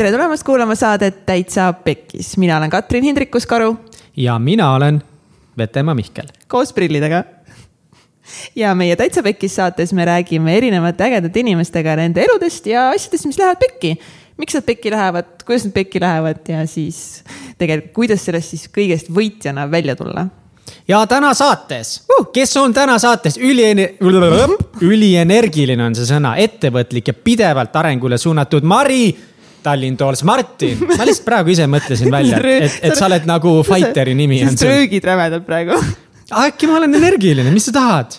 tere tulemast kuulama saadet Täitsa Pekkis, mina olen Katrin Hindrikus-Karu. ja mina olen Vetemaa Mihkel. koos prillidega. ja meie Täitsa Pekkis saates me räägime erinevate ägedate inimestega nende eludest ja asjadest, mis lähevad pekki. miks nad pekki lähevad, kuidas nad pekki lähevad ja siis tegelikult, kuidas sellest siis kõigest võitjana välja tulla ja täna saates uh., kes on täna saates üliene-, ülienergiline on see sõna, ettevõtlik ja pidevalt arengule suunatud Mari Tallinn Tools Martin. ma lihtsalt praegu ise mõtlesin välja, et, et sa oled nagu fighteri nimi on sul. röögid rämedalt praegu. äkki ma olen energiline, mis sa tahad?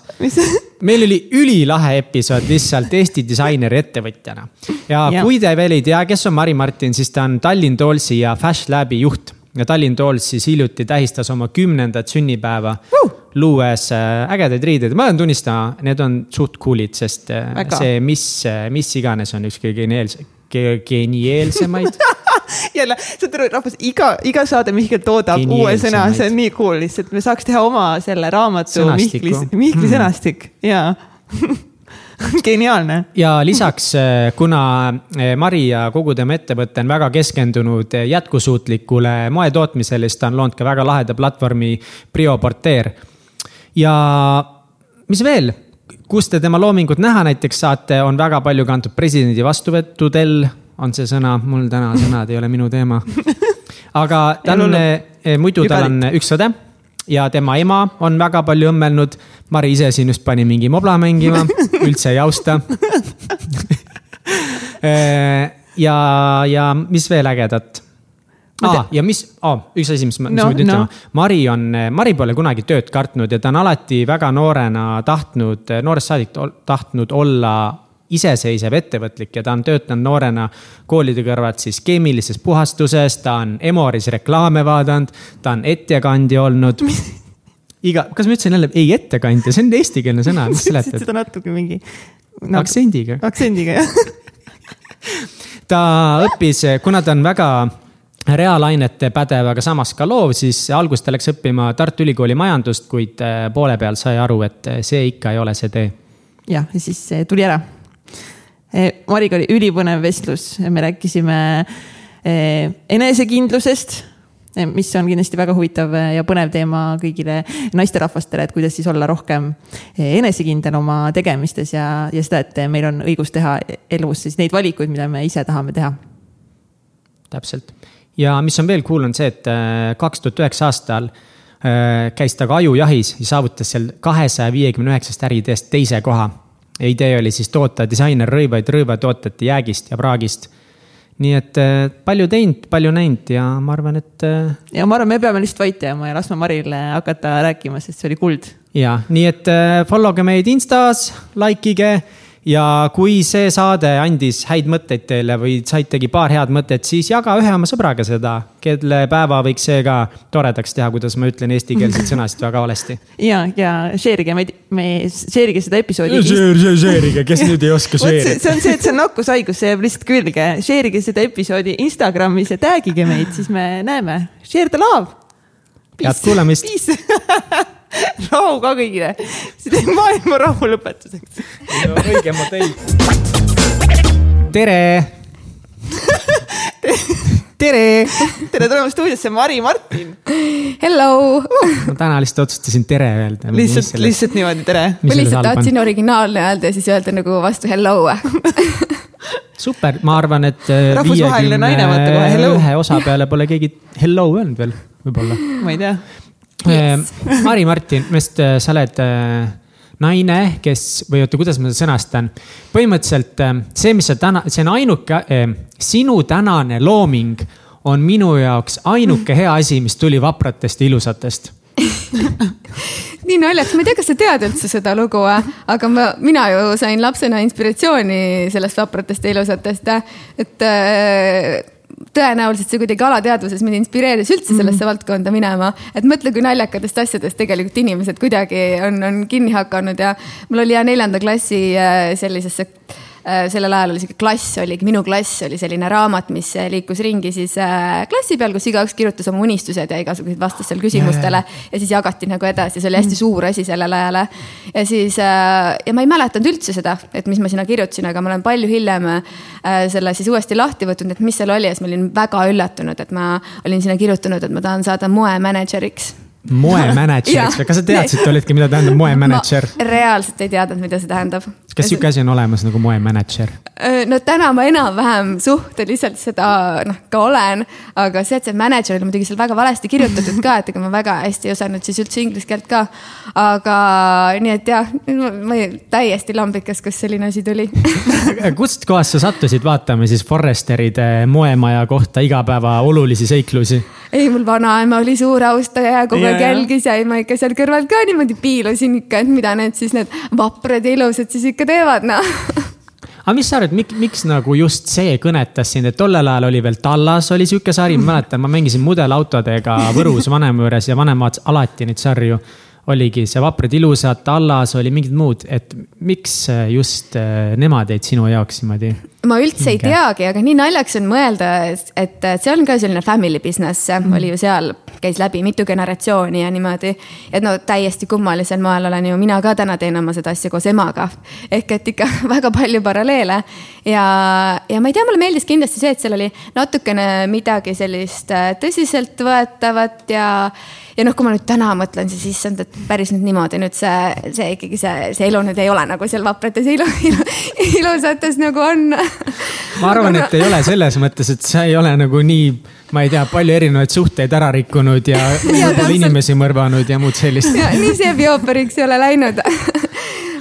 meil oli ülilahe episood lihtsalt Eesti disaineri ettevõtjana. ja, kui te veel ei tea, kes on Mari Martin, siis ta on Tallinn Toolsi ja Fash Labi juht ja Tallinn Tools siis hiljuti tähistas oma kümnendat sünnipäeva uh! luues äh, ägedaid riideid, ma pean tunnistama, need on suht cool'id, sest äh, Väga. see, mis, äh, mis iganes on üks kõige geniaalse, genieelsemaid jälle, saad aru, rahvas, iga, iga saade Mihkel toodab uue sõna, see on nii cool lihtsalt, me saaks teha oma selle raamatu Mihkli, Mihkli mm. sõnastik ja geniaalne. ja lisaks, eh, kuna eh, Mari ja kogu tema ettevõte on väga keskendunud eh, jätkusuutlikule moetootmisele, siis ta on loonud ka väga laheda platvormi Prio Porter. ja mis veel, kus te tema loomingut näha näiteks saate, on väga palju kantud presidendi vastuvõttudel, on see sõna, mul täna sõnad ei ole minu teema. aga ta on, muidu tal on üks õde ja tema ema on väga palju õmmelnud. Mari ise siin just pani mingi mobla mängima, üldse ei austa. Ja, ja mis veel ägedat ah,? ja mis oh,, üks asi, mis ma no, ütlema no.. Mari on, Mari pole kunagi tööd kartnud ja ta on alati väga noorena tahtnud, noorest saadik tahtnud olla iseseisev ettevõtlik ja ta on töötanud noorena koolide kõrvalt siis keemilises puhastuses, ta on Emoris reklaame vaadanud, ta on ettekandja olnud iga, kas ma ütlesin jälle, ei ettekandja, see on eestikeelne sõna, mis seletad? seda natuke mingi no,. aktsendiga. aktsendiga, jah ta õppis, kuna ta on väga reaalainete pädev, aga samas ka loov, siis alguses ta läks õppima Tartu Ülikooli majandust, kuid äh, poole peal sai aru, et see ikka ei ole see tee. jah, ja siis tuli ära Mariga oli ülipõnev vestlus, me rääkisime enesekindlusest, mis on kindlasti väga huvitav ja põnev teema kõigile naisterahvastele, et kuidas siis olla rohkem enesekindel oma tegemistes ja, ja seda, et meil on õigus teha elus siis neid valikuid, mida me ise tahame teha. täpselt ja mis on veel cool, on see, et kaks tuhat üheksa aastal käis ta ka ajujahis ja saavutas seal kahesaja viiekümne üheksast äriidest teise koha idee oli siis toota disainerrõivaid rõivatootete jäägist ja praagist. nii et äh, palju teinud, palju näinud ja ma arvan, et. Äh, ja ma arvan, me peame lihtsalt vait jääma ja laskma Marile hakata rääkima, sest see oli kuld. ja, nii et äh, follow ge meid Instas, like ige ja kui see saade andis häid mõtteid teile või saitegi paar head mõtet, siis jaga ühe oma sõbraga seda, kelle päeva võiks see ka toredaks teha, kuidas ma ütlen eestikeelseid sõnasid väga valesti. ja, ja share ige meid, me, share ige seda episoodi. Share, share ige, kes nüüd ei oska share ida. see on see, et see on nakkushaigus, see jääb lihtsalt külge. Share ige seda episoodi Instagramis ja tag ige meid, siis me näeme. Share the love. head kuulamist rahu ka kõigile. see teeb maailma rahu lõpetuseks. õige modell. tere tere. tere tulemast stuudiosse, Mari Martin. Hello. ma täna lihtsalt otsustasin tere öelda. lihtsalt, lihtsalt niimoodi tere. ma lihtsalt tahtsin originaalne öelda ja siis öelda nagu vastu hello super, ma arvan, et. Äh, rahvusvaheline naine, vaata kohe hello. ühe osa peale pole keegi hello öelnud veel, võib-olla. ma ei tea yes.. Äh, Mari Martin, minu arust äh, sa oled äh, naine, kes või oota, kuidas ma seda sõnastan. põhimõtteliselt see, mis sa täna, see on ainuke, sinu tänane looming on minu jaoks ainuke hea asi, mis tuli vapratest ja ilusatest. Nii naljakas, ma ei tea, kas sa tead üldse seda lugu, aga ma, mina ju sain lapsena inspiratsiooni sellest vapratest ja ilusatest, et tõenäoliselt see kuidagi alateadvuses mind inspireeris üldse sellesse mm valdkonda minema. et mõtle, kui naljakatest asjadest tegelikult inimesed kuidagi on, on kinni hakanud ja mul oli ja neljanda klassi äh, sellisesse sellel ajal oli sihuke klass oligi, minu klass oli selline raamat, mis liikus ringi siis äh, klassi peal, kus igaüks kirjutas oma unistused ja igasuguseid vastas seal küsimustele. ja siis jagati nagu edasi, see oli hästi suur asi sellel ajal. ja siis äh, ja ma ei mäletanud üldse seda, et mis ma sinna kirjutasin, aga ma olen palju hiljem selle siis uuesti lahti võtnud, et mis seal oli ja siis ma olin väga üllatunud, et ma olin sinna kirjutanud, et ma tahan saada moemänedžeriks moemänedžeriks või kas sa teadsid tollitki, mida tähendab moemänedžer? reaalselt ei teadnud, mida see tähendab. kas sihuke asi on olemas nagu moemänedžer? Äh, no täna ma enam-vähem suhteliselt seda noh, ka olen, aga see, et see mänedžer oli muidugi seal väga valesti kirjutatud ka, et ega ma väga hästi ei osanud siis üldse inglise keelt ka. aga nii et jah, ma täiesti lambikas, kas selline asi tuli kust kohast sa sattusid vaatama siis Forresteride moemaja kohta igapäeva olulisi seiklusi? ei, mul vanaema oli suur austaja ja kogu aeg jälgis ja ma ikka seal kõrval ka niimoodi piilusin ikka, et mida need siis need vaprad ja ilusad siis ikka teevad, noh. Aga mis sa arvad, miks, miks nagu just see kõnetas sind, et tollel ajal oli veel Tallas oli sihuke sari, ma mäletan, ma mängisin mudelautodega Võrus vanema juures ja vanem vaatas alati neid sarju oligi see Vaprad ilusad, Tallas oli mingid muud, et miks just äh, nemad jäid sinu jaoks niimoodi? ma üldse ei teagi, aga nii naljakas on mõelda, et see on ka selline family business mm., oli ju seal, käis läbi mitu generatsiooni ja niimoodi. et no täiesti kummalisel moel olen ju mina ka täna teen oma seda asja koos emaga. ehk et ikka väga palju paralleele ja, ja ma ei tea, mulle meeldis kindlasti see, et seal oli natukene midagi sellist äh, tõsiseltvõetavat ja ja noh, kui ma nüüd täna mõtlen, siis issand, et päris nüüd niimoodi nüüd see, see ikkagi see, see elu nüüd ei ole nagu seal vaprates ilu, ilu, ilusates nagu on. ma arvan, et ei ole selles mõttes, et sa ei ole nagu nii, ma ei tea, palju erinevaid suhteid ära rikkunud ja, ja inimesi mõrvanud ja muud sellist. nii see biooperiks ei ole läinud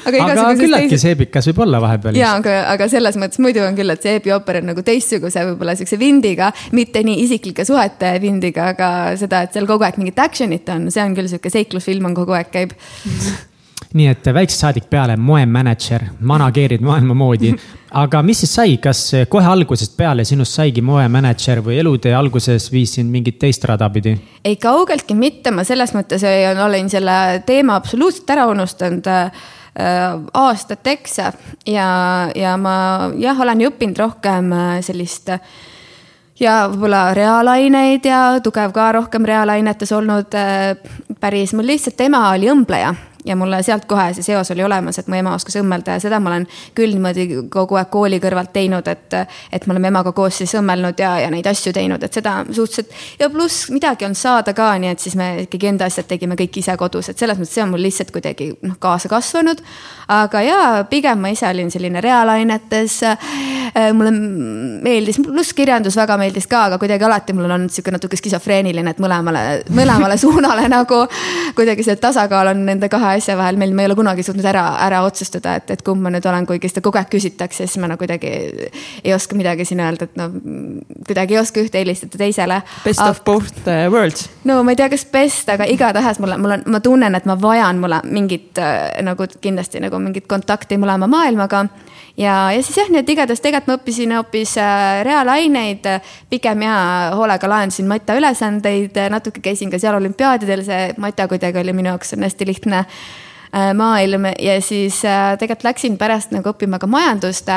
aga, aga küllaltki teised... seebikas võib olla vahepeal. ja, aga, aga selles mõttes muidu on küll, et see eebiooper on nagu teistsuguse võib-olla siukse vindiga, mitte nii isiklike suhete vindiga, aga seda, et seal kogu aeg mingit action'it on, see on küll sihuke seiklusfilm on kogu aeg käib nii et väiksest saadik peale moemänedžer, manageerid maailma moodi. aga mis siis sai, kas kohe algusest peale sinust saigi moemänedžer või elutee alguses viis sind mingit teist rada pidi? ei, kaugeltki mitte, ma selles mõttes olen selle teema absoluutselt ära unustanud Äh, aastateks ja, ja ma jah, olen ju õppinud rohkem äh, sellist ja võib-olla reaalaineid ja tugev ka rohkem reaalainetes olnud äh, päris, mul lihtsalt ema oli õmbleja ja mulle sealt kohe see seos oli olemas, et mu ema oskas õmmelda ja seda ma olen küll niimoodi kogu aeg kooli kõrvalt teinud, et. et me oleme emaga koos siis õmmelnud ja, ja neid asju teinud, et seda suhteliselt ja pluss midagi on saada ka, nii et siis me ikkagi enda asjad tegime kõik ise kodus, et selles mõttes see on mul lihtsalt kuidagi noh, kaasa kasvanud. aga jaa, pigem ma ise olin selline reaalainetes. Äh, mulle meeldis, pluss kirjandus väga meeldis ka, aga kuidagi alati mul on olnud sihuke natuke skisofreeniline, et mõlemale, mõlemale suunale nagu kuidagi see tasakaal on nende kahe asja vahel, meil, me ei ole kunagi suutnud ära, ära otsustada, et, et kumb ma nüüd olen, kuigi seda kogu aeg küsitakse, siis ma nagu kuidagi ei oska midagi siin öelda, et no kuidagi ei oska ühte eelistada teisele. Best of both uh, worlds. no ma ei tea, kas best, aga igatahes mulle, mul on, ma tunnen, et ma vajan mulle mingit äh, nagu kindlasti nagu mingit kontakti mõlema maailmaga ja, ja siis jah, nii et igatahes tegelikult ma õppisin hoopis äh, reaalaineid, pigem ja hoolega lahendasin mata ülesandeid, natuke käisin ka seal olümpiaadidel, see mata kuidagi oli minu jaoks on hästi lihtne maailm ja siis äh, tegelikult läksin pärast nagu õppima ka majandust.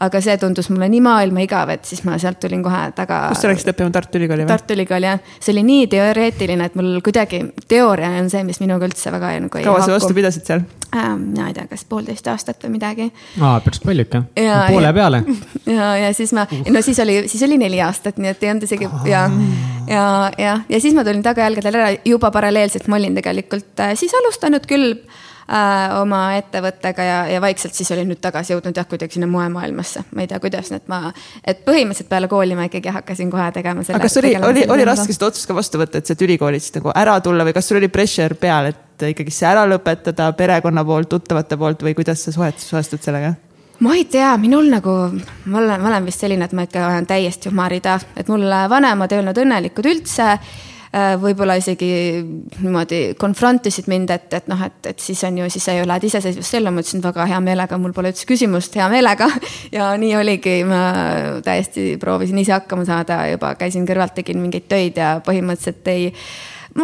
aga see tundus mulle nii maailma igav, et siis ma sealt tulin kohe taga. kus sa läksid õppima, Tartu Ülikooli või? Tartu Ülikool jah, see oli nii teoreetiline, et mul kuidagi teooria on see, mis minuga üldse väga nagu ei. kaua sa vastu pidasid seal äh,? mina ei tea, kas poolteist aastat või midagi. aa, päris palju ikka, poole ja, peale. ja, ja siis ma, no siis oli, siis oli neli aastat, nii et ei olnud isegi ja, ja, ja, ja siis ma tulin tagajalgadel ära, juba paralleelselt ma olin tegelikult äh, siis alustanud küll äh, oma ettevõttega ja, ja vaikselt siis olin nüüd tagasi jõudnud jah, kuidagi sinna moemaailmasse. ma ei tea, kuidas nüüd ma, et põhimõtteliselt peale kooli ma ikkagi hakkasin kohe tegema selle. aga kas oli, oli, oli raske seda otsust ka vastu võtta, et sealt ülikoolist nagu ära tulla või kas sul oli pressure peal, et ikkagi see ära lõpetada perekonna poolt, tuttavate poolt või kuidas sa suhet-, suhestud sellega? ma ei tea, minul nagu, ma olen, ma olen vist selline, et ma ikka olen täiesti humarida, et mul vanemad ei olnud õnnelikud üldse võib-olla isegi niimoodi confront isid mind, et, et noh, et, et siis on ju, siis sa ju lähed iseseisvust ellu, ma ütlesin väga hea meelega, mul pole üldse küsimust, hea meelega. ja nii oligi, ma täiesti proovisin ise hakkama saada, juba käisin kõrvalt, tegin mingeid töid ja põhimõtteliselt ei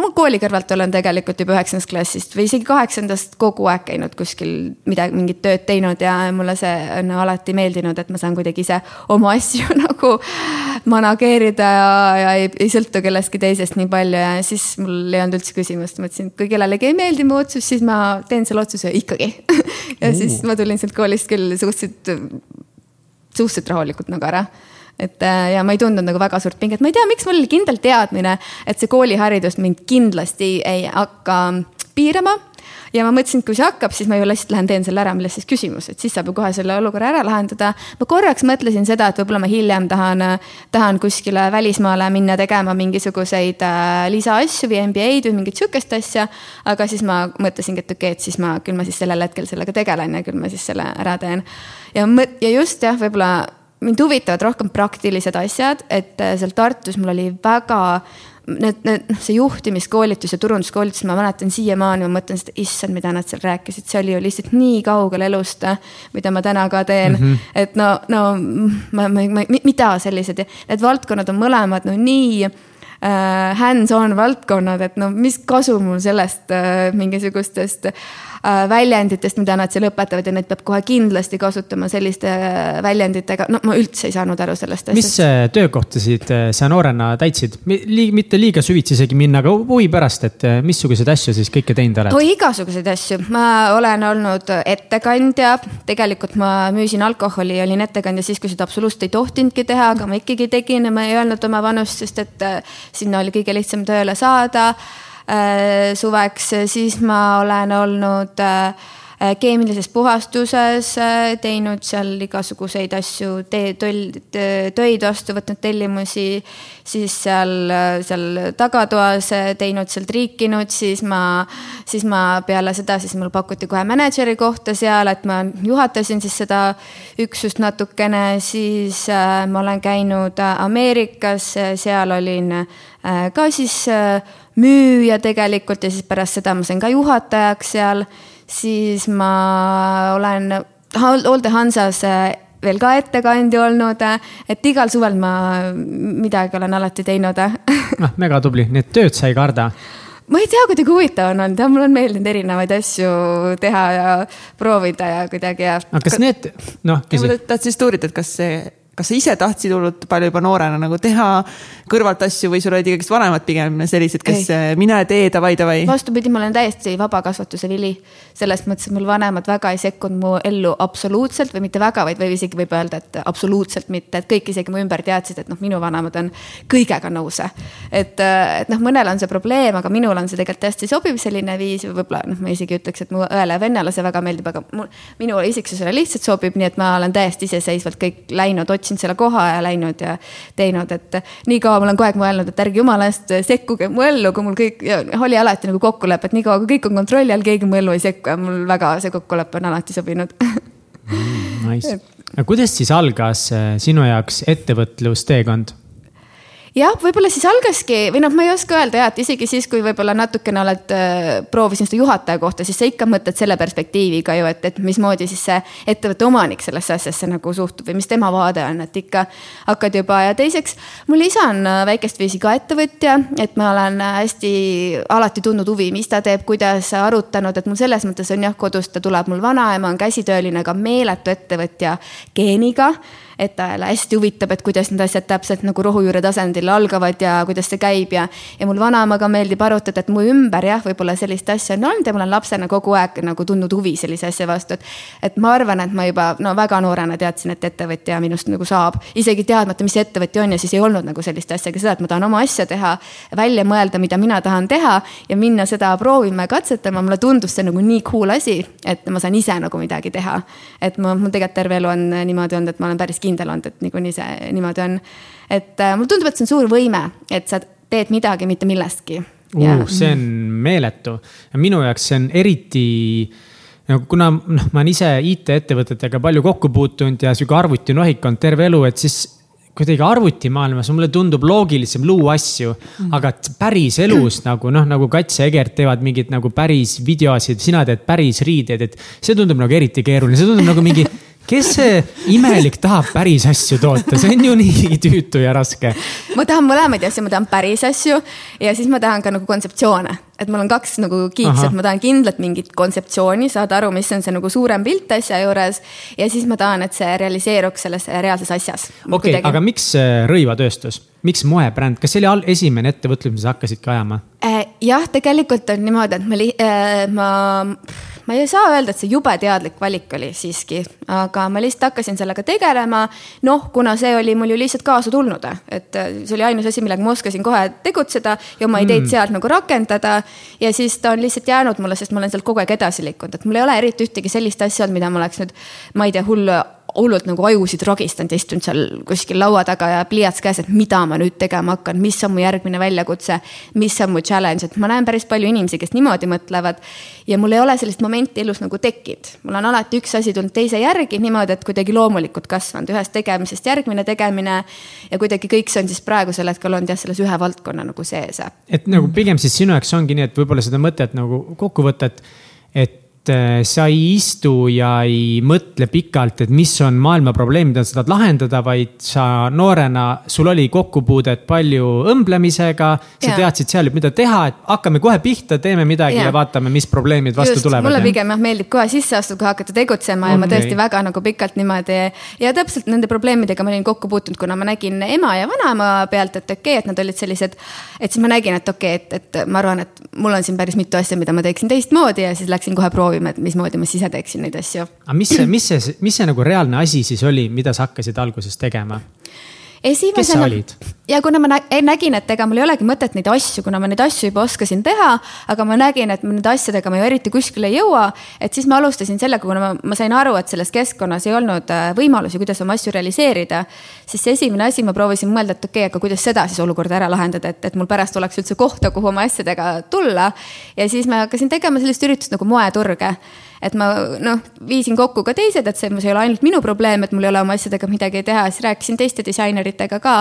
ma kooli kõrvalt olen tegelikult juba üheksandast klassist või isegi kaheksandast kogu aeg käinud kuskil midagi, mingit tööd teinud ja mulle see on alati meeldinud, et ma saan kuidagi ise oma asju nagu manageerida ja, ja ei, ei sõltu kellestki teisest nii palju ja siis mul ei olnud üldse küsimust, mõtlesin, et kui kellelegi ei meeldi mu otsus, siis ma teen selle otsuse ikkagi. Ja mm. siis ma tulin sealt koolist küll suhteliselt, suhteliselt rahulikult nagu ära et äh, ja ma ei tundnud nagu väga suurt pinget, ma ei tea, miks mul oli kindel teadmine, et see kooliharidus mind kindlasti ei hakka piirama ja ma mõtlesin, et kui see hakkab, siis ma ju lihtsalt lähen teen selle ära, milles siis küsimus, et siis saab ju kohe selle olukorra ära lahendada. ma korraks mõtlesin seda, et võib-olla ma hiljem tahan, tahan kuskile välismaale minna tegema mingisuguseid äh, lisaasju või MBA-d või mingit sihukest asja. aga siis ma mõtlesingi, et okei okay,, et siis ma, küll ma siis sellel hetkel sellega tegelen ja küll ma siis selle ära teen. ja, ja just jah, võib-olla mind huvitavad rohkem praktilised asjad, et äh, seal Tartus mul oli väga need, need, noh, see juhtimiskoolitus ja turunduskoolitus, ma mäletan siiamaani, ma mõtlen seda, issand, mida nad seal rääkisid, see oli ju lihtsalt nii kaugel elust, mida ma täna ka teen mm. -hmm. et no, no ma, ma, ma, mida sellised, need valdkonnad on mõlemad no nii äh, hands-on valdkonnad, et no mis kasu mul sellest äh, mingisugustest äh, Äh, väljenditest, mida nad seal õpetavad ja neid peab kohe kindlasti kasutama selliste äh, väljenditega, no ma üldse ei saanud aru sellest asjast. mis äh, töökohtasid sa noorena täitsid, mitte liiga süvitsi isegi minna, aga huvi pärast, et missuguseid asju siis kõike teinud oled? oi, igasuguseid asju, ma olen olnud ettekandja, tegelikult ma müüsin alkoholi, olin ettekandja siis, kui seda absoluutselt ei tohtinudki teha, aga ma ikkagi tegin ja ma ei öelnud oma vanust, sest et sinna oli kõige lihtsam tööle saada. Äh, suveks, siis ma olen olnud äh, keemilises puhastuses, äh, teinud seal igasuguseid asju, töid vastu võtnud tellimusi, siis seal, seal tagatoas teinud seal triikinud, siis ma, siis ma peale seda, siis mul pakuti kohe mänedžeri kohta seal, et ma juhatasin siis seda üksust natukene, siis ma olen käinud Ameerikas, seal olin ka siis müüja tegelikult ja siis pärast seda ma sain ka juhatajaks seal. siis ma olen Olde Hansas äh, veel ka ettekandja olnud, äh, et igal suvel ma midagi olen alati teinud. noh, mega tubli, nii et tööd sa ei karda ma ei tea, kuidagi huvitav on olnud ja mul on meeldinud erinevaid asju teha ja proovida ja kuidagi ja. aga kas need, noh. tahtsin just uurida, et kas see kas sa ise tahtsid hullult palju juba noorena nagu teha kõrvalt asju või sul olid ikkagist vanemad pigem sellised, kes ei. mine tee, davai, davai? vastupidi, ma olen täiesti vabakasvatuse vili. selles mõttes, et mul vanemad väga ei sekkunud mu ellu absoluutselt või mitte väga, vaid võib isegi võib öelda, et absoluutselt mitte, et kõik isegi mu ümber teadsid, et noh, minu vanemad on kõigega nõus. et, et noh, mõnel on see probleem, aga minul on see tegelikult hästi sobiv selline viis, võib-olla noh, ma isegi ütleks, et mu õele ja vennale see väga meeldib, aga mul, minu isiksusele lihtsalt sobib, nii et ma olen täiesti iseseisvalt kõik läinud otsima otsinud selle koha ja läinud ja teinud, et nii kaua ma olen kogu aeg mõelnud, et ärge jumala eest sekkuge mu ellu, kui mul kõik, oli alati nagu kokkulepe, et niikaua kui kõik on kontrolli all, keegi mu ellu ei sekku ja mul väga see kokkulepe on alati sobinud mm,. Nice. aga kuidas siis algas eh, sinu jaoks ettevõtlusteekond? Jah, võib-olla siis algaski või noh, ma ei oska öelda ja, et isegi siis, kui võib-olla natukene oled äh,, proovisin seda juhataja kohta, siis sa ikka mõtled selle perspektiiviga ju, et, et mismoodi siis see ettevõtte omanik sellesse asjasse nagu suhtub või mis tema vaade on, et ikka hakkad juba ja teiseks. mul isa on äh, väikest viisi ka ettevõtja, et ma olen äh, hästi alati tundnud huvi, mis ta teeb, kuidas arutanud, et mul selles mõttes on jah, kodust ta tuleb mul vanaema on käsitööline, aga meeletu ettevõtja geeniga et talle hästi huvitab, et kuidas need asjad täpselt nagu rohujuure tasandil algavad ja kuidas see käib ja. ja mul vanaemaga meeldib arutada, et mu ümber jah, võib-olla sellist asja on olnud ja ma olen lapsena kogu aeg nagu tundnud huvi sellise asja vastu, et. et ma arvan, et ma juba no väga noorena teadsin, et ettevõtja minust nagu saab, isegi teadmata, mis ettevõtja on ja siis ei olnud nagu sellist asja, aga seda, et ma tahan oma asja teha. välja mõelda, mida mina tahan teha ja minna seda proovima ja katsetama, mulle tundus see nagu nii cool asi, et ma saan ise nagu midagi teha. et ma, mul tegelikult terve elu on niimoodi olnud, et ma olen päris kindel olnud, et niikuinii see niimoodi on. et äh, mulle tundub, et see on suur võime, et sa teed midagi mitte millestki uh,. see on meeletu, minu jaoks see on eriti nagu kuna noh, ma olen ise IT-ettevõtetega palju kokku puutunud ja sihuke arvutinohik olnud terve elu, et siis kuidagi arvutimaailmas mulle tundub loogilisem luua asju mm., aga päris elus nagu noh, nagu Kats ja Egert teevad mingeid nagu päris videosid, sina teed päris riideid, et see tundub nagu eriti keeruline, see tundub nagu mingi kes see imelik tahab päris asju toota, see on ju nii tüütu ja raske. ma tahan mõlemaid asju, ma tahan päris asju ja siis ma tahan ka nagu kontseptsioone, et mul on kaks nagu kiiks, et ma tahan kindlalt mingit kontseptsiooni, saada aru, mis on see nagu suurem pilt asja juures. ja siis ma tahan, et see realiseeruks selles reaalses asjas. okei aga miks rõivatööstus, miks moebränd, kas see oli esimene ettevõtlus, mis sa hakkasidki ajama? Äh, jah, tegelikult on niimoodi, et ma, äh, ma ma ei saa öelda, et see jube teadlik valik oli siiski, aga ma lihtsalt hakkasin sellega tegelema. noh, kuna see oli mul ju lihtsalt kaasa tulnud, et see oli ainus asi, millega ma oskasin kohe tegutseda ja oma ideid mm. sealt nagu rakendada. ja siis ta on lihtsalt jäänud mulle, sest ma olen sealt kogu aeg edasi liikunud, et mul ei ole eriti ühtegi sellist asja olnud, mida ma oleks nüüd, ma ei tea, hull hullult nagu ajusid ragistanud ja istunud seal kuskil laua taga ja pliiats käes, et mida ma nüüd tegema hakkan, mis on mu järgmine väljakutse. mis on mu challenge, et ma näen päris palju inimesi, kes niimoodi mõtlevad. ja mul ei ole sellist momenti elus nagu tekkinud, mul on alati üks asi tulnud teise järgi niimoodi, et kuidagi loomulikult kasvanud ühest tegemisest järgmine tegemine. ja kuidagi kõik see on siis praegusel hetkel olnud jah, selles ühe valdkonna nagu sees. et nagu pigem siis sinu jaoks ongi nii, et võib-olla seda mõtet nagu kokku võtta, et, et sa ei istu ja ei mõtle pikalt, et mis on maailma probleem, mida sa tahad lahendada, vaid sa noorena, sul oli kokkupuudet palju õmblemisega. sa ja. teadsid seal, mida teha, et hakkame kohe pihta, teeme midagi ja, ja vaatame, mis probleemid vastu Just, tulevad. mulle pigem jah meeldib kohe sisse astuda, kohe hakata tegutsema okay. ja ma tõesti väga nagu pikalt niimoodi. ja täpselt nende probleemidega ma olin kokku puutunud, kuna ma nägin ema ja vanaema pealt, et okei okay,, et nad olid sellised. et siis ma nägin, et okei okay,, et, et ma arvan, et mul on siin päris mitu asja, mida ma teeksin teistmoodi ja siis läksin kohe proovima proovima, et mismoodi ma ise teeksin neid asju. aga mis see, mis see, mis see nagu reaalne asi siis oli, mida sa hakkasid alguses tegema? Esimesena. ja kuna ma nägin, et ega mul ei olegi mõtet neid asju, kuna ma neid asju juba oskasin teha, aga ma nägin, et nende asjadega ma ju eriti kuskile ei jõua. et siis ma alustasin sellega, kuna ma, ma sain aru, et selles keskkonnas ei olnud äh, võimalusi, kuidas oma asju realiseerida. siis see esimene asi, ma proovisin mõelda, et okei okay,, aga kuidas seda siis olukorda ära lahendada, et, et mul pärast oleks üldse kohta, kuhu oma asjadega tulla. ja siis ma hakkasin tegema sellist üritust nagu moeturge et ma noh, viisin kokku ka teised, et see, see ei ole ainult minu probleem, et mul ei ole oma asjadega midagi teha, siis rääkisin teiste disaineritega ka.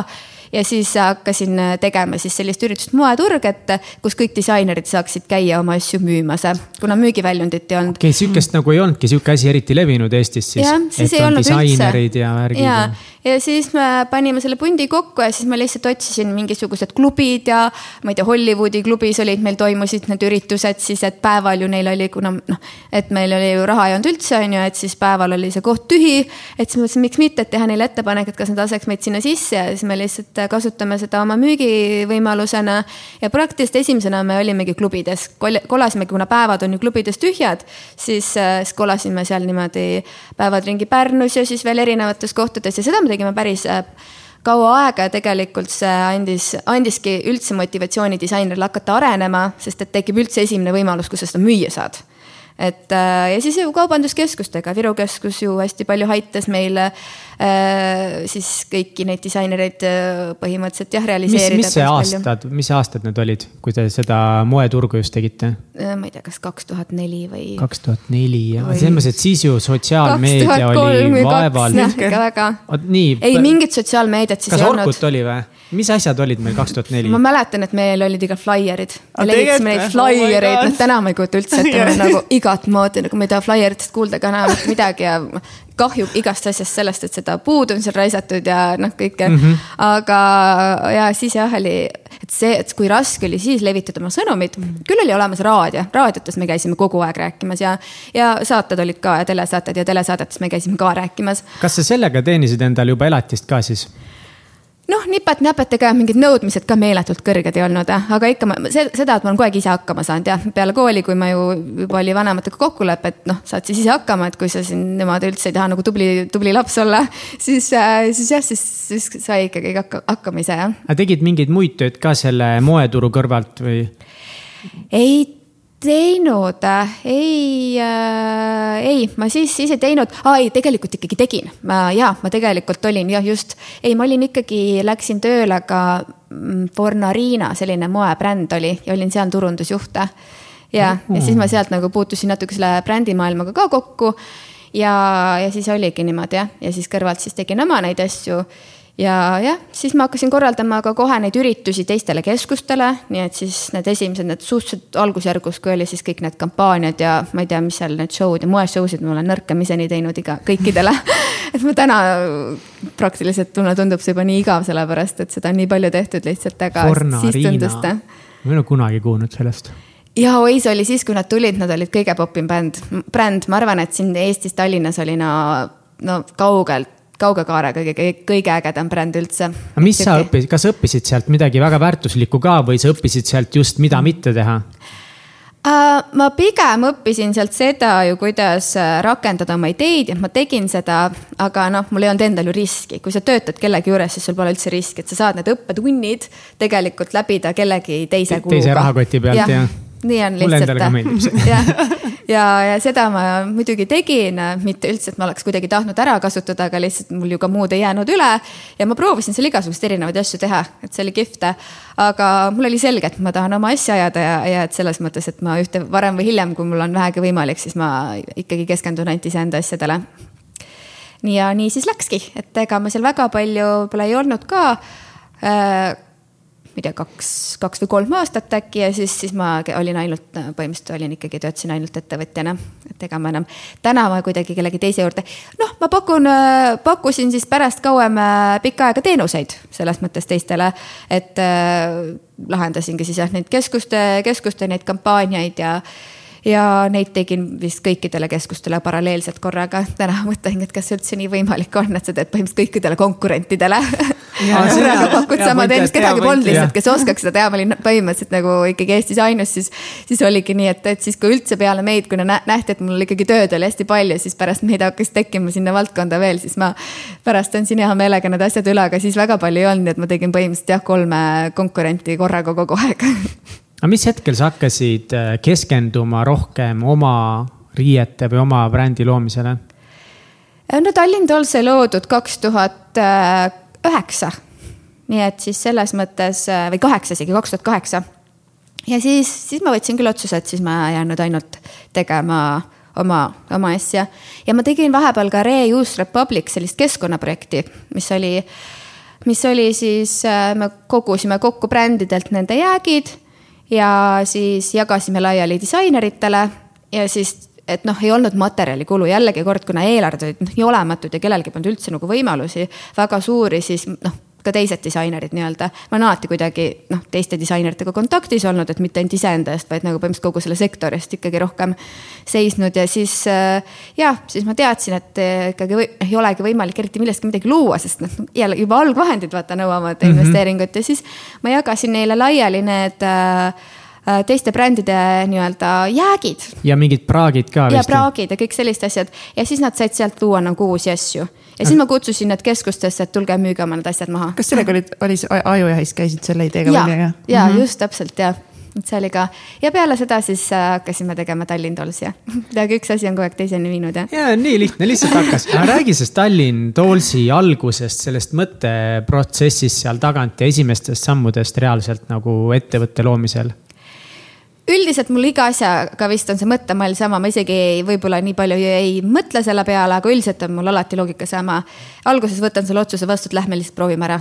Ja siis hakkasin tegema siis sellist üritust Moeturg, et kus kõik disainerid saaksid käia oma asju müümas, kuna müügiväljundit ei olnud. okei okay,, sihukest nagu ei olnudki sihuke asi eriti levinud Eestis siis. jah, siis ei olnud üldse. ja värgid. ja, ja siis me panime selle pundi kokku ja siis ma lihtsalt otsisin mingisugused klubid ja ma ei tea, Hollywoodi klubis olid, meil toimusid need üritused siis, et päeval ju neil oli, kuna noh, et meil oli ju raha ei olnud üldse, on ju, et siis päeval oli see koht tühi. et siis mõtlesin, miks mitte, et teha neile ettepanek, et kas nad laseks meid sinna sisse ja siis me lihtsalt kasutame seda oma müügivõimalusena. ja praktiliselt esimesena me olimegi klubides, kolasimegi, kuna päevad on ju klubides tühjad, siis, siis kolasime seal niimoodi päevad ringi Pärnus ja siis veel erinevates kohtades ja seda me tegime päris äh, kaua aega ja tegelikult see andis, andiski üldse motivatsiooni disainerile hakata arenema, sest et tekib üldse esimene võimalus, kus sa seda müüa saad et äh, ja siis ju kaubanduskeskustega, Viru keskus ju hästi palju aitas meile äh, siis kõiki neid disainereid äh, põhimõtteliselt jah, realiseerida. mis, mis see aastad, mis aastad need olid, kui te seda moeturgu just tegite? ma ei tea, kas kaks tuhat neli või. kaks tuhat neli jah, selles mõttes, et siis ju sotsiaalmeedia oli vaevalt. ikka väga. nii. ei mingit sotsiaalmeediat siis kas ei olnud. kas Orkut oli või? mis asjad olid meil kaks tuhat neli? ma mäletan, et meil olid iga flaierid. me levitasime neid flaiereid oh, noh täna ma ei kujuta üldse ette, nagu igat moodi nagu ma ei taha flaieritest kuulda ka enam midagi ja kahju igast asjast sellest, et seda puud on seal raisatud ja noh, kõike mm. -hmm. aga ja siis jah, oli, et see, et kui raske oli siis levitada oma sõnumit mm. -hmm. küll oli olemas raadio, raadiotes me käisime kogu aeg rääkimas ja, ja saated olid ka ja telesaated ja telesaadetes me käisime ka rääkimas. kas sa sellega teenisid endale juba elatist ka siis? Noh, nipet-näpet, ega mingid nõudmised ka meeletult kõrged ei olnud, aga ikka ma, seda, et ma olen kogu aeg ise hakkama saanud jah, peale kooli, kui ma ju juba oli vanematega kokkulepe, et noh, saad siis ise hakkama, et kui sa siin niimoodi üldse ei taha nagu tubli, tubli laps olla, siis, äh, siis jah, siis, siis sai ikkagi hakka, hakkama ise jah. aga tegid mingeid muid tööd ka selle moeturu kõrvalt või? ei teinud, ei äh,, ei, ma siis, siis ei teinud ah,, ei tegelikult ikkagi tegin. ma ja, ma tegelikult olin jah, just, ei, ma olin ikkagi, läksin tööle ka mm, Fornarina, selline moebränd oli ja olin seal turundusjuht. ja mm., ja siis ma sealt nagu puutusin natuke selle brändimaailmaga ka kokku. ja, ja siis oligi niimoodi jah, ja siis kõrvalt siis tegin oma neid asju ja jah, siis ma hakkasin korraldama ka kohe neid üritusi teistele keskustele, nii et siis need esimesed, need suhteliselt algusjärgus, kui oli siis kõik need kampaaniad ja ma ei tea, mis seal need show'd ja moeshow'sid ma olen nõrkemiseni teinud iga, kõikidele. Et ma täna praktiliselt, mulle tundub see juba nii igav, sellepärast et seda on nii palju tehtud lihtsalt, aga Forna, siis tundus ta. ma ei ole kunagi kuulnud sellest. Ja oi, see oli siis, kui nad tulid, nad olid kõige popim bänd, bränd, ma arvan, et siin Eestis, Tallinnas oli no, no kaugelt kauge kaarega kõige, kõige ägedam bränd üldse. aga mis sa õppisid, kas õppisid sealt midagi väga väärtuslikku ka või sa õppisid sealt just, mida mitte teha? Uh, ma pigem õppisin sealt seda ju, kuidas äh, rakendada oma ideid ja ma tegin seda, aga noh, mul ei olnud endal ju riski, kui sa töötad kellegi juures, siis sul pole üldse riski, et sa saad need õppetunnid tegelikult läbida kellegi teise kuluga. teise rahakoti pealt ja, ja nii on lihtsalt. ja, ja, ja seda ma muidugi tegin, mitte üldse, et ma oleks kuidagi tahtnud ära kasutada, aga lihtsalt mul ju ka muud ei jäänud üle. ja ma proovisin seal igasuguseid erinevaid asju teha, et see oli kihvt. aga mul oli selge, et ma tahan oma asja ajada ja, ja et selles mõttes, et ma ühte varem või hiljem, kui mul on vähegi võimalik, siis ma ikkagi keskendun ainult iseenda asjadele ja nii siis läkski, et ega ma seal väga palju pole ei olnud ka äh, ma ei tea, kaks, kaks või kolm aastat äkki ja siis, siis ma olin ainult, põhimõtteliselt olin ikkagi, töötasin ainult ettevõtjana. et ega ma enam, täna ma kuidagi kellegi teise juurde, noh, ma pakun, pakkusin siis pärast kauem äh, pikka aega teenuseid selles mõttes teistele. et äh, lahendasingi siis jah, neid keskuste, keskuste neid kampaaniaid ja ja neid tegin vist kõikidele keskustele paralleelselt korraga. täna mõtlengi, et kas üldse nii võimalik on, et sa teed põhimõtteliselt kõikidele konkurentidele. korraga pakud sama teenust, kedagi polnud lihtsalt, kes oskaks seda teha, ma olin põhimõtteliselt nagu ikkagi Eestis ainus, siis. siis oligi nii, et, et siis kui üldse peale meid, kui nähti, et mul ikkagi tööd oli hästi palju, siis pärast meid hakkas tekkima sinna valdkonda veel, siis ma. pärast andsin hea meelega need asjad üle, aga siis väga palju ei olnud, nii et ma tegin põhimõtteliselt jah, kolme konkurenti korraga kogu aeg aga mis hetkel sa hakkasid äh, keskenduma rohkem oma riiete või oma brändi loomisele? Äh, no Tallinn Dolls sai loodud kaks tuhat üheksa. nii et siis selles mõttes äh, või kaheksa isegi, kaks tuhat kaheksa. ja siis, siis ma võtsin küll otsuse, et siis ma jään nüüd ainult tegema oma, oma asja. ja ma tegin vahepeal ka Reuse Republic sellist keskkonnaprojekti, mis oli, mis oli siis, me kogusime kokku brändidelt nende jäägid ja siis jagasime laiali disaineritele ja siis et noh, ei olnud materjalikulu. Jällegi kord, kuna eelarved olid noh nii olematud ja kellelgi polnud üldse nagu võimalusi väga suuri, siis noh ka teised disainerid nii-öelda. ma olen alati kuidagi noh, teiste disaineritega kontaktis olnud, et mitte ainult iseenda eest, vaid nagu põhimõtteliselt kogu selle sektori eest ikkagi rohkem seisnud ja siis äh, jah, siis ma teadsin, et äh, ikkagi või, ei olegi võimalik eriti millestki midagi luua, sest noh, jälle juba algvahendid vaata nõuavad mm -hmm. investeeringut ja siis ma jagasin neile laiali need äh teiste brändide nii-öelda jäägid. ja mingid praagid ka. ja praagid ja kõik sellised asjad ja siis nad said sealt luua nagu uusi asju ja siis ma kutsusin nad keskustesse, et tulge müüge oma need asjad maha. kas sellega olid, oli Ajujahis käisid selle ideega välja? ja, ja mm -hmm. just täpselt ja et see oli ka ja peale seda siis äh, hakkasime tegema Tallinn Dolls ja peaaegu üks asi on kogu aeg teiseni viinud jah. ja nii lihtne, lihtsalt hakkas. räägi sellest Tallinn Dollsi algusest, sellest mõtteprotsessist seal tagant ja esimestest sammudest reaalselt nagu ettevõtte loomisel üldiselt mul iga asjaga vist on see mõttemall sama, ma isegi ei, võib-olla nii palju ei mõtle selle peale, aga üldiselt on mul alati loogika sama. alguses võtan selle otsuse vastu, et lähme lihtsalt proovime ära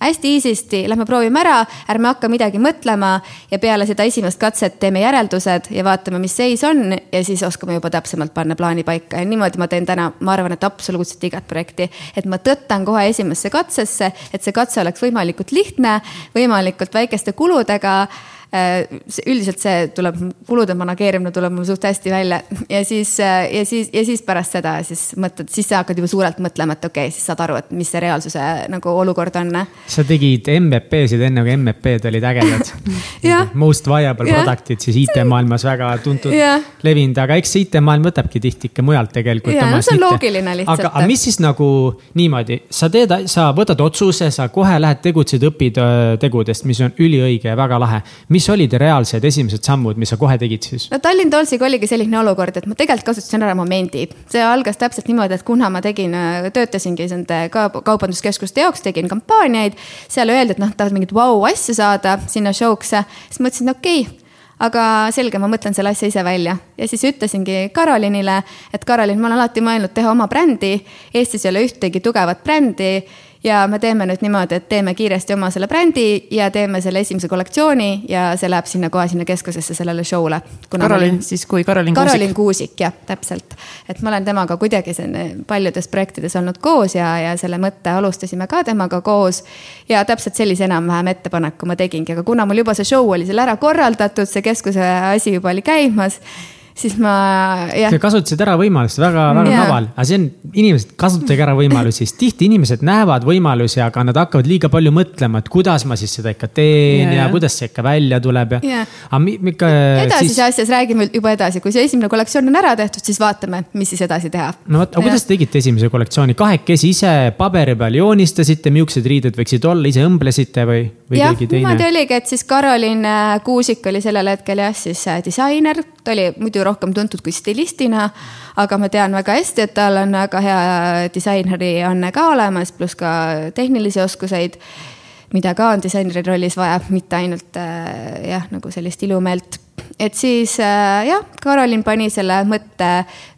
hästi easy'sti, lähme proovime ära, ärme hakka midagi mõtlema ja peale seda esimest katset teeme järeldused ja vaatame, mis seis on ja siis oskame juba täpsemalt panna plaani paika ja niimoodi ma teen täna, ma arvan, et absoluutselt igat projekti. et ma tõttan kohe esimesse katsesse, et see katse oleks võimalikult lihtne, võimalikult väikeste kuludega üldiselt see tuleb, kulude manageerimine tuleb mul suht hästi välja ja siis, äh, ja siis, ja siis pärast seda siis mõtled, siis sa hakkad juba suurelt mõtlema, et okei okay,, siis saad aru, et mis see reaalsuse nagu olukord on. sa tegid MVP-sid enne kui MVP-d olid ägedad Most viable ja. product'id siis IT-maailmas väga tuntud, levinud, aga eks IT-maailm võtabki tihti ikka mujalt tegelikult. no see on loogiline lihtsalt. aga, aga mis siis nagu niimoodi, sa teed, sa võtad otsuse, sa kohe lähed tegutsed, õpid äh, tegudest, mis on üliõige ja väga lahe mis mis olid reaalsed esimesed sammud, mis sa kohe tegid siis? no Tallinn Tollsiga oligi selline olukord, et ma tegelikult kasutasin ära momendi. see algas täpselt niimoodi, et kuna ma tegin, töötasingi nende kaubanduskeskuste jaoks, tegin kampaaniaid. seal öeldi, et noh, tahad mingit vau asja saada sinna show'sse, siis mõtlesin, okei okay, aga selge, ma mõtlen selle asja ise välja ja siis ütlesingi Karolinile, et Karolin, ma olen alati mõelnud teha oma brändi. Eestis ei ole ühtegi tugevat brändi ja me teeme nüüd niimoodi, et teeme kiiresti oma selle brändi ja teeme selle esimese kollektsiooni ja see läheb sinna kohe sinna keskusesse sellele show'le. Karolin siis kui Karolin Kuusik? Karolin Kuusik jah, täpselt. et ma olen temaga kuidagi paljudes projektides olnud koos ja, ja selle mõtte alustasime ka temaga koos. ja täpselt sellise enam-vähem ettepaneku ma tegingi, aga kuna mul juba see show oli seal ära korraldatud, see keskuse asi juba oli käimas siis ma jah. kasutasid ära võimalust, väga, väga kaval, aga see on, inimesed, kasutage ära võimalusi, sest tihti inimesed näevad võimalusi, aga nad hakkavad liiga palju mõtlema, et kuidas ma siis seda ikka teen yeah. ja kuidas see ikka välja tuleb ja yeah.. aga ikka. edasises siis... asjas räägime juba edasi, kui see esimene kollektsioon on ära tehtud, siis vaatame, mis siis edasi teha. no vot, aga kuidas te tegite esimese kollektsiooni, kahekesi ise paberi peal joonistasite, millised riided võiksid olla, ise õmblesite või, või ja, keegi teine? niimoodi oligi, et siis Karolin äh, Kuusik oli sellel hetkel jah, siis äh, disainer, ta oli muidu rohkem tuntud kui stilistina. aga ma tean väga hästi, et tal on väga hea disaineri anne ka olemas, pluss ka tehnilisi oskuseid mida ka on disaineri rollis vaja, mitte ainult äh, jah, nagu sellist ilumeelt. Et siis äh, jah, Karolin pani selle mõtte,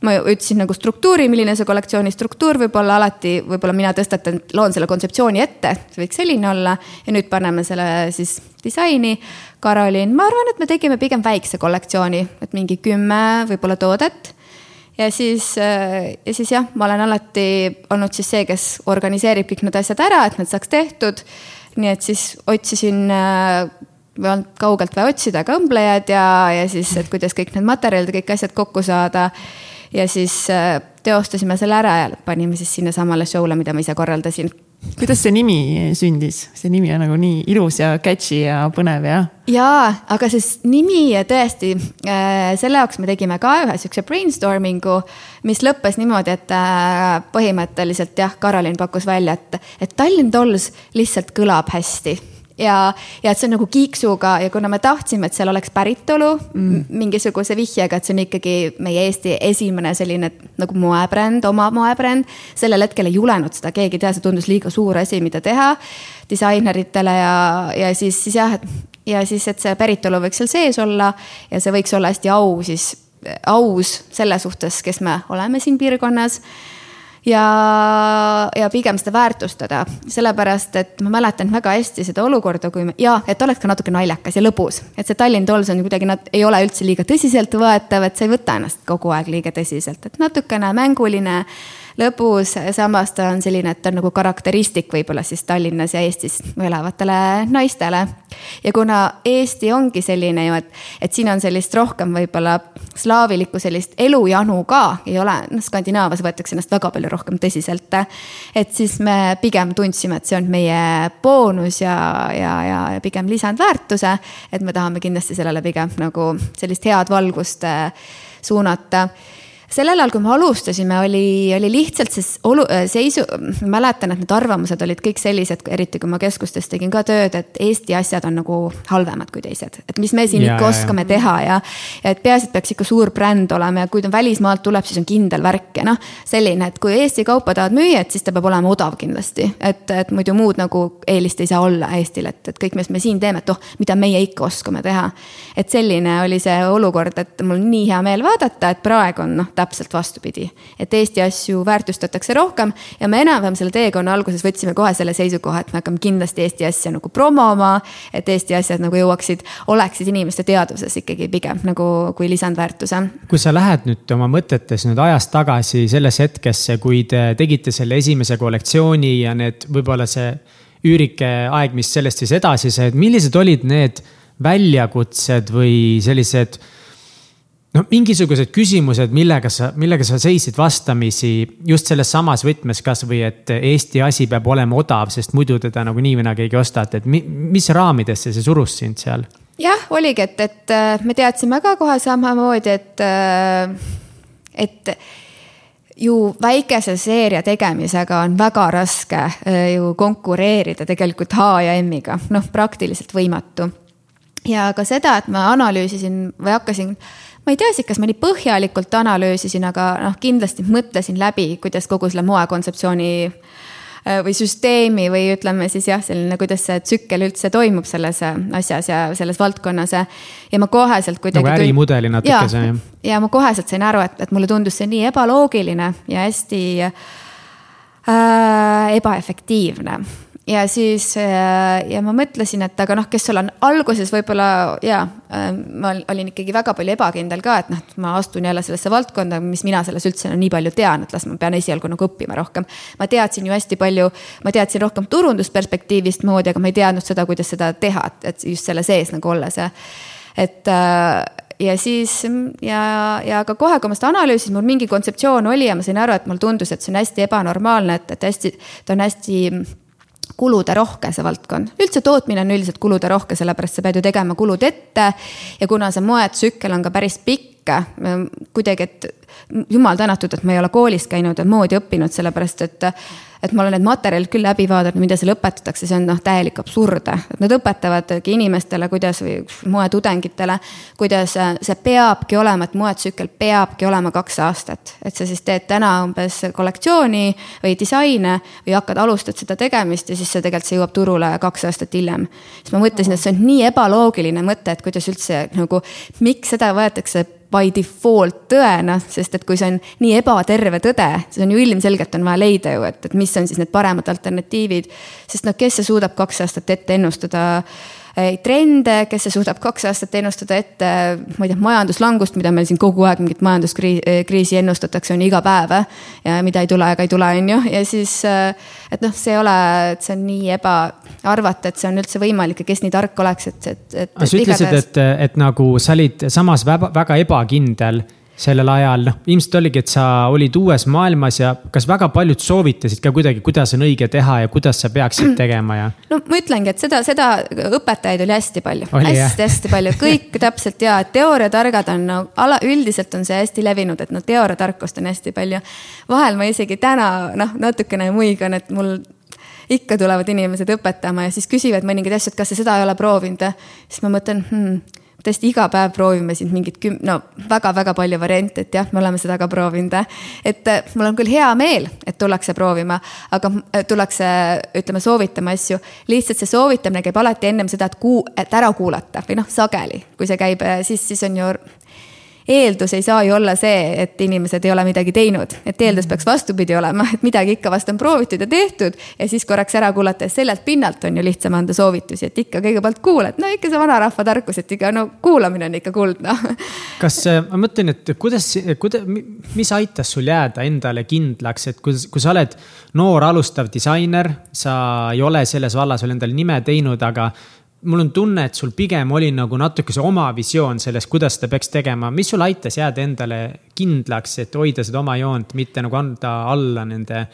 ma ütlesin nagu struktuuri, milline see kollektsiooni struktuur võib olla, alati võib-olla mina tõstatan, loon selle kontseptsiooni ette, see võiks selline olla ja nüüd paneme selle siis disaini. Karolin, ma arvan, et me tegime pigem väikse kollektsiooni, et mingi kümme võib-olla toodet ja siis, äh, ja siis jah, ma olen alati olnud siis see, kes organiseerib kõik need asjad ära, et need saaks tehtud nii et siis otsisin äh, olnud kaugelt vaja otsida ka õmblejad ja, ja siis, et kuidas kõik need materjalid ja kõik asjad kokku saada. ja siis äh, teostasime selle ära ja panime siis sinnasamale show'le, mida ma ise korraldasin. kuidas see nimi sündis, see nimi on nagu nii ilus ja catchy ja põnev ja. jaa, aga see nimi tõesti, äh, selle jaoks me tegime ka ühe siukse brainstorming'u, mis lõppes niimoodi, et põhimõtteliselt jah, Karolin pakkus välja, et, et Tallinn Dolls lihtsalt kõlab hästi ja, ja et see on nagu kiiksuga ja kuna me tahtsime, et seal oleks päritolu mm. mingisuguse vihjega, et see on ikkagi meie Eesti esimene selline nagu moebränd, oma moebränd. sellel hetkel ei julenud seda keegi teha, see tundus liiga suur asi, mida teha disaineritele ja, ja siis, siis jah, ja siis, et see päritolu võiks seal sees olla ja see võiks olla hästi au siis, aus selle suhtes, kes me oleme siin piirkonnas ja, ja pigem seda väärtustada, sellepärast et ma mäletan väga hästi seda olukorda, kui me ja et oleks ka natuke naljakas ja lõbus, et see Tallinn Dolls on kuidagi, nad ei ole üldse liiga tõsiseltvõetav, et sa ei võta ennast kogu aeg liiga tõsiselt, et natukene mänguline lõbus, samas ta on selline, et ta on nagu karakteristik võib-olla siis Tallinnas ja Eestis elavatele naistele. ja kuna Eesti ongi selline ju, et, et siin on sellist rohkem võib-olla slaavilikku sellist elujanu ka, ei ole, noh, Skandinaavias võetakse ennast väga palju rohkem tõsiselt. et siis me pigem tundsime, et see on meie boonus ja, ja, ja, pigem lisandväärtuse. et me tahame kindlasti sellele pigem nagu sellist head valgust äh, suunata sellel ajal, kui me alustasime, oli, oli lihtsalt see olu-, seisu, mäletan, et need arvamused olid kõik sellised, eriti kui ma keskustes tegin ka tööd, et Eesti asjad on nagu halvemad kui teised. et mis me siin ja, ikka oskame ja. teha ja, ja et peaasi, et peaks ikka suur bränd olema ja kui ta välismaalt tuleb, siis on kindel värk ja noh, selline, et kui Eesti kaupa tahad müüa, et siis ta peab olema odav kindlasti. et, et muidu muud nagu eelist ei saa olla Eestil, et, et kõik, mis me siin teeme, et oh, mida meie ikka oskame teha. et selline oli see olukord, et mul nii hea meel vaadata, et praegu on noh täpselt vastupidi. et Eesti asju väärtustatakse rohkem ja me enam-vähem selle teekonna alguses võtsime kohe selle seisukoha, et me hakkame kindlasti Eesti asja nagu promoma. et Eesti asjad nagu jõuaksid, oleksid inimeste teadvuses ikkagi pigem nagu kui lisandväärtuse. kui sa lähed nüüd oma mõtetes nüüd ajas tagasi sellesse hetkesse, kui te tegite selle esimese kollektsiooni ja need võib-olla see üürike aeg, mis sellest siis edasi sai, et millised olid need väljakutsed või sellised no mingisugused küsimused, millega sa, millega sa seisid vastamisi just selles samas võtmes kasvõi, et Eesti asi peab olema odav, sest muidu teda nagunii või naa keegi ei osta, et, et mis raamidesse see surus sind seal? jah, oligi, et, et äh, me teadsime ka kohe samamoodi, et, äh, et ju väikese seeria tegemisega on väga raske äh, ju konkureerida tegelikult H ja M-iga, noh, praktiliselt võimatu. ja ka seda, et ma analüüsisin või hakkasin ma ei tea, kas ma nii põhjalikult analüüsisin, aga noh, kindlasti mõtlesin läbi, kuidas kogu selle moekontseptsiooni äh, või süsteemi või ütleme siis jah, selline, kuidas see tsükkel üldse toimub selles äh, asjas ja selles valdkonnas. ja ma koheselt kuidagi. nagu ärimudeli natukese jah. ja ma koheselt sain aru, et, et mulle tundus see nii ebaloogiline ja hästi äh, ebaefektiivne ja siis äh, ja ma mõtlesin, et aga noh, kes sul on alguses võib-olla ja äh, ma olin ikkagi väga palju ebakindel ka, et noh, ma astun jälle sellesse valdkonda, mis mina selles üldse no, nii palju tean, et las ma pean esialgu nagu õppima rohkem. ma teadsin ju hästi palju, ma teadsin rohkem turundusperspektiivist moodi, aga ma ei teadnud seda, kuidas seda teha, et just selle sees nagu olles ja et äh, ja siis ja, ja ka kohe, kui ma seda analüüsisin, mul mingi kontseptsioon oli ja ma sain aru, et mulle tundus, et see on hästi ebanormaalne, et, et hästi, ta on hästi kuluderohke, see valdkond. üldse tootmine on üldiselt kuluderohke, sellepärast sa pead ju tegema kulud ette ja kuna see moetsükkel on ka päris pikk, kuidagi, et jumal tänatud, et ma ei ole koolis käinud ja moodi õppinud, sellepärast et et ma olen need materjalid küll läbi vaadanud, mida seal õpetatakse, see on noh, täielik absurd. nad õpetavadki inimestele, kuidas või moetudengitele, kuidas see peabki olema, et moetsükkel peabki olema kaks aastat. et sa siis teed täna umbes kollektsiooni või disaine või hakkad, alustad seda tegemist ja siis see tegelikult, see jõuab turule kaks aastat hiljem. siis ma mõtlesin, et see on nii ebaloogiline mõte, et kuidas üldse nagu, miks seda võetakse by default tõena, sest et kui see on nii ebaterve tõde, siis on ju ilmselgelt on vaja leida ju, et, et mis on siis need paremad alternatiivid. sest noh, kes see suudab kaks aastat ette ennustada trende, kes see suudab kaks aastat ennustada ette, ma ei tea, majanduslangust, mida meil siin kogu aeg mingit majanduskriisi ennustatakse, on iga päev. ja mida ei tule ega ei tule, on ju, ja siis, et noh, see ei ole, et see on nii eba, arvata, et see on üldse võimalik ja kes nii tark oleks, et, et, et. sa ütlesid, et, et nagu sa olid samas väga, väga ebakindel sellel ajal, noh, ilmselt oligi, et sa olid uues maailmas ja kas väga paljud soovitasid ka kuidagi, kuidas on õige teha ja kuidas sa peaksid tegema ja? no ma ütlengi, et seda, seda õpetajaid oli hästi palju, hästi-hästi palju, kõik täpselt ja teooriatargad on no, ala, üldiselt on see hästi levinud, et noh, teooriatarkust on hästi palju. vahel ma isegi täna noh, natukene muigan, et mul ikka tulevad inimesed õpetama ja siis küsivad mõningaid asju, et kas sa seda ei ole proovinud. siis ma mõtlen hmm, tõesti iga päev proovime siin mingit küm-, no väga-väga palju variante, et jah, me oleme seda ka proovinud. et äh, mul on küll hea meel, et tullakse proovima, aga äh, tullakse, ütleme, soovitama asju. lihtsalt see soovitamine käib alati ennem seda, et kuu-, et ära kuulata või noh, sageli, kui see käib, siis, siis on ju eeldus ei saa ju olla see, et inimesed ei ole midagi teinud, et eeldus peaks vastupidi olema, et midagi ikka vast on proovitud ja tehtud ja siis korraks ära kuulata ja sellelt pinnalt on ju lihtsam anda soovitusi, et ikka kõigepealt kuulad, no ikka see vanarahva tarkus, et ikka no kuulamine on ikka kuld, noh. kas, äh, ma mõtlen, et kuidas, kuidas, mis aitas sul jääda endale kindlaks, et kui, kui sa oled noor alustav disainer, sa ei ole selles vallas veel endale nime teinud, aga mul on tunne, et sul pigem oli nagu natuke see oma visioon sellest, kuidas seda peaks tegema, mis sul aitas jääda endale kindlaks, et hoida seda oma joont, mitte nagu anda alla nende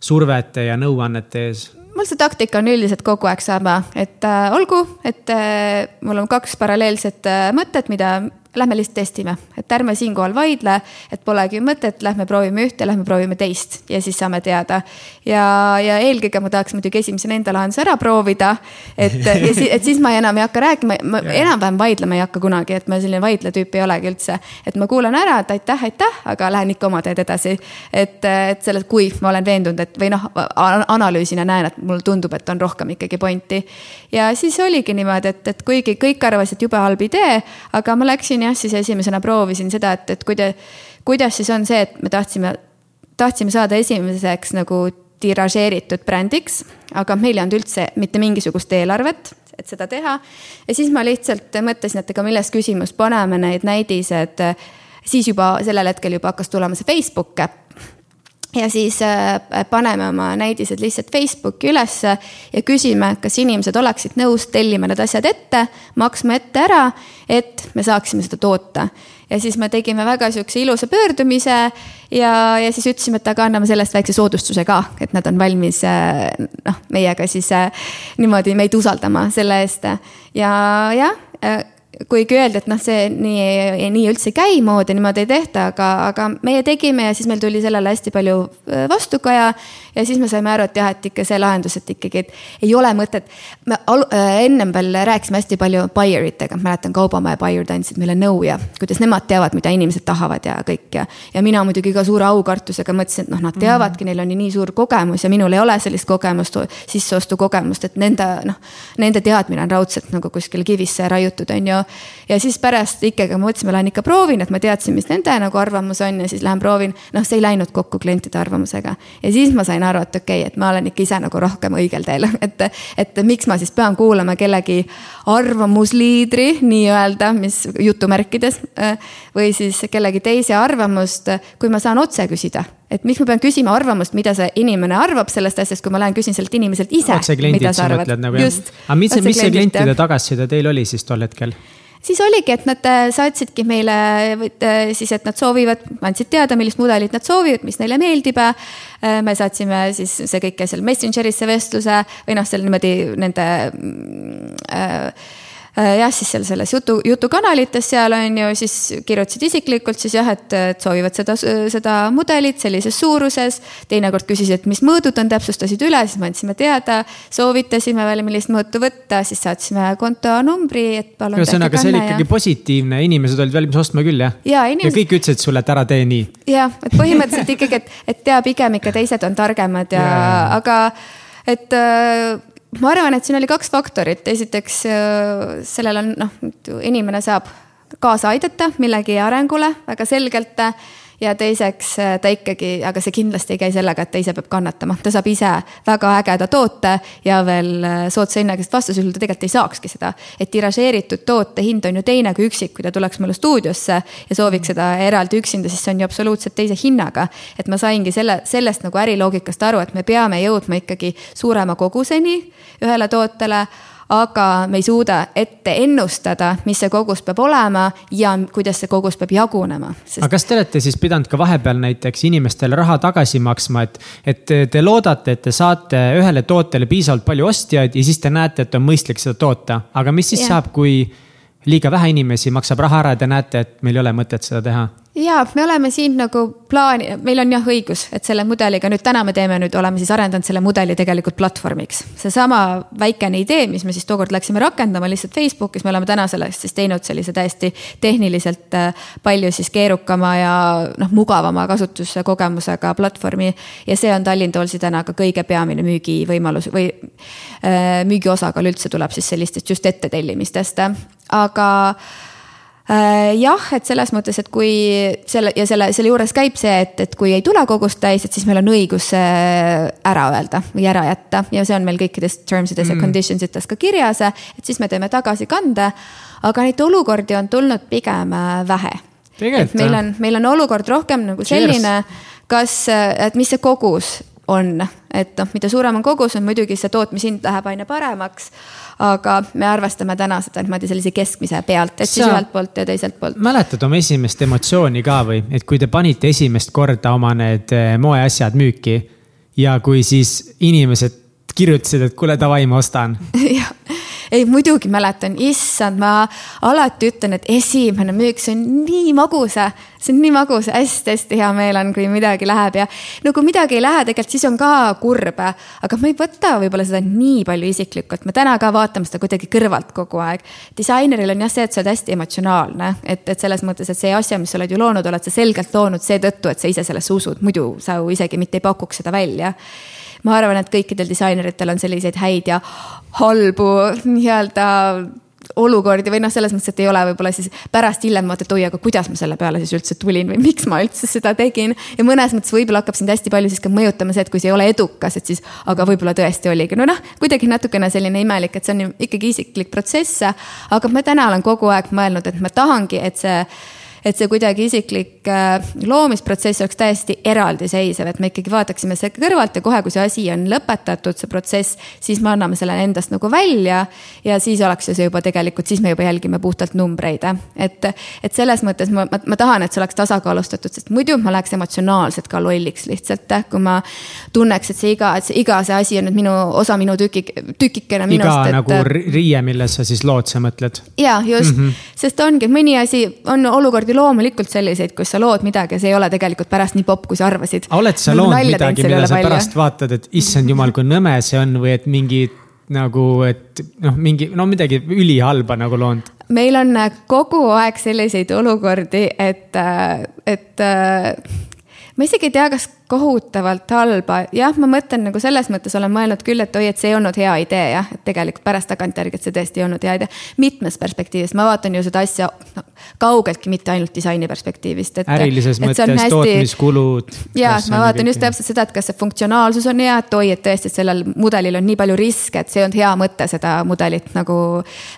survete ja nõuannete ees? mul see taktika on üldiselt kogu aeg sama, et äh, olgu, et äh, mul on kaks paralleelset äh, mõtet, mida lähme lihtsalt testime, et ärme siinkohal vaidle, et polegi mõtet, lähme proovime ühte, lähme proovime teist ja siis saame teada. ja, ja eelkõige ma tahaks muidugi esimesena enda lahenduse ära proovida. et, et siis ma enam ei hakka rääkima, ma enam-vähem vaidlema ei hakka kunagi, et ma selline vaidletüüp ei olegi üldse. et ma kuulan ära, et aitäh, aitäh, aga lähen ikka oma teed edasi. et, et selles, kui ma olen veendunud, et või noh, analüüsin ja näen, et mulle tundub, et on rohkem ikkagi pointi. ja siis oligi niimoodi, et, et kuigi kõik arvasid jube halb idee, aga ma läksin jah, siis esimesena proovisin seda, et, et kuida-, kuidas siis on see, et me tahtsime, tahtsime saada esimeseks nagu tiražeeritud brändiks, aga meil ei olnud üldse mitte mingisugust eelarvet, et seda teha. ja siis ma lihtsalt mõtlesin, et ega milles küsimus, paneme need näidised, siis juba sellel hetkel juba hakkas tulema see Facebook äpp ja siis äh, paneme oma näidised lihtsalt Facebooki ülesse ja küsime, kas inimesed oleksid nõus tellima need asjad ette, maksma ette ära, et me saaksime seda toota. ja siis me tegime väga sihukese ilusa pöördumise ja, ja siis ütlesime, et aga anname sellest väikse soodustuse ka, et nad on valmis äh, noh, meiega siis äh, niimoodi meid usaldama selle eest ja jah kuigi öeldi, et noh, see nii, nii üldse ei käi moodi, niimoodi ei tehta, aga, aga meie tegime ja siis meil tuli sellele hästi palju vastukaja. ja siis me saime aru, et jah, et ikka see lahendus, et ikkagi, et ei ole mõtet. me ennem veel rääkisime hästi palju buyer itega, mäletan Kaubamaja buyer'd andsid meile nõu ja kuidas nemad teavad, mida inimesed tahavad ja kõik ja. ja mina muidugi ka suure aukartusega mõtlesin, et noh, nad teavadki mm, -hmm. neil on ju nii suur kogemus ja minul ei ole sellist kogemust, sisseostukogemust, et nende noh, nende teadmine on raudselt nagu kuskile kivisse raiutud, on ju ja siis pärast ikkagi ma mõtlesin, ma lähen ikka proovin, et ma teadsin, mis nende nagu arvamus on ja siis lähen proovin. noh, see ei läinud kokku klientide arvamusega. Ja siis ma sain aru, et okei okay,, et ma olen ikka ise nagu rohkem õigel teel, et, et miks ma siis pean kuulama kellegi arvamusliidri nii-öelda, mis jutumärkides või siis kellegi teise arvamust, kui ma saan otse küsida et miks ma pean küsima arvamust, mida see inimene arvab sellest asjast, kui ma lähen küsin sellelt inimeselt ise. mida sa arvad. Nagu, just. aga mis, mis see klientide tagasiside teil oli siis tol hetkel? siis oligi, et nad äh, saatsidki meile äh, siis, et nad soovivad, andsid teada, millist mudelit nad soovivad, mis neile meeldib. Äh, me saatsime siis see kõik seal Messengerisse vestluse või noh, seal niimoodi nende äh, Äh, jah, siis seal selles jutu, jutukanalites seal on ju, siis kirjutasid isiklikult siis jah, et, et soovivad seda, seda mudelit sellises suuruses. teinekord küsisid, mis mõõdud on, täpsustasid üle, siis me andsime teada, soovitasime veel, millist mõõtu võtta, siis saatsime kontonumbri, et palun. ühesõnaga, see oli ikkagi ja... positiivne, inimesed olid valmis ostma küll jah? ja, inimesed... ja kõik ütlesid sulle, et ära tee nii. jah, et põhimõtteliselt ikkagi, et, et tea pigem ikka teised on targemad ja, ja. aga et äh, ma arvan, et siin oli kaks faktorit, esiteks äh, sellel on noh, inimene saab kaasa aidata millegi arengule väga selgelt ja teiseks äh, ta ikkagi, aga see kindlasti ei käi sellega, et ta ise peab kannatama, ta saab ise väga ägeda toote ja veel äh, soodsa hinnaga, sest vastasel juhul ta tegelikult ei saakski seda. et tiražeeritud toote hind on ju teine kui üksik, kui ta tuleks mulle stuudiosse ja sooviks seda eraldi üksinda, siis see on ju absoluutselt teise hinnaga. et ma saingi selle, sellest nagu äriloogikast aru, et me peame jõudma ikkagi suurema koguseni ühele tootele aga me ei suuda ette ennustada, mis see kogus peab olema ja kuidas see kogus peab jagunema sest.... aga kas te olete siis pidanud ka vahepeal näiteks inimestele raha tagasi maksma, et, et te loodate, et te saate ühele tootele piisavalt palju ostjaid ja siis te näete, et on mõistlik seda toota, aga mis siis ja. saab, kui liiga vähe inimesi maksab raha ära ja te näete, et meil ei ole mõtet seda teha ja me oleme siin nagu plaani, meil on jah õigus, et selle mudeliga nüüd täna me teeme nüüd, oleme siis arendanud selle mudeli tegelikult platvormiks. seesama väikene idee, mis me siis tookord läksime rakendama lihtsalt Facebookis, me oleme täna sellest siis teinud sellise täiesti tehniliselt äh, palju siis keerukama ja noh, mugavama kasutuskogemusega platvormi. ja see on Tallinn Toolsi täna ka kõige peamine müügivõimalus või äh, müügiosakaal üldse tuleb siis sellistest just ettetellimistest, aga Äh, jah, et selles mõttes, et kui selle ja selle, selle juures käib see, et, et kui ei tule kogust täis, et siis meil on õigus see ära öelda või ära jätta ja see on meil kõikides terms ides mm. ja conditions ites ka kirjas, et siis me teeme tagasikande. aga neid olukordi on tulnud pigem äh, vähe. et meil on, meil on olukord rohkem nagu selline, kas, et mis see kogus on, et noh, mida suurem on kogus, on muidugi see tootmishind läheb aina paremaks aga me arvestame täna seda niimoodi sellise keskmise pealt, et Sa siis ühelt poolt ja teiselt poolt. mäletad oma esimest emotsiooni ka või, et kui te panite esimest korda oma need eh, moeasjad müüki ja kui siis inimesed kirjutasid, et kuule, davai, ma ostan ei, muidugi mäletan, issand, ma alati ütlen, et esimene müük, see on nii magus, see on nii magus. Hästi,, hästi-hästi hea meel on, kui midagi läheb. Ja no kui midagi ei lähe, tegelikult siis on ka kurb. aga ma ei võta võib-olla seda nii palju isiklikult, me täna ka vaatame seda kuidagi kõrvalt kogu aeg. disaineril on jah see, et sa oled hästi emotsionaalne, et, et selles mõttes, et see asja, mis sa oled ju loonud, oled sa selgelt loonud seetõttu, et sa ise sellesse usud, muidu sa ju isegi mitte ei pakuks seda välja ma arvan, et kõikidel disaineritel on selliseid häid ja halbu nii-öelda olukordi või noh, selles mõttes, et ei ole võib-olla siis pärast hiljem vaata, et oi, aga kuidas ma selle peale siis üldse tulin või miks ma üldse seda tegin. ja mõnes mõttes võib-olla hakkab sind hästi palju siis ka mõjutama see, et kui see ei ole edukas, et siis, aga võib-olla tõesti oligi, no noh, kuidagi natukene selline imelik, et see on ikkagi isiklik protsess. aga ma täna olen kogu aeg mõelnud, et ma tahangi, et see et see kuidagi isiklik äh, loomisprotsess oleks täiesti eraldiseisev, et me ikkagi vaataksime seda kõrvalt ja kohe, kui see asi on lõpetatud, see protsess, siis me anname selle endast nagu välja. ja siis oleks see juba tegelikult, siis me juba jälgime puhtalt numbreid, et, et selles mõttes ma, ma, ma tahan, et see oleks tasakaalustatud, sest muidu ma läheks emotsionaalselt ka lolliks lihtsalt, kui ma tunneks, et see iga, et see iga see asi on nüüd minu osa minu tükik, tükikene minust. iga et, nagu riie, milles sa siis lood, sa mõtled? ja just mm, -hmm. sest ongi, mõni asi on olukordi loomulikult selliseid, kus sa lood midagi ja see ei ole tegelikult pärast nii popp, kui sa arvasid. oled sa loonud midagi, mida sa palju. pärast vaatad, et issand jumal, kui nõme see on või et mingi nagu, et noh, mingi, no midagi ülihalba nagu loonud? meil on kogu aeg selliseid olukordi, et, et ma isegi ei tea, kas kohutavalt halba, jah, ma mõtlen nagu selles mõttes olen mõelnud küll, et oi, et see ei olnud hea idee jah, et tegelikult pärast tagantjärgi, et see tõesti ei olnud hea idee. mitmest perspektiivist, ma vaatan ju seda asja no, kaugeltki mitte ainult disaini perspektiivist, ärilises et mõttes hästi... tootmiskulud. ja, ma vaatan just täpselt seda, et kas see funktsionaalsus on hea, et oi, et tõesti, et sellel mudelil on nii palju riske, et see ei olnud hea mõte seda mudelit nagu.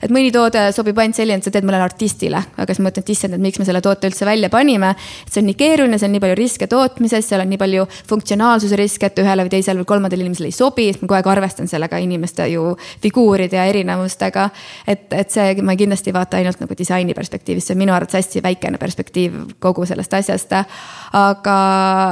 et mõni toode sobib ainult selline, et sa teed mõnele artistile, aga siis ma mõtlen, et issand, et miks me selle toote üldse välja panime. see on nii keeruline, seal on nii palju riske tootmises, seal on nii palju funktsionaalsuse riske, et ühele või teisele või kolmandale inimesele ei sobi, sest ma kogu aeg arvestan sellega inimeste ju figuuride ja erinevustega. et, et see, ma kindlasti ei vaata ainult nagu disaini perspektiivist, see on minu arvates hästi väikene perspektiiv kogu sellest asjast. aga,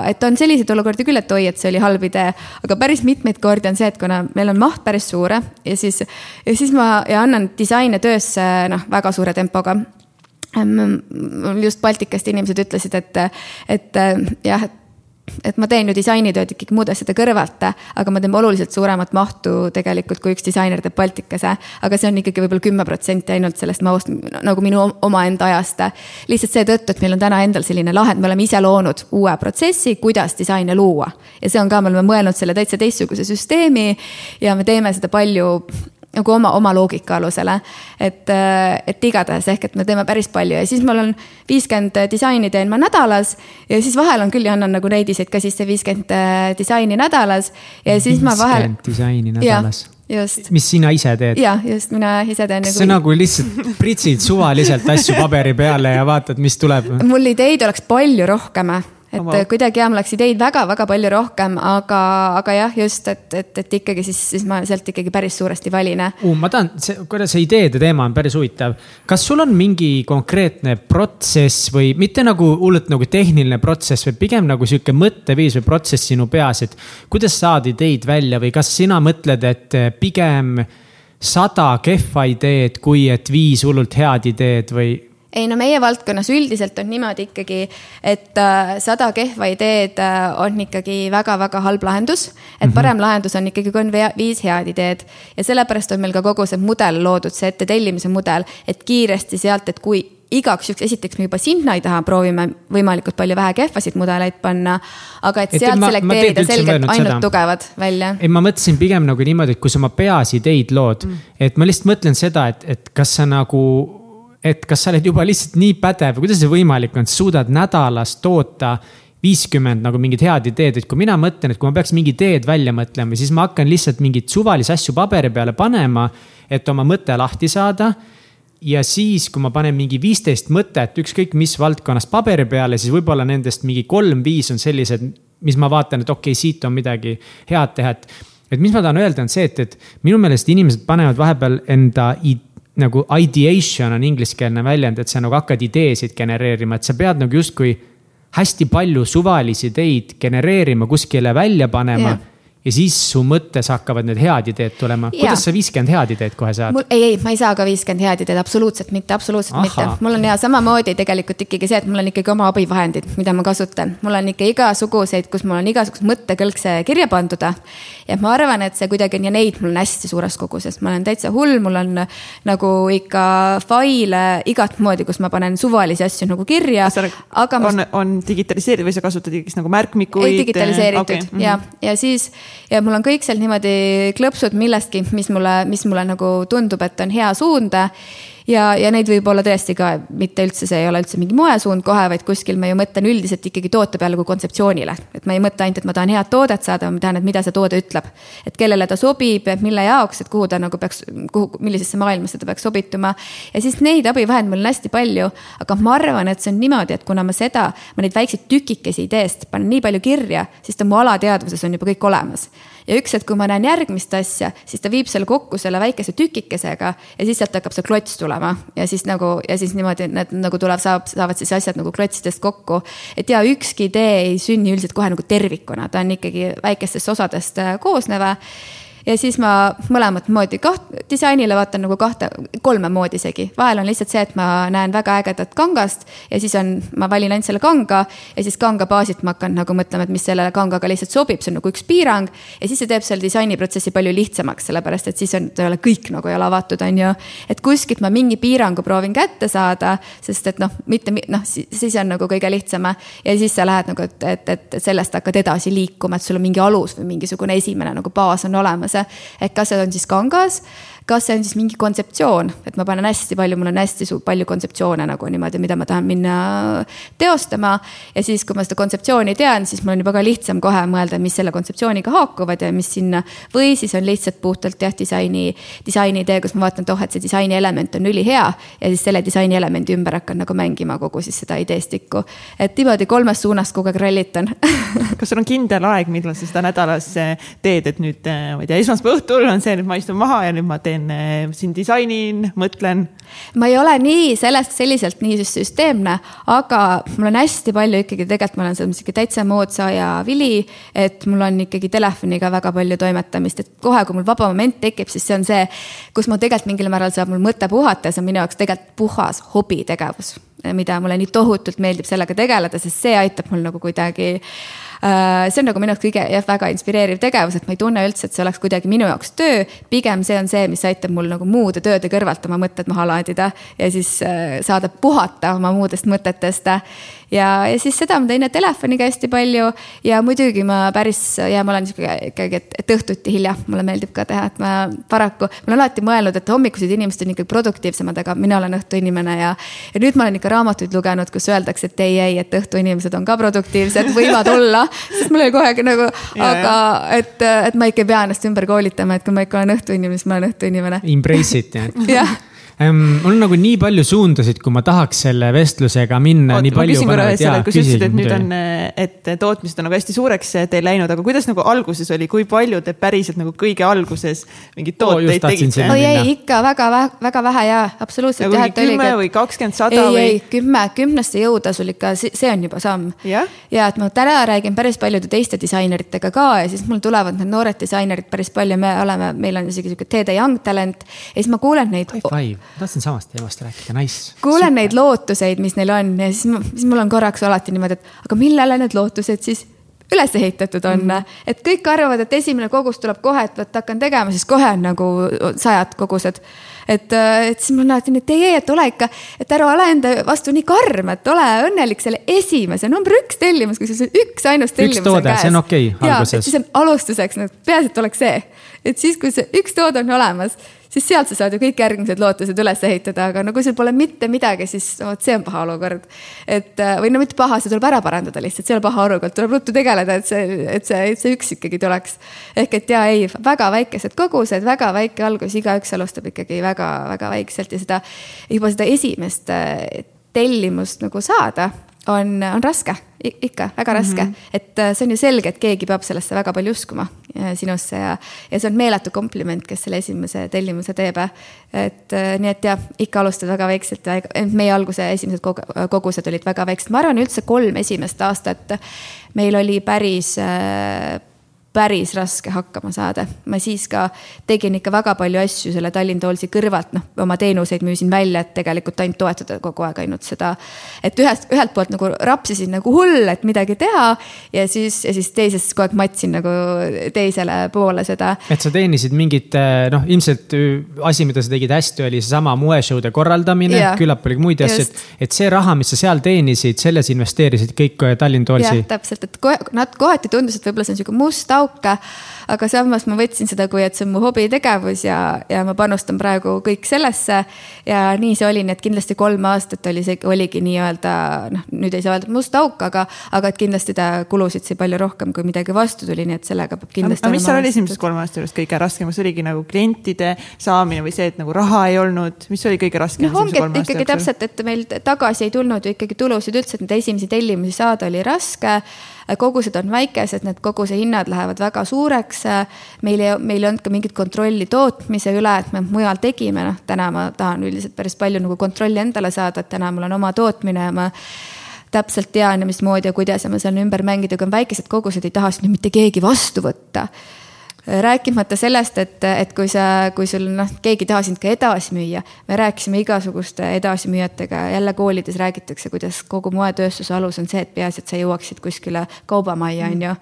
et on selliseid olukordi küll, et oi, et see oli halb idee, aga päris mitmeid kordi on see, et kuna meil on maht päris suure ja siis, ja siis ma ja annan disaine töösse noh, väga suure tempoga just Baltikast inimesed ütlesid, et, et jah, et et ma teen ju disainitööd ikkagi muude asjade kõrvalt, aga ma teen oluliselt suuremat mahtu tegelikult, kui üks disainer teeb Baltikase. aga see on ikkagi võib-olla kümme protsenti ainult sellest mahust nagu minu omaenda ajast. lihtsalt seetõttu, et meil on täna endal selline lahend, me oleme ise loonud uue protsessi, kuidas disaine luua. ja see on ka, me oleme mõelnud selle täitsa teistsuguse süsteemi ja me teeme seda palju nagu oma, oma loogika alusele. et, äh, et igatahes ehk, et me teeme päris palju ja siis mul on viiskümmend disaini teen ma nädalas. ja siis vahel on küll ja annan nagu neidiseid ka sisse viiskümmend äh, disaini nädalas. ja siis ma vahel. viiskümmend disaini nädalas just. mis sina ise teed? ja just, mina ise teen. kas nagu... sa nagu lihtsalt pritsid suvaliselt asju paberi peale ja vaatad, mis tuleb? mul ideid oleks palju rohkem et Oma... kuidagi jah, mul oleks ideid väga-väga palju rohkem, aga, aga jah, just, et, et, et ikkagi siis, siis ma sealt ikkagi päris suuresti valin uh,. ma tahan, see, kuidas see ideede teema on päris huvitav. kas sul on mingi konkreetne protsess või mitte nagu hullult nagu tehniline protsess, vaid pigem nagu sihuke mõtteviis või protsess sinu peas, et kuidas saad ideid välja või kas sina mõtled, et pigem sada kehva ideed, kui et viis hullult head ideed või ei no meie valdkonnas üldiselt on niimoodi ikkagi, et äh, sada kehva ideed äh, on ikkagi väga-väga halb lahendus. et mhm. parem lahendus on ikkagi, kui on viis head ideed ja sellepärast on meil ka kogu see mudel loodud, see ette tellimise mudel, et kiiresti sealt, et kui igaks juhuks, esiteks me juba sinna ei taha, proovime võimalikult palju vähe kehvasid mudeleid panna. aga et, et sealt ma, selekteerida ma selgelt ainult seda. tugevad välja. ei, ma mõtlesin pigem nagu niimoodi, et kui sa oma peas ideid lood mm., et ma lihtsalt mõtlen seda, et, et kas sa nagu et kas sa oled juba lihtsalt nii pädev, kuidas see võimalik on, suudad nädalas toota viiskümmend nagu mingit head ideed, et kui mina mõtlen, et kui ma peaks mingi ideed välja mõtlema, siis ma hakkan lihtsalt mingeid suvalisi asju paberi peale panema, et oma mõte lahti saada. ja siis, kui ma panen mingi viisteist mõtet, ükskõik mis valdkonnas paberi peale, siis võib-olla nendest mingi kolm-viis on sellised, mis ma vaatan, et okei okay,, siit on midagi head teha, et et mis ma tahan öelda, on see, et, et minu meelest inimesed panevad vahepeal enda nagu ideation on ingliskeelne väljend, et sa nagu hakkad ideesid genereerima, et sa pead nagu justkui hästi palju suvalisi ideid genereerima, kuskile välja panema yeah ja siis su mõttes hakkavad need head ideed tulema. kuidas sa viiskümmend head ideed kohe saad? ei, ei, ma ei saa ka viiskümmend head ideed, absoluutselt mitte, absoluutselt Aha. mitte. mul on ja samamoodi tegelikult ikkagi see, et mul on ikkagi oma abivahendid, mida ma kasutan. mul on ikka igasuguseid, kus mul on igasugused mõttekõlkse kirja pandud. ja ma arvan, et see kuidagi on ja neid mul on hästi suures koguses, ma olen täitsa hull, mul on nagu ikka faile igat moodi, kus ma panen suvalisi asju nagu kirja. aga ma... on, on digitaliseeritud või sa kasutad ikkagi nagu märkmikuid? ei, digitaliseeritud okay. ja, ja siis ja mul on kõik seal niimoodi klõpsud millestki, mis mulle, mis mulle nagu tundub, et on hea suund ja, ja neid võib olla tõesti ka mitte üldse, see ei ole üldse mingi moesuund kohe, vaid kuskil ma ju mõtlen üldiselt ikkagi toote peale kui kontseptsioonile. et ma ei mõtle ainult, et ma tahan head toodet saada, ma tean, et mida see toode ütleb. et kellele ta sobib, mille jaoks, et kuhu ta nagu peaks, kuhu, millisesse maailmasse ta peaks sobituma. ja siis neid abivahendeid mul on hästi palju, aga ma arvan, et see on niimoodi, et kuna ma seda, ma neid väikseid tükikesi ideest panen nii palju kirja, siis ta mu alateadvuses on juba kõik olemas ja üks hetk, kui ma näen järgmist asja, siis ta viib selle kokku selle väikese tükikesega ja siis sealt hakkab see klots tulema. Ja siis nagu ja siis niimoodi need nagu tuleb, saab, saavad siis asjad nagu klotsidest kokku. et ja ükski idee ei sünni üldiselt kohe nagu tervikuna, ta on ikkagi väikestest osadest äh, koosneva ja siis ma mõlemat moodi kaht-, disainile vaatan nagu kahte, kolme moodi isegi. vahel on lihtsalt see, et ma näen väga ägedat kangast ja siis on, ma valin ainult selle kanga ja siis kanga baasilt ma hakkan nagu mõtlema, et mis selle kangaga lihtsalt sobib, see on nagu üks piirang. ja siis see teeb selle disainiprotsessi palju lihtsamaks, sellepärast et siis on, ta ei ole kõik nagu ei ole avatud, on ju. et kuskilt ma mingi piirangu proovin kätte saada, sest et noh, mitte noh, siis on nagu kõige lihtsam ja siis sa lähed nagu, et, et, et sellest hakkad edasi liikuma, et sul on mingi alus või mingisugune esimene nagu baas on olemas. Et kas see on siis kangas kas see on siis mingi kontseptsioon, et ma panen hästi palju, mul on hästi palju kontseptsioone nagu niimoodi, mida ma tahan minna teostama. ja siis, kui ma seda kontseptsiooni tean, siis mul on juba ka lihtsam kohe mõelda, mis selle kontseptsiooniga haakuvad ja mis sinna. või siis on lihtsalt puhtalt jah, disaini, disaini idee, kus ma vaatan, et oh, et see disaini element on ülihea. ja siis selle disaini elemendi ümber hakkan nagu mängima kogu siis seda ideestikku. et niimoodi kolmes suunas kogu aeg rallitan kas sul on kindel aeg, millal sa seda nädalas teed, et nüüd, ma ei tea, esmaspäeva õhtul on see, nüüd ma istun maha ja nüüd ma teen teen eh, siin disainin, mõtlen. ma ei ole nii sellest, selliselt nii süsteemne, aga mul on hästi palju ikkagi, tegelikult ma olen selles mõttes ikka täitsa moodsa aja vili. et mul on ikkagi telefoniga väga palju toimetamist, et kohe, kui mul vaba moment tekib, siis see on see, kus ma tegelikult mingil määral saab mul mõte puhata ja see on minu jaoks tegelikult puhas hobitegevus mida mulle nii tohutult meeldib sellega tegeleda, sest see aitab mul nagu kuidagi äh, see on nagu minu jaoks kõige jah, väga inspireeriv tegevus, et ma ei tunne üldse, et see oleks kuidagi minu jaoks töö. pigem see on see, mis aitab mul nagu muude tööde kõrvalt oma mõtted maha laadida ja siis äh, saada puhata oma muudest mõtetest ja, ja siis seda ma teen telefoniga hästi palju ja muidugi ma päris ja ma olen sihuke ikkagi, et, et õhtuti hilja mulle meeldib ka teha, et ma paraku, ma olen alati mõelnud, et hommikused inimesed on ikkagi produktiivsemad, aga mina olen õhtuinimene ja. ja nüüd ma olen ikka raamatuid lugenud, kus öeldakse, et ei, ei, et õhtuinimesed on ka produktiivsed, võivad olla, sest mul oli aeg nagu, aga et, et ma ikka ei pea ennast ümber koolitama, et kui ma ikka olen õhtuinimene, siis ma olen õhtuinimene. Embrace it jah mul on nagu nii palju suundasid, kui ma tahaks selle vestlusega minna. ma küsin korra veel selle, kui sa ütlesid, et nüüd on, et tootmised on nagu hästi suureks teil läinud, aga kuidas nagu alguses oli, kui palju te päriselt nagu kõige alguses mingeid tooteid oh, tegite? oi ei, ikka väga, väga vähe ja absoluutselt. nagu kümme või kakskümmend, sada või? ei, ei, kümme, kümnesse jõuda sul ikka, see on juba samm. ja et ma täna räägin päris paljude teiste disaineritega ka ja siis mul tulevad need noored disainerid päris palju, me oleme, meil on isegi sihuke TD Young Talent ja siis ma kuulen neid. High five tahtsin samast teemast rääkida, nice. kuulen neid lootuseid, mis neil on ja siis, siis mul on korraks alati niimoodi, et aga millele need lootused siis üles ehitatud on mm. -hmm. et kõik arvavad, et esimene kogus tuleb kohe, et vot hakkan tegema, siis kohe on nagu sajad kogused. et, et siis mul on alati nii, et ei, ei, et ole ikka, et ära ole enda vastu nii karm, et ole õnnelik selle esimese number üks tellimus, kui sul see üks ainus tellimus üks toode, see on okei okay, alguses. siis on alustuseks, peaasi, et oleks see, et siis, kui see üks toode on olemas siis sealt sa saad ju kõik järgmised lootused üles ehitada, aga no kui sul pole mitte midagi, siis vot see on paha olukord. et äh, või no mitte paha, see tuleb ära parandada lihtsalt, see ei ole paha olukord, tuleb ruttu tegeleda, et see, et see, et see üks ikkagi tuleks. ehk et ja ei, väga väikesed kogused, väga väike algus, igaüks alustab ikkagi väga-väga väikselt ja seda juba seda esimest äh, tellimust nagu saada on, on raske, ikka väga raske mm, -hmm. et äh, see on ju selge, et keegi peab sellesse väga palju uskuma äh, sinusse ja, ja see on meeletu kompliment, kes selle esimese tellimuse teeb. et äh, nii, et jah, ikka alustad väga väikselt meie alguse esimesed kogused olid väga väiksed, ma arvan, üldse kolm esimest aastat meil oli päris päris raske hakkama saada. ma siis ka tegin ikka väga palju asju selle Tallinn Toolsi kõrvalt, noh, oma teenuseid müüsin välja, et tegelikult ainult toetada kogu aeg ainult seda. et ühest, ühelt poolt nagu rapsisin nagu hull, et midagi teha ja siis, ja siis teisest kogu aeg matsin nagu teisele poole seda. et sa teenisid mingit, eh, noh, ilmselt asi, mida sa tegid hästi, oli seesama moeshow'de korraldamine, küllap oli muid asju, et, et see raha, mis sa seal teenisid, selles investeerisid kõik Tallinn Toolsi. jah, täpselt, et kohe, nad kohati tundus, et võib-olla see on sihuke must auk auke. aga samas ma võtsin seda, kui et see on mu hobitegevus ja, ja ma panustan praegu kõik sellesse. ja nii see oli, nii et kindlasti kolm aastat oli see, oligi nii-öelda noh, nüüd ei saa öelda must auk, aga, aga et kindlasti ta kulusid sai palju rohkem, kui midagi vastu tuli, nii et sellega peab kindlasti. aga mis seal oli esimesed kolm aastat juures kõige raskem, kas oligi nagu klientide saamine või see, et nagu raha ei olnud, mis oli kõige raskem? noh, ongi, et ikkagi täpselt, et meil tagasi ei tulnud ju ikkagi tulusid üldse, et neid esimesi tellimusi saada oli raske kogused on väikesed, need koguse hinnad lähevad väga suureks. meil ei, meil ei olnud ka mingit kontrolli tootmise üle, et me mujal tegime, noh täna ma tahan üldiselt päris palju nagu kontrolli endale saada, et täna mul on oma tootmine ja ma täpselt tean ja mismoodi ja kuidas ja ma saan ümber mängida, kui on väikesed kogused, ei taha sinna mitte keegi vastu võtta rääkimata sellest, et, et kui sa, kui sul noh, keegi ei taha sind ka edasi müüa. me rääkisime igasuguste edasimüüjatega, jälle koolides räägitakse, kuidas kogu moetööstuse alus on see, et peaasi, et sa jõuaksid kuskile kaubamajja, on ju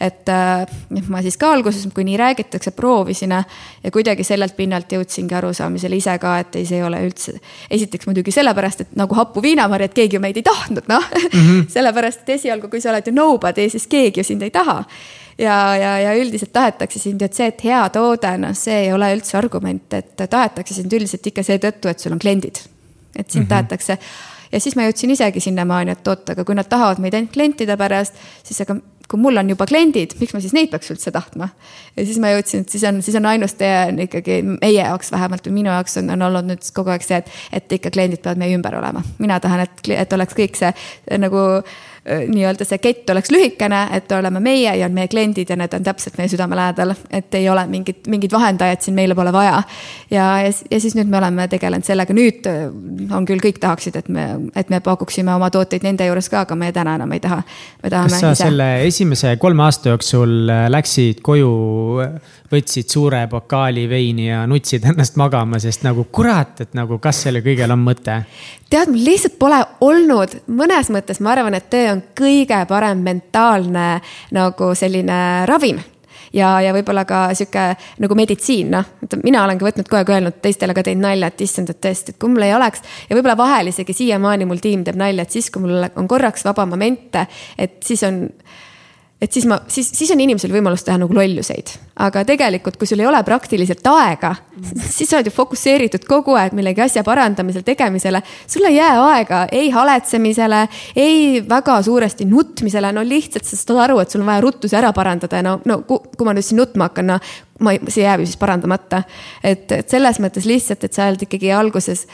et äh, ma siis ka alguses, kui nii räägitakse, proovisin ja kuidagi sellelt pinnalt jõudsingi arusaamisele ise ka, et ei, see ei ole üldse. esiteks muidugi sellepärast, et nagu happu viinamarjad, keegi ju meid ei tahtnud, noh mm -hmm. sellepärast, et esialgu, kui sa oled ju nobody, siis keegi ju sind ei taha ja, ja, ja üldiselt tahetakse sind, et see, et hea toode, noh, see ei ole üldse argument, et tahetakse sind üldiselt ikka seetõttu, et sul on kliendid. et sind mm -hmm. tahetakse ja siis ma jõudsin isegi sinnamaani, et oot, aga kui nad tahavad meid ainult klientide pärast, siis aga kui mul on juba kliendid, miks ma siis neid peaks üldse tahtma? ja siis ma jõudsin, et siis on, siis on ainus tee on ikkagi meie jaoks vähemalt või minu jaoks on, on olnud nüüd kogu aeg see, et, et ikka kliendid peavad meie ümber olema. mina tahan, et, et oleks kõik see nagu nii-öelda see kett oleks lühikene, et oleme meie ja meie kliendid ja need on täpselt meie südame lähedal, et ei ole mingit, mingit vahendajat siin meile pole vaja. ja, ja, ja siis nüüd me oleme tegelenud sellega, nüüd äh, on küll, kõik tahaksid, et me, et me pakuksime oma tooteid nende juures ka, aga me täna enam ei taha. kas sa ise. selle esimese kolme aasta jooksul äh, läksid koju võtsid suure pokaali veini ja nutsid ennast magama, sest nagu kurat, et nagu kas sellel kõigel on mõte? tead, mul lihtsalt pole olnud, mõnes mõttes ma arvan, et töö on kõige parem mentaalne nagu selline ravim ja, ja võib-olla ka sihuke nagu meditsiin, noh. mina olen ka võtnud kogu aeg öelnud teistele ka teinud nalja, et issand, et tõesti, et kui mul ei oleks ja võib-olla vahel isegi siiamaani mul tiim teeb nalja, et siis, kui mul on korraks vaba momente, et siis on et siis ma, siis, siis on inimesel võimalus teha nagu lolluseid. aga tegelikult, kui sul ei ole praktiliselt aega, siis sa oled ju fokusseeritud kogu aeg millegi asja parandamisel, tegemisele. sul ei jää aega ei haletsemisele, ei väga suuresti nutmisele, no lihtsalt sa saad aru, et sul on vaja ruttu see ära parandada ja no, no kui ma nüüd siin nutma hakkan, no ma, see jääb ju siis parandamata. et, et selles mõttes lihtsalt, et sa oled ikkagi alguses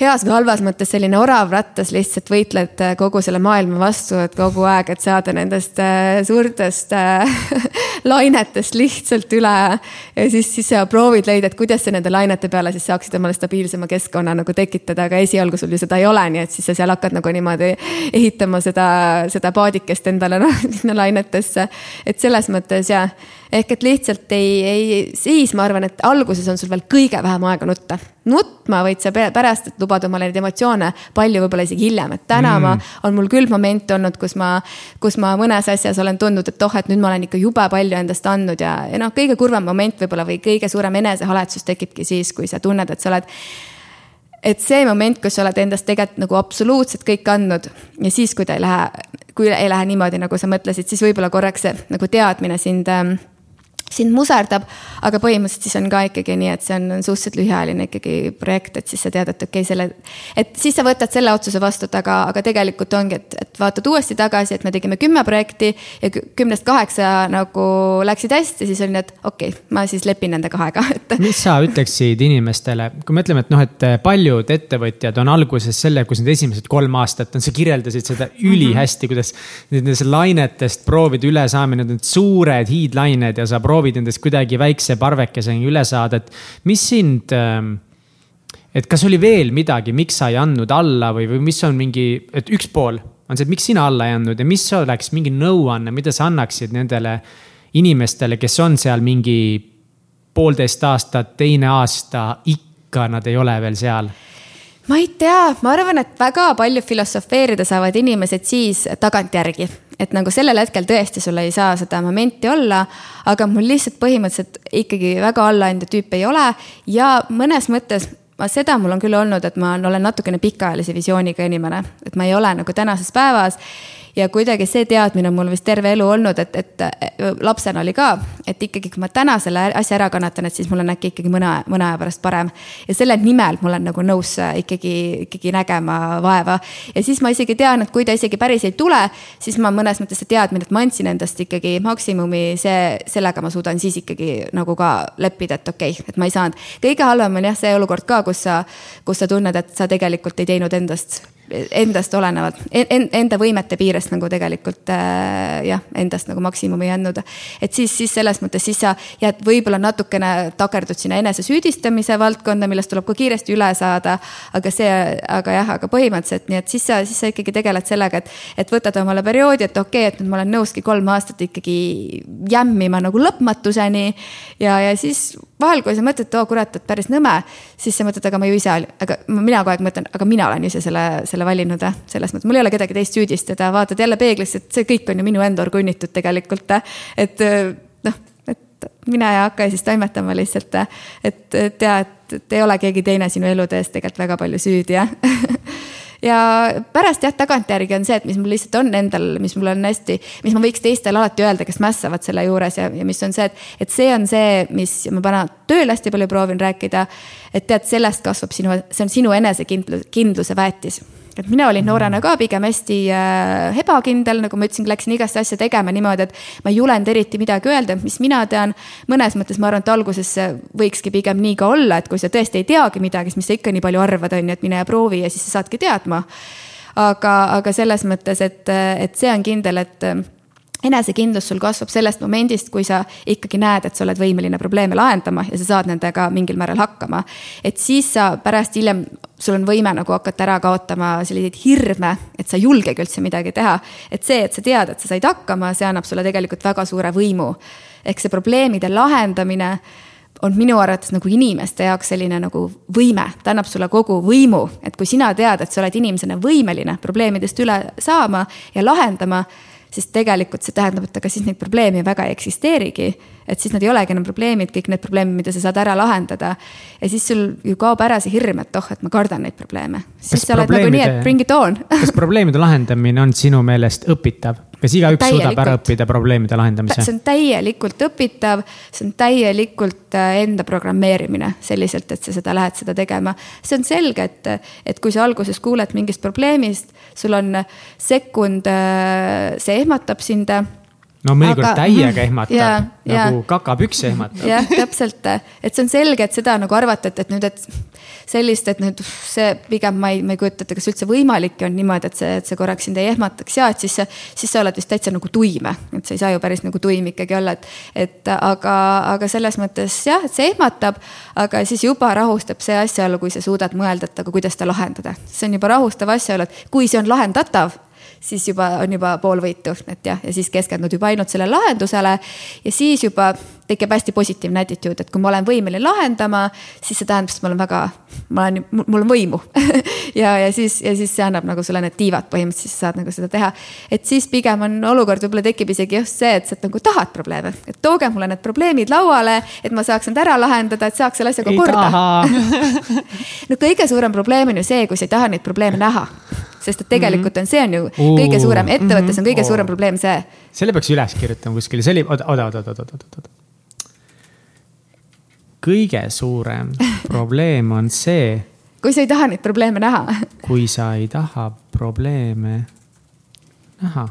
heas või halvas mõttes selline orav rattas, lihtsalt võitled äh, kogu selle maailma vastu, et kogu aeg, et saada nendest äh, suurtest äh, lainetest lihtsalt üle. ja siis, siis sa proovid leida, et kuidas sa nende lainete peale siis saaksid omale stabiilsema keskkonna nagu tekitada, aga esialgu sul ju seda ei ole, nii et siis sa seal hakkad nagu niimoodi ehitama seda, seda paadikest endale sinna lainetesse. et selles mõttes jah ehk et lihtsalt ei, ei, siis ma arvan, et alguses on sul veel kõige vähem aega nutta. nutma võid sa pärast, et lubada omale neid emotsioone palju võib-olla isegi hiljem, et täna mm. ma, on mul küll momente olnud, kus ma, kus ma mõnes asjas olen tundnud, et oh, et nüüd ma olen ikka jube palju endast andnud ja, ja noh, kõige kurvem moment võib-olla või kõige suurem enesehaletsus tekibki siis, kui sa tunned, et sa oled et see moment, kus sa oled endast tegelikult nagu absoluutselt kõik andnud ja siis, kui ta ei lähe, kui ei lähe niimoodi, nagu sa mõtlesid, siis võib-olla korraks see nagu teadmine sind äh, sind muserdab, aga põhimõtteliselt siis on ka ikkagi nii, et see on suhteliselt lühiajaline ikkagi projekt, et siis sa tead, et okei okay,, selle. et siis sa võtad selle otsuse vastu, aga, aga tegelikult ongi, et, et vaatad uuesti tagasi, et me tegime kümme projekti ja kümnest kaheksa nagu läksid hästi, siis on nii, et okei okay,, ma siis lepin nende kahega, et. mis sa ütleksid inimestele, kui me ütleme, et noh, et paljud ettevõtjad on alguses selle, kus need esimesed kolm aastat on, sa kirjeldasid seda ülihästi, kuidas nendest lainetest proovida üle saamine, need suured hiidlained ja sa proovid proovid endast kuidagi väikse parvekeseni üle saada, et mis sind ähm, et kas oli veel midagi, miks sa ei andnud alla või, või mis on mingi, et üks pool on see, et miks sina alla ei andnud ja mis oleks mingi nõuanne, mida sa annaksid nendele inimestele, kes on seal mingi poolteist aastat, teine aasta, ikka nad ei ole veel seal? Ma ei tea, ma arvan, et väga palju filosofeerida saavad inimesed siis tagantjärgi. Et nagu sellel hetkel tõesti sul ei saa seda momenti olla, aga mul lihtsalt põhimõtteliselt ikkagi väga allaandja tüüp ei ole ja mõnes mõttes ma seda mul on küll olnud, et ma olen natukene pikaajalise visiooniga inimene, et ma ei ole nagu tänases päevas ja kuidagi see teadmine on mul vist terve elu olnud, et, et lapsena oli ka, et ikkagi, kui ma täna selle asja ära kannatan, et siis mul on äkki ikkagi mõne, mõne aja pärast parem. ja selle nimel ma olen nagu nõus ikkagi, ikkagi nägema vaeva. ja siis ma isegi tean, et kui ta isegi päris ei tule, siis ma mõnes mõttes see teadmine, et ma andsin endast ikkagi maksimumi, see, sellega ma suudan siis ikkagi nagu ka leppida, et okei okay,, et ma ei saanud. kõige halvem on jah, see olukord ka, kus sa, kus sa tunned, et sa tegelikult ei teinud endast endast olenevalt en,, enda võimete piirest nagu tegelikult äh, jah, endast nagu maksimumi andnud. et siis, siis selles mõttes, siis sa jääd võib-olla natukene takerdud sinna enesesüüdistamise valdkonda, millest tuleb ka kiiresti üle saada. aga see, aga jah, aga põhimõtteliselt nii, et siis sa, siis sa ikkagi tegeled sellega, et, et võtad omale perioodi, et okei okay,, et nüüd ma olen nõuski kolm aastat ikkagi jämmima nagu lõpmatuseni. ja, ja siis vahel, kui sa mõtled, et oo kurat, et päris nõme, siis sa mõtled, aga ma ju ise, aga mina kogu aeg mõtlen, aga mina olen ise selle, selle valinud, selles mõttes, mul ei ole kedagi teist süüdistada, vaatad jälle peeglisse, et see kõik on ju minu enda orgunnitud tegelikult. et noh, et mine ja hakka siis toimetama lihtsalt, et tea, et ei ole keegi teine sinu elude eest tegelikult väga palju süüdi, jah ja pärast jah, tagantjärgi on see, et mis mul lihtsalt on endal, mis mul on hästi, mis ma võiks teistele alati öelda, kes mässavad selle juures ja, ja mis on see, et, et see on see, mis ma panen tööl hästi palju proovin rääkida. et tead, sellest kasvab sinu, see on sinu enesekindlus, kindluse väetis et mina olin noorena ka pigem hästi äh, ebakindel, nagu ma ütlesin, läksin igast asja tegema niimoodi, et ma ei julenud eriti midagi öelda, mis mina tean. mõnes mõttes ma arvan, et alguses võikski pigem nii ka olla, et kui sa tõesti ei teagi midagi, siis mis sa ikka nii palju arvad, on ju, et mine ja proovi ja siis sa saadki teadma. aga, aga selles mõttes, et, et see on kindel, et enesekindlus sul kasvab sellest momendist, kui sa ikkagi näed, et sa oled võimeline probleeme lahendama ja sa saad nendega mingil määral hakkama. et siis sa pärast hiljem, sul on võime nagu hakata ära kaotama selliseid hirme, et sa ei julgegi üldse midagi teha. et see, et sa tead, et sa said hakkama, see annab sulle tegelikult väga suure võimu. ehk see probleemide lahendamine on minu arvates nagu inimeste jaoks selline nagu võime, ta annab sulle kogu võimu, et kui sina tead, et sa oled inimesena võimeline probleemidest üle saama ja lahendama siis tegelikult see tähendab, et aga siis neid probleeme väga ei eksisteerigi. et siis nad ei olegi enam probleemid, kõik need probleemid, mida sa saad ära lahendada. ja siis sul ju kaob ära see hirm, et oh, et ma kardan neid probleeme. siis sa oled nagu nii, et bring it on kas probleemide lahendamine on sinu meelest õpitav? Kas igaüks suudab ära õppida probleemide lahendamise? see on täielikult õpitav, see on täielikult äh, enda programmeerimine selliselt, et sa seda lähed seda tegema. see on selge, et, et kui sa alguses kuuled mingist probleemist, sul on sekund, äh, see ehmatab sind no mõnikord aga... täiega ehmatab ja, nagu ja. kakapüksi ehmatab. jah, täpselt, et see on selge, et seda nagu arvata, et, et nüüd, et sellist, et nüüd see pigem ma ei, ma ei kujuta ette, kas üldse võimalik on niimoodi, et see, et see korraks sind ei ehmataks ja et siis, siis sa oled vist täitsa nagu tuim. et sa ei saa ju päris nagu tuim ikkagi olla, et, et aga, aga selles mõttes jah, et see ehmatab, aga siis juba rahustab see asjaolu, kui sa suudad mõelda, et aga kuidas seda lahendada. see on juba rahustav asjaolu, et kui see on lahendatav siis juba on juba pool võitu, et jah, ja siis keskendud juba ainult sellele lahendusele. ja siis juba tekib hästi positiivne attitude, et kui ma olen võimeline lahendama, siis see tähendab, et ma olen väga, ma olen, mul on võimu ja, ja siis, ja siis see annab nagu sulle need tiivad põhimõtteliselt, siis saad nagu seda teha. et siis pigem on olukord, võib-olla tekib isegi just see, et sa nagu tahad probleeme, et tooge mulle need probleemid lauale, et ma saaks need ära lahendada, et saaks selle asjaga korda. no kõige suurem probleem on ju see, kui sa ei taha neid probleeme näha sest et tegelikult mhm. on, see on ju kõige suurem, ettevõttes on kõige mhm. suurem probleem see. selle peaks üles kirjutama kuskile, see oli, oota, oota, oota, oota, oota, oota. kõige suurem probleem on see. kui sa ei taha neid probleeme näha. kui sa ei taha probleeme näha.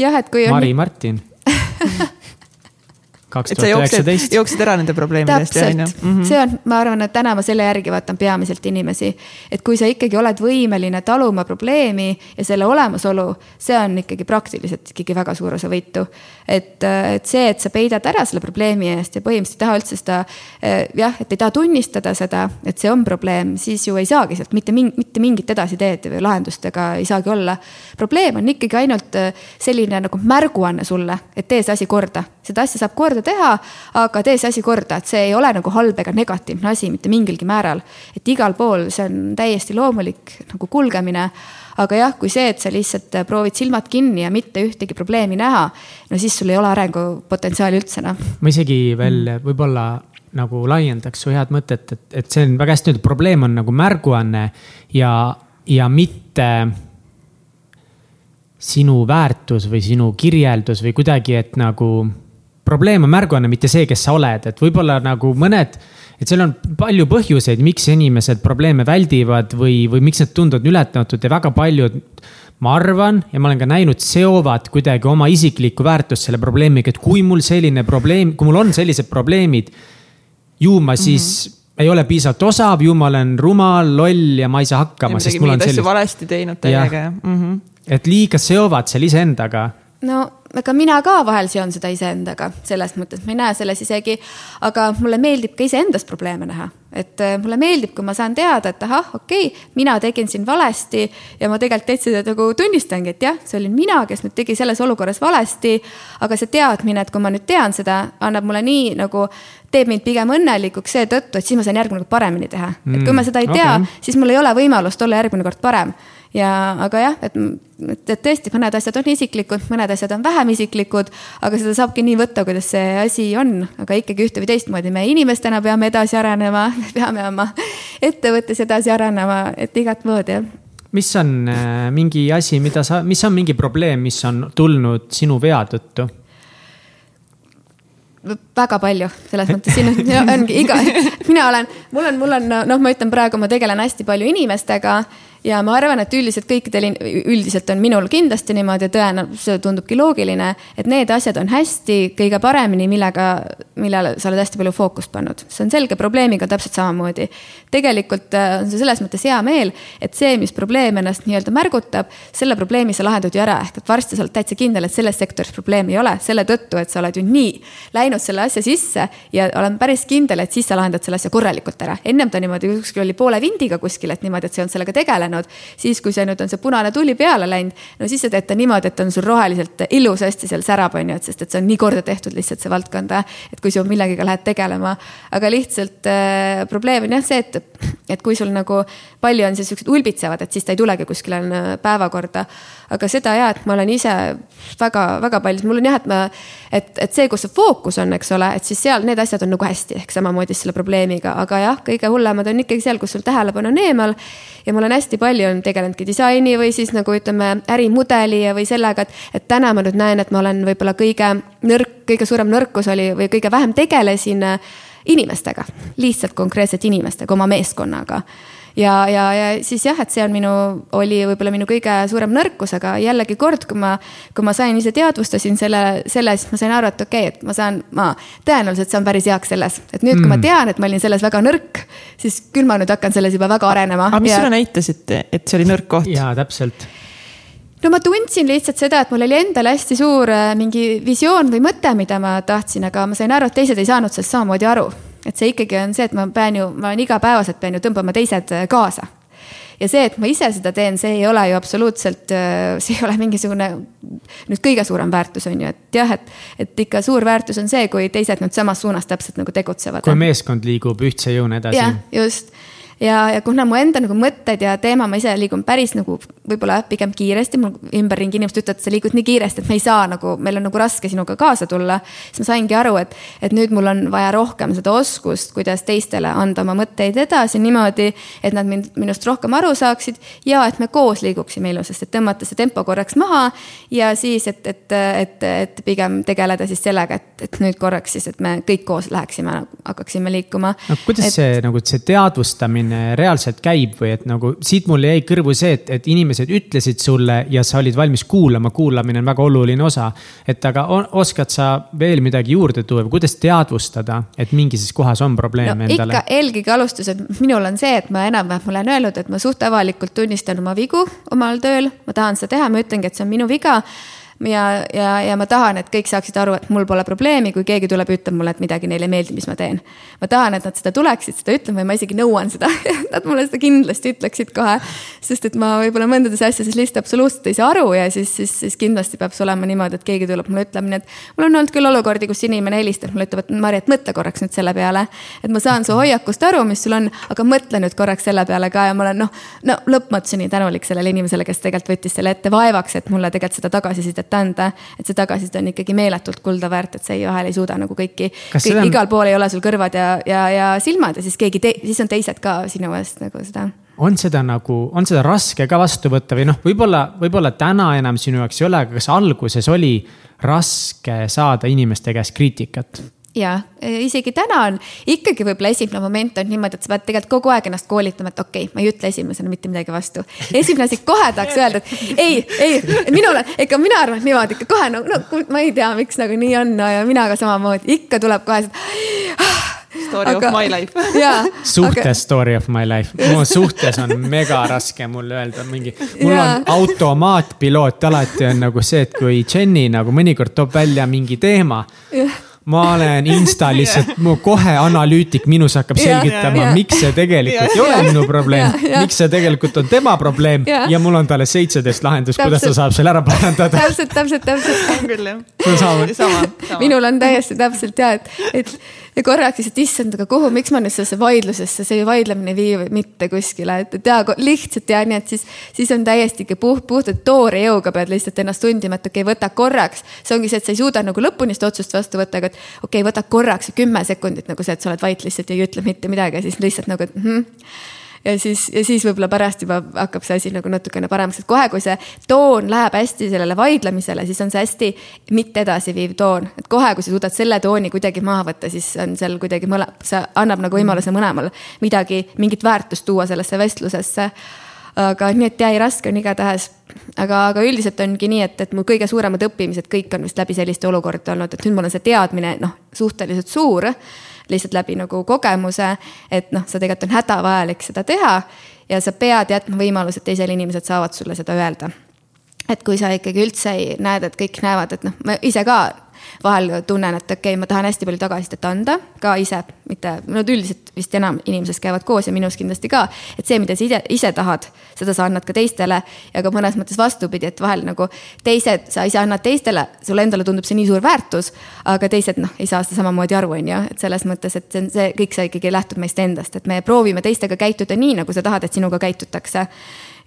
jah, et kui on. Mari Martin kaks tuhat üheksateist. jooksid ära nende probleemide eest on ju. Mhm. see on, ma arvan, et täna ma selle järgi vaatan peamiselt inimesi. et kui sa ikkagi oled võimeline taluma probleemi ja selle olemasolu, see on ikkagi praktiliselt ikkagi väga suur osa võitu. et, et see, et sa peidad ära selle probleemi eest ja põhimõtteliselt ei taha üldse seda eh, jah, et ei taha tunnistada seda, et see on probleem, siis ju ei saagi sealt mitte mingit, mitte mingit edasiteed või lahendust ega ei saagi olla. probleem on ikkagi ainult eh, selline nagu märguanne sulle, et tee see asi korda, seda asja saab korda teha, aga tee see asi korda, et see ei ole nagu halb ega negatiivne asi mitte mingilgi määral. et igal pool see on täiesti loomulik nagu kulgemine aga jah, kui see, et sa lihtsalt proovid silmad kinni ja mitte ühtegi probleemi näha, no siis sul ei ole arengupotentsiaali üldse noh. ma isegi veel võib-olla nagu laiendaks su head mõtet, et, et see on väga hästi öeldud, probleem on nagu märguanne ja, ja mitte sinu väärtus või sinu kirjeldus või kuidagi, et nagu probleem on märguanne, mitte see, kes sa oled, et võib-olla nagu mõned, et seal on palju põhjuseid, miks inimesed probleeme väldivad või, või miks need tunduvad ületamatud ja väga paljud. ma arvan ja ma olen ka näinud, seovad kuidagi oma isiklikku väärtust selle probleemiga, et kui mul selline probleem, kui mul on sellised probleemid. ju ma siis mm -hmm ei ole piisavalt osav, ju ma olen rumal, loll ja ma ei saa hakkama, sest mul on sellist. valesti teinud täiega, jah mm. -hmm. et liiga seovad seal iseendaga no ega mina ka vahel seon seda iseendaga, selles mõttes ma ei näe selles isegi, aga mulle meeldib ka iseendast probleeme näha. et äh, mulle meeldib, kui ma saan teada, et ahah, okei okay,, mina tegin siin valesti ja ma tegelikult täitsa nagu tunnistangi, et jah, see olin mina, kes nüüd tegi selles olukorras valesti. aga see teadmine, et kui ma nüüd tean seda, annab mulle nii nagu, teeb mind pigem õnnelikuks seetõttu, et siis ma saan järgmine kord paremini teha mm,. et kui ma seda ei tea okay., siis mul ei ole võimalust olla järgmine kord parem ja, aga jah, et, et, et tõesti, mõned asjad on isiklikud, mõned asjad on vähem isiklikud, aga seda saabki nii võtta, kuidas see asi on, aga ikkagi ühte või teistmoodi me inimestena peame edasi arenema, peame oma ettevõttes edasi arenema, et igat moodi jah mis on äh, mingi asi, mida sa, mis on mingi probleem, mis on tulnud sinu vea tõttu? väga palju, selles mõttes siin on, ongi iga, mina olen, mul on, mul on, noh, ma ütlen praegu, ma tegelen hästi palju inimestega ja ma arvan, et üldiselt kõikidel, üldiselt on minul kindlasti niimoodi tõenäoliselt see tundubki loogiline, et need asjad on hästi kõige paremini, millega, millele sa oled hästi palju fookust pannud. see on selge, probleemiga täpselt samamoodi. tegelikult äh, on see selles mõttes hea meel, et see, mis probleem ennast nii-öelda märgutab, selle probleemi sa lahendad ju ära, ehk et varsti sa oled täitsa kindel, et selles sektoris probleemi ei ole, selle tõttu, et sa oled ju nii läinud selle asja sisse ja olen päris kindel, et siis sa lahendad selle asja korralikult ära. ennem ta niimoodi kuskil oli poole vindiga kuskil, et niimoodi, et sa ei olnud sellega tegelenud tegelenud. siis, kui see nüüd on see punane tuli peale läinud, no siis sa teed ta niimoodi, et on sul roheliselt ilusasti seal särab, on ju, et sest et see on nii korda tehtud lihtsalt see valdkond. et kui sa millegagi lähed tegelema, aga lihtsalt äh, probleem on jah see, et, et kui sul nagu palju on siis siuksed ulbitsevad, et siis ta ei tulegi kuskile äh, päevakorda. aga seda ja, et ma olen ise väga-väga palju, mul on jah, et ma, et, et see, kus see fookus on, eks ole, et siis seal need asjad on nagu hästi, ehk samamoodi selle probleemiga, aga jah, kõige hullemad on ikkagi seal, kus sul tähelepanu on eemal. ja mul on hästi palju on tegelenudki disaini või siis nagu ütleme, ärimudeli või sellega, et, et täna ma nüüd näen, et ma olen võib-olla kõige nõrk, kõige suurem nõrkus oli või kõige vähem tegelesin inimestega, lihtsalt konkreetselt inimestega, oma meeskonnaga ja, ja, ja siis jah, et see on minu, oli võib-olla minu kõige suurem nõrkus, aga jällegi kord, kui ma, kui ma sain ise teadvustasin selle, selle, siis ma sain aru, et okei okay,, et ma saan, ma tõenäoliselt saan päris heaks selles. et nüüd mm., kui ma mm. tean, et ma olin selles väga nõrk, siis küll ma nüüd hakkan selles juba väga arenema. aga mis ja... sulle näitas, et, et see oli nõrk koht? jaa, täpselt no ma tundsin lihtsalt seda, et mul oli endal hästi suur äh, mingi visioon või mõte, mida ma tahtsin, aga ma sain aru, et teised ei saanud sellest samamoodi aru et see ikkagi on see, et ma pean ju, ma olen igapäevaselt pean ju tõmbama teised äh, kaasa. ja see, et ma ise seda teen, see ei ole ju absoluutselt, äh, see ei ole mingisugune nüüd kõige suurem väärtus on ju, et jah, et, et ikka suur väärtus on see, kui teised nüüd samas suunas täpselt nagu tegutsevad. kui meeskond liigub ühtse jõuna edasi. jah, just ja, ja kuna mu enda nagu mõtted ja teema, ma ise liigun päris nagu võib-olla pigem kiiresti, mul ümberringi inimesed ütlevad, et sa liigud nii kiiresti, et me ei saa nagu, meil on nagu raske sinuga kaasa tulla. siis ma saingi aru, et, et nüüd mul on vaja rohkem seda oskust, kuidas teistele anda oma mõtteid edasi niimoodi, et nad mind, minust rohkem aru saaksid ja et me koos liiguksime ilusasti, et tõmmata see tempo korraks maha ja siis, et, et, et, et pigem tegeleda siis sellega, et, et nüüd korraks siis, et me kõik koos läheksime, hakkaksime liikuma. no kuidas et, see nagu see teadvustamine suhtlemine reaalselt käib või et nagu siit mulle jäi kõrvu see, et, et inimesed ütlesid sulle ja sa olid valmis kuulama, kuulamine on väga oluline osa. et aga on, oskad sa veel midagi juurde tuua või kuidas teadvustada, et mingis kohas on probleem no, endale? ikka eelkõige alustused, minul on see, et ma enam-vähem olen öelnud, et ma suht avalikult tunnistan oma vigu omal tööl, ma tahan seda teha, ma ütlengi, et see on minu viga ja, ja, ja ma tahan, et kõik saaksid aru, et mul pole probleemi, kui keegi tuleb ja ütleb mulle, et midagi neile ei meeldi, mis ma teen. ma tahan, et nad seda tuleksid, seda ütlema ja ma isegi nõuan seda nad mulle seda kindlasti ütleksid kohe. sest et ma võib-olla mõndades asjades lihtsalt absoluutselt ei saa aru ja siis, siis, siis kindlasti peab see olema niimoodi, et keegi tuleb mulle ütlema, nii et. mul on olnud küll olukordi, kus inimene helistab mulle, ütleb, et Mari, et mõtle korraks nüüd selle peale. et ma saan su hoiakust aru, mis sul on, aga mõtle nüüd korraks selle peale ka ja ma olen noh, no lõpmatuseni tänulik sellele inimesele, kes tegelikult võttis selle ette vaevaks, et mulle tegelikult seda tagasisidet et anda. et see tagasiside on ikkagi meeletult kulda väärt, et sa ei vahel ei suuda nagu kõiki, kõik, on... igal pool ei ole sul kõrvad ja, ja, ja silmad ja siis keegi, siis on teised ka sinu eest nagu seda on seda nagu, on seda raske ka vastu võtta või noh, võib-olla, võib-olla täna enam sinu jaoks ei ole, aga kas alguses oli raske saada inimeste käest kriitikat? Ja isegi täna on ikkagi võib-olla esimene moment on niimoodi, et sa pead tegelikult kogu aeg ennast koolitama, et okei okay,, ma ei ütle esimesena mitte midagi vastu. esimene asi, kohe tahaks öelda, et ei, ei, minule, ega mina arvan niimoodi ikka kohe no, no ma ei tea, miks nagu nii on no, ja mina ka samamoodi, ikka tuleb kohe see Story aga, of my life. suhtes aga... story of my life, mu suhtes on mega raske mulle öelda mingi, mul ja. on automaatpiloot alati on nagu see, et kui Jenny nagu mõnikord toob välja mingi teema ma olen Insta lihtsalt, mu kohe analüütik minus hakkab selgitama, miks see tegelikult ei ole minu probleem, miks see tegelikult on tema probleem? Ja, ja mul on talle seitseteist lahendust, kuidas ta saab selle ära parandada. täpselt, täpselt, täpselt. on küll jah. sama, sama. minul on täiesti täpselt ja, et, et ja korraks siis, et issand, aga kuhu, miks ma nüüd sellesse vaidlusesse, see vaidlemine ei vii mitte kuskile, et, ja lihtsalt ja nii, et siis, siis on täiesti ikka puht, puhtalt toore jõuga pead lihtsalt ennast tundima, et okei okay,, võta korraks. see ongi see, et sa ei suuda nagu lõpuni seda otsust vastu võtta, aga et okei okay,, võta korraks kümme sekundit nagu see, et sa oled vait lihtsalt ja ei ütle mitte midagi ja siis lihtsalt nagu, et mm -hmm ja siis, ja siis võib-olla pärast juba hakkab see asi nagu natukene paremaks, et kohe, kui see toon läheb hästi sellele vaidlemisele, siis on see hästi mitte edasiviiv toon. et kohe, kui sa suudad selle tooni kuidagi maha võtta, siis on seal kuidagi mõle-, see annab nagu võimaluse mõlemal midagi, mingit väärtust tuua sellesse vestlusesse aga nii, et jäi raske on igatahes. aga, aga üldiselt ongi nii, et, et mu kõige suuremad õppimised kõik on vist läbi selliste olukordade olnud, et nüüd mul on see teadmine noh, suhteliselt suur lihtsalt läbi nagu kogemuse, et noh, sa tegelikult on hädavajalik seda teha ja sa pead jätma võimaluse, et teisel inimesed saavad sulle seda öelda. et kui sa ikkagi üldse ei näed, et kõik näevad, et noh, ma ise ka vahel tunnen, et okei okay,, ma tahan hästi palju tagasisidet anda ka ise, mitte, no üldiselt vist enam inimesed käivad koos ja minus kindlasti ka. et see, mida sa ise, ise tahad, seda sa annad ka teistele ja ka mõnes mõttes vastupidi, et vahel nagu teised, sa ise annad teistele, sulle endale tundub see nii suur väärtus. aga teised noh, ei saa seda samamoodi aru, on ju, et selles mõttes, et see on see kõik see ikkagi lähtub meist endast, et me proovime teistega käituda nii, nagu sa tahad, et sinuga käitutakse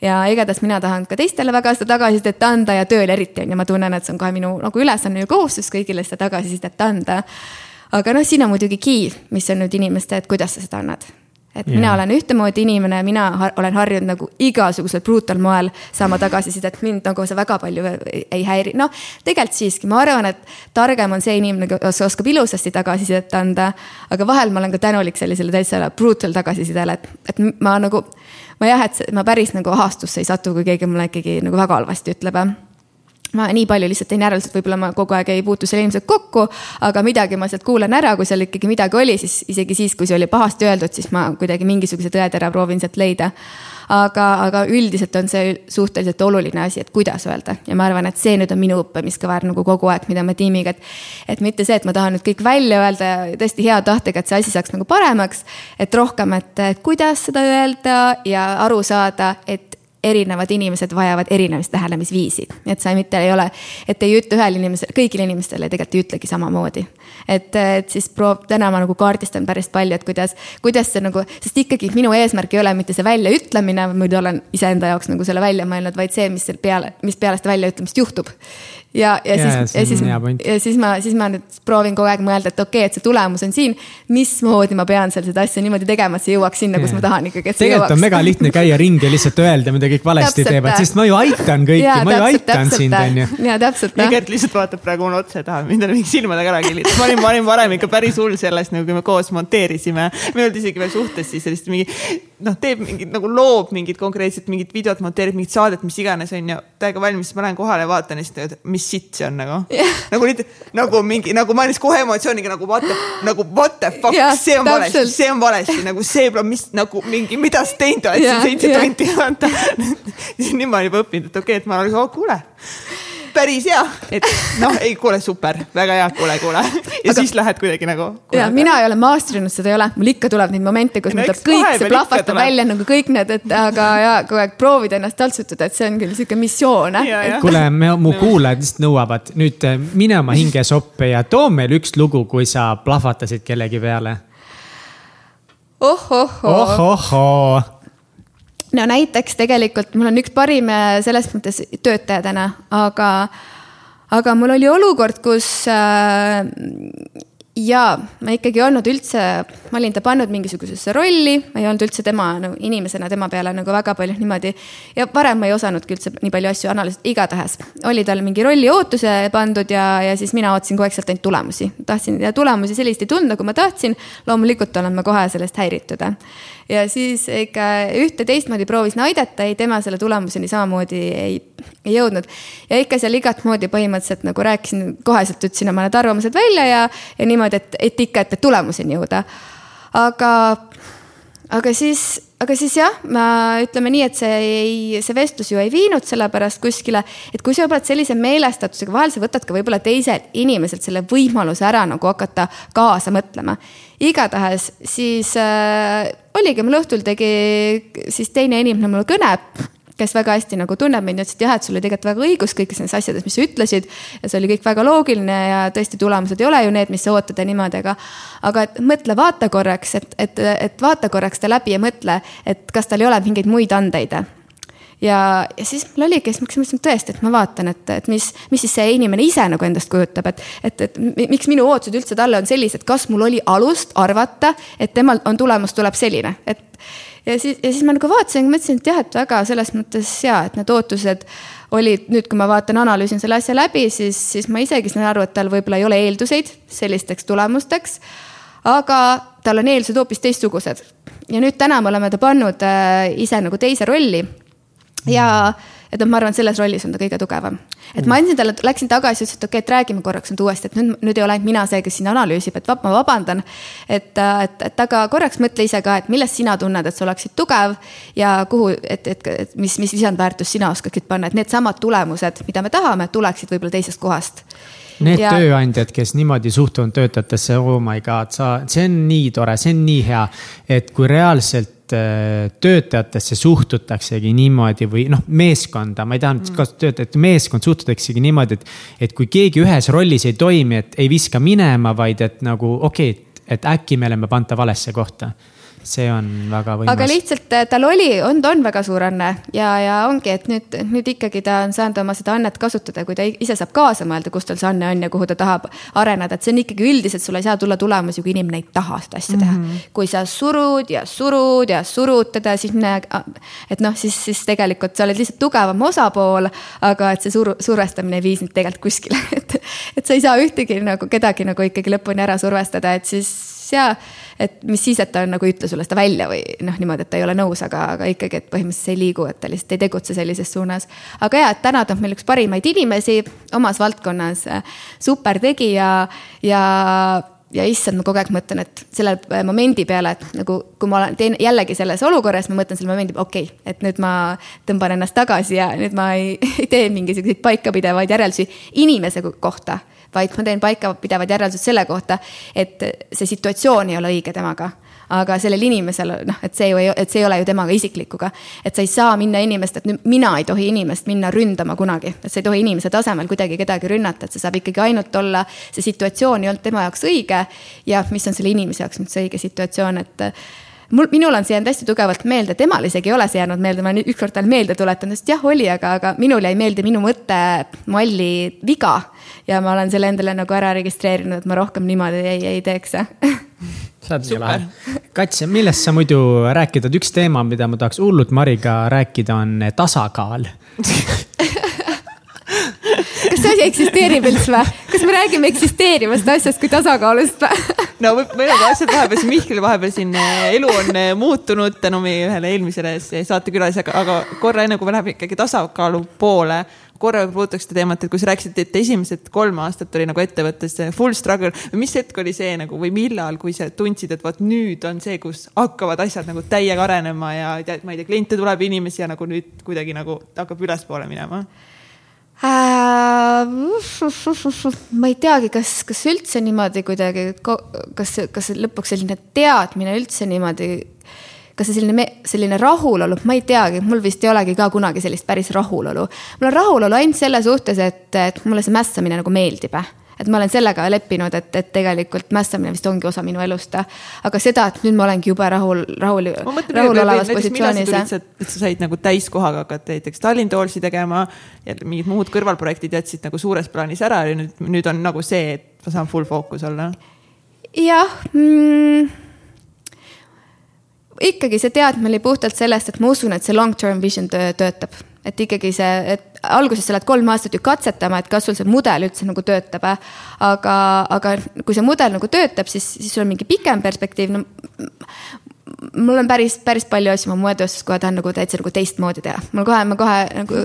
ja igatahes mina tahan ka teistele väga seda tagasisidet anda ja tööl eriti on ju, ma tunnen, et see on kohe minu nagu ülesanne ja kohustus kõigile seda tagasisidet anda. aga noh, siin on muidugi key, mis on nüüd inimeste, et kuidas sa seda annad et mina olen ühtemoodi inimene, mina har olen harjunud nagu igasugusel brutal moel saama tagasisidet, mind nagu see väga palju ei häiri, noh. tegelikult siiski, ma arvan, et targem on see inimene, kes oskab ilusasti tagasisidet anda. aga vahel ma olen ka tänulik sellisele täitsa brutal tagasisidele, et, et ma nagu ma jah, et ma päris nagu ahastusse ei satu, kui keegi mulle ikkagi nagu väga halvasti ütleb ma nii palju lihtsalt teen järeldusi, et võib-olla ma kogu aeg ei puutu selle inimesega kokku, aga midagi ma sealt kuulen ära, kui seal ikkagi midagi oli, siis isegi siis, kui see oli pahasti öeldud, siis ma kuidagi mingisuguse tõetera proovin sealt leida. Aga, aga üldiselt on see suhteliselt oluline asi, et kuidas öelda ja ma arvan, et see nüüd on minu õppimiskõver nagu kogu aeg, mida ma tiimiga, et. et mitte see, et ma tahan nüüd kõik välja öelda tõesti hea tahtega, et see asi saaks nagu paremaks. et rohkem, et kuidas seda öelda ja aru saada, et erinevad inimesed vajavad erinevat lähenemisviisi. et sa mitte ei ole, et ei ütle ühele inimesele, kõigile inimestele tegelikult ei ütlegi samamoodi. et, et siis proov-, täna ma nagu kaardistan päris palju, et kuidas, kuidas see nagu, sest ikkagi minu eesmärk ei ole mitte see väljaütlemine, muidu olen iseenda jaoks nagu selle välja mõelnud, vaid see, mis seal peale, mis peale seda väljaütlemist juhtub ja, ja yeah, siis, ja siis, ja siis ma, siis ma nüüd proovin kogu aeg mõelda, et okei okay,, et see tulemus on siin. mismoodi ma pean seal seda asja niimoodi tegema, et see jõuaks sinna, kus yeah. ma tahan ikkagi. tegelikult on mega lihtne käia ringi ja lihtsalt öelda, mida kõik valesti teevad, sest ma ju aitan kõiki, ma ju aitan sind, on ju. ja täpselt. ja Gert lihtsalt vaatab praegu mulle otsa ja tahab mind mingi silmadega ära killida. ma olin, ma olin varem ikka päris hull sellest, nagu kui me koos monteerisime. me ei olnud isegi veel suhtes, siis sellist mingi noh, teeb mingit nagu loob mingit konkreetset mingit videot, monteerib mingit saadet, mis iganes on ju. täiega valmis, siis ma lähen kohale ja vaatan ja siis mis sitt see on nagu yeah.. nagu nüüd nagu mingi nagu ma olin siis kohe emotsiooniga nagu what the, nagu what the fuck yeah,, see on valesti, see on valesti nagu see, mis nagu mingi, mida sa teinud oled yeah, siin seitse yeah. tundi vaata nüüd ma olen juba õppinud, et okei okay,, et ma olen, oh kuule päris hea, et noh, ei kuule, super, väga hea, kuule, kuule. ja aga, siis lähed kuidagi nagu. ja mina ei ole maasterinud, seda ei ole, mul ikka tuleb neid momente, kus mul tuleb kõik see plahvatab välja nagu kõik need, et aga ja kogu aeg proovida ennast taltsutada, et see on küll sihuke missioon. kuule, mu kuulajad lihtsalt nõuavad nüüd eh, mine oma hingesoppe ja too meile üks lugu, kui sa plahvatasid kellegi peale oh-oh-oo oh. oh no näiteks tegelikult mul on üks parim äh, selles mõttes töötaja täna, aga, aga mul oli olukord, kus äh, ja ma ikkagi ei olnud üldse, ma olin ta pannud mingisugusesse rolli, ma ei olnud üldse tema nagu inimesena tema peale nagu väga palju niimoodi. ja varem ma ei osanudki üldse nii palju asju analüüsida, igatahes oli tal mingi rolli ootuse pandud ja, ja siis mina ootasin kogu aeg sealt ainult tulemusi. tahtsin ja tulemusi selliselt ei tundnud, nagu ma tahtsin. loomulikult olen ma kohe sellest häiritud ja siis ikka ühte teistmoodi proovisin aidata, ei tema selle tulemuseni samamoodi ei, ei jõudnud. ja ikka seal igat moodi põhimõtteliselt nagu rääkisin, koheselt ütlesin oma need arvamused välja ja, ja niimoodi, et, et ikka, et tulemuseni jõuda aga, aga siis, aga siis jah, ma ütleme nii, et see ei, see vestlus ju ei viinud sellepärast kuskile, et kui sa oled sellise meelestatusega, vahel sa võtad ka võib-olla teiselt inimeselt selle võimaluse ära nagu hakata kaasa mõtlema. igatahes siis äh, oligi, mul õhtul tegi siis teine inimene mulle kõne kes väga hästi nagu tunneb mind ütles, et jah, et sul oli tegelikult väga õigus kõikides nendes asjades, mis sa ütlesid. ja see oli kõik väga loogiline ja tõesti, tulemused ei ole ju need, mis sa ootad ja niimoodi, aga. aga et mõtle, vaata korraks, et, et, et vaata korraks ta läbi ja mõtle, et kas tal ei ole mingeid muid andeid ja, ja siis mul oligi, siis ma mõtlesin tõesti, et ma vaatan, et, et mis, mis siis see inimene ise nagu endast kujutab, et, et, et miks minu ootused üldse talle on sellised, kas mul oli alust arvata, et temal on tulemus tuleb selline, et ja siis, ja siis ma nagu vaatasin, mõtlesin, et jah, et väga selles mõttes ja, et need ootused olid nüüd, kui ma vaatan, analüüsin selle asja läbi, siis, siis ma isegi saan aru, et tal võib-olla ei ole eelduseid sellisteks tulemusteks. aga tal on eeldused hoopis teistsugused ja nüüd täna me oleme ta pannud äh, ise nagu teise rolli ja mm et noh, ma arvan, et selles rollis on ta kõige tugevam. et ma andsin talle, läksin tagasi, ütlesin, et okei okay,, et räägime korraks nüüd uuesti, et nüüd, nüüd ei ole ainult mina see, kes siin analüüsib, et ma vabandan. et, et, et aga korraks mõtle ise ka, et millest sina tunned, et sa oleksid tugev ja kuhu, et, et, et mis, mis lisandväärtust sina oskaksid panna, et needsamad tulemused, mida me tahame, tuleksid võib-olla teisest kohast Need ja... tööandjad, kes niimoodi suhtuvad töötajatesse, oh my god, sa, see on nii tore, see on nii hea, et kui reaalselt Äh, töötajatesse suhtutaksegi niimoodi või noh, meeskonda, ma ei taha nüüd mm. kasutada töötajat, meeskond suhtutaksegi niimoodi, et. et kui keegi ühes rollis ei toimi, et ei viska minema, vaid et nagu okei okay,, et äkki me oleme panta valesse kohta see on väga võimas. aga lihtsalt äh, tal oli, on, ta on väga suur anne ja, ja ongi, et nüüd, nüüd ikkagi ta on saanud oma seda annet kasutada, kui ta ise saab kaasa mõelda, kus tal see anne on ja kuhu ta tahab areneda, et see on ikkagi üldiselt, sul ei saa tulla tulemusi, kui inimene ei taha seda asja teha mm. -hmm. kui sa surud ja surud ja surud teda, siis ne, et noh, siis, siis tegelikult sa oled lihtsalt tugevam osapool, aga et see suru, survestamine ei vii sind tegelikult kuskile et, et sa ei saa ühtegi nagu kedagi nagu ikkagi lõpuni ära survestada, et siis ja et mis siis, et ta nagu ei ütle sulle seda välja või noh, niimoodi, et ta ei ole nõus, aga, aga ikkagi, et põhimõtteliselt ei liigu, et ta lihtsalt ei tegutse sellises suunas. aga ja, et täna ta on meil üks parimaid inimesi omas valdkonnas, super tegija ja ja issand, ma kogu aeg mõtlen, et selle momendi peale, et nagu kui ma olen, teen jällegi selles olukorras, ma mõtlen selle momendi, okei okay,, et nüüd ma tõmban ennast tagasi ja nüüd ma ei, ei tee mingisuguseid paikapidevaid järeldusi inimese kohta vaid ma teen paikapidevad järeldused selle kohta, et see situatsioon ei ole õige temaga aga sellel inimesel noh, et see ju ei, et see ei ole ju temaga isiklikuga. et sa ei saa minna inimest, et nüüd mina ei tohi inimest minna ründama kunagi, et sa ei tohi inimese tasemel kuidagi kedagi rünnata, et see saab ikkagi ainult olla, see situatsioon ei olnud tema jaoks õige. ja mis on selle inimese jaoks nüüd see õige situatsioon, et mul, minul on see jäänud hästi tugevalt meelde, temal isegi ei ole see jäänud meelde, ma olen ükskord talle meelde tuletanud, sest jah, oli, aga, aga minul jäi meelde minu mõttemalli viga ja ma olen selle endale nagu ära registreerinud, et ma rohkem niimoodi ei, ei teeks sa oled nii lahe. Kats, millest sa muidu rääkida, üks teema, mida ma tahaks hullult Mariga rääkida, on tasakaal kas see asi eksisteerib üldse või? kas me räägime eksisteerivast asjast kui tasakaalust või? no meil on asjad vahepeal siin Mihkel vahepeal siin eh, elu on eh, muutunud tänu meie ühele eelmisele saatekülalisele, aga korra enne kui me läheme ikkagi tasakaalu poole korra puudutaks seda teemat, et kui sa rääkisid, et esimesed kolm aastat oli nagu ettevõttes full struggle mis hetk oli see nagu või millal, kui sa tundsid, et vot nüüd on see, kus hakkavad asjad nagu täiega arenema ja tead, ma ei tea, kliente tuleb, inimesi ja nagu nüüd kuidagi nagu hakkab ülespoole minema? ma ei teagi, kas, kas üldse niimoodi kuidagi, kas, kas lõpuks selline teadmine üldse niimoodi kas see selline, selline rahulolu, ma ei teagi, mul vist ei olegi ka kunagi sellist päris rahulolu. mul on rahulolu ainult selle suhtes, et, et mulle see mässamine nagu meeldib et ma olen sellega leppinud, et, et tegelikult mässamine vist ongi osa minu elust. aga seda, et nüüd ma olengi jube rahul, rahul, rahulolevas positsioonis. et sa said nagu täiskohaga hakata näiteks Tallinn Toolsi tegema ja mingid muud kõrvalprojektid jätsid nagu suures plaanis ära ja nüüd, nüüd on nagu see, et ma saan full fookus olla. jah mm ikkagi see teadmine oli puhtalt sellest, et ma usun, et see long term vision töötab. Et ikkagi see, et alguses sa lähed kolm aastat ju katsetama, et kas sul see mudel üldse nagu töötab. aga, aga kui see mudel nagu töötab, siis, siis sul on mingi pikem perspektiiv no, mul on päris, päris palju asju, ma moetööstus kohe tahan nagu täitsa nagu teistmoodi teha. mul kohe, ma kohe nagu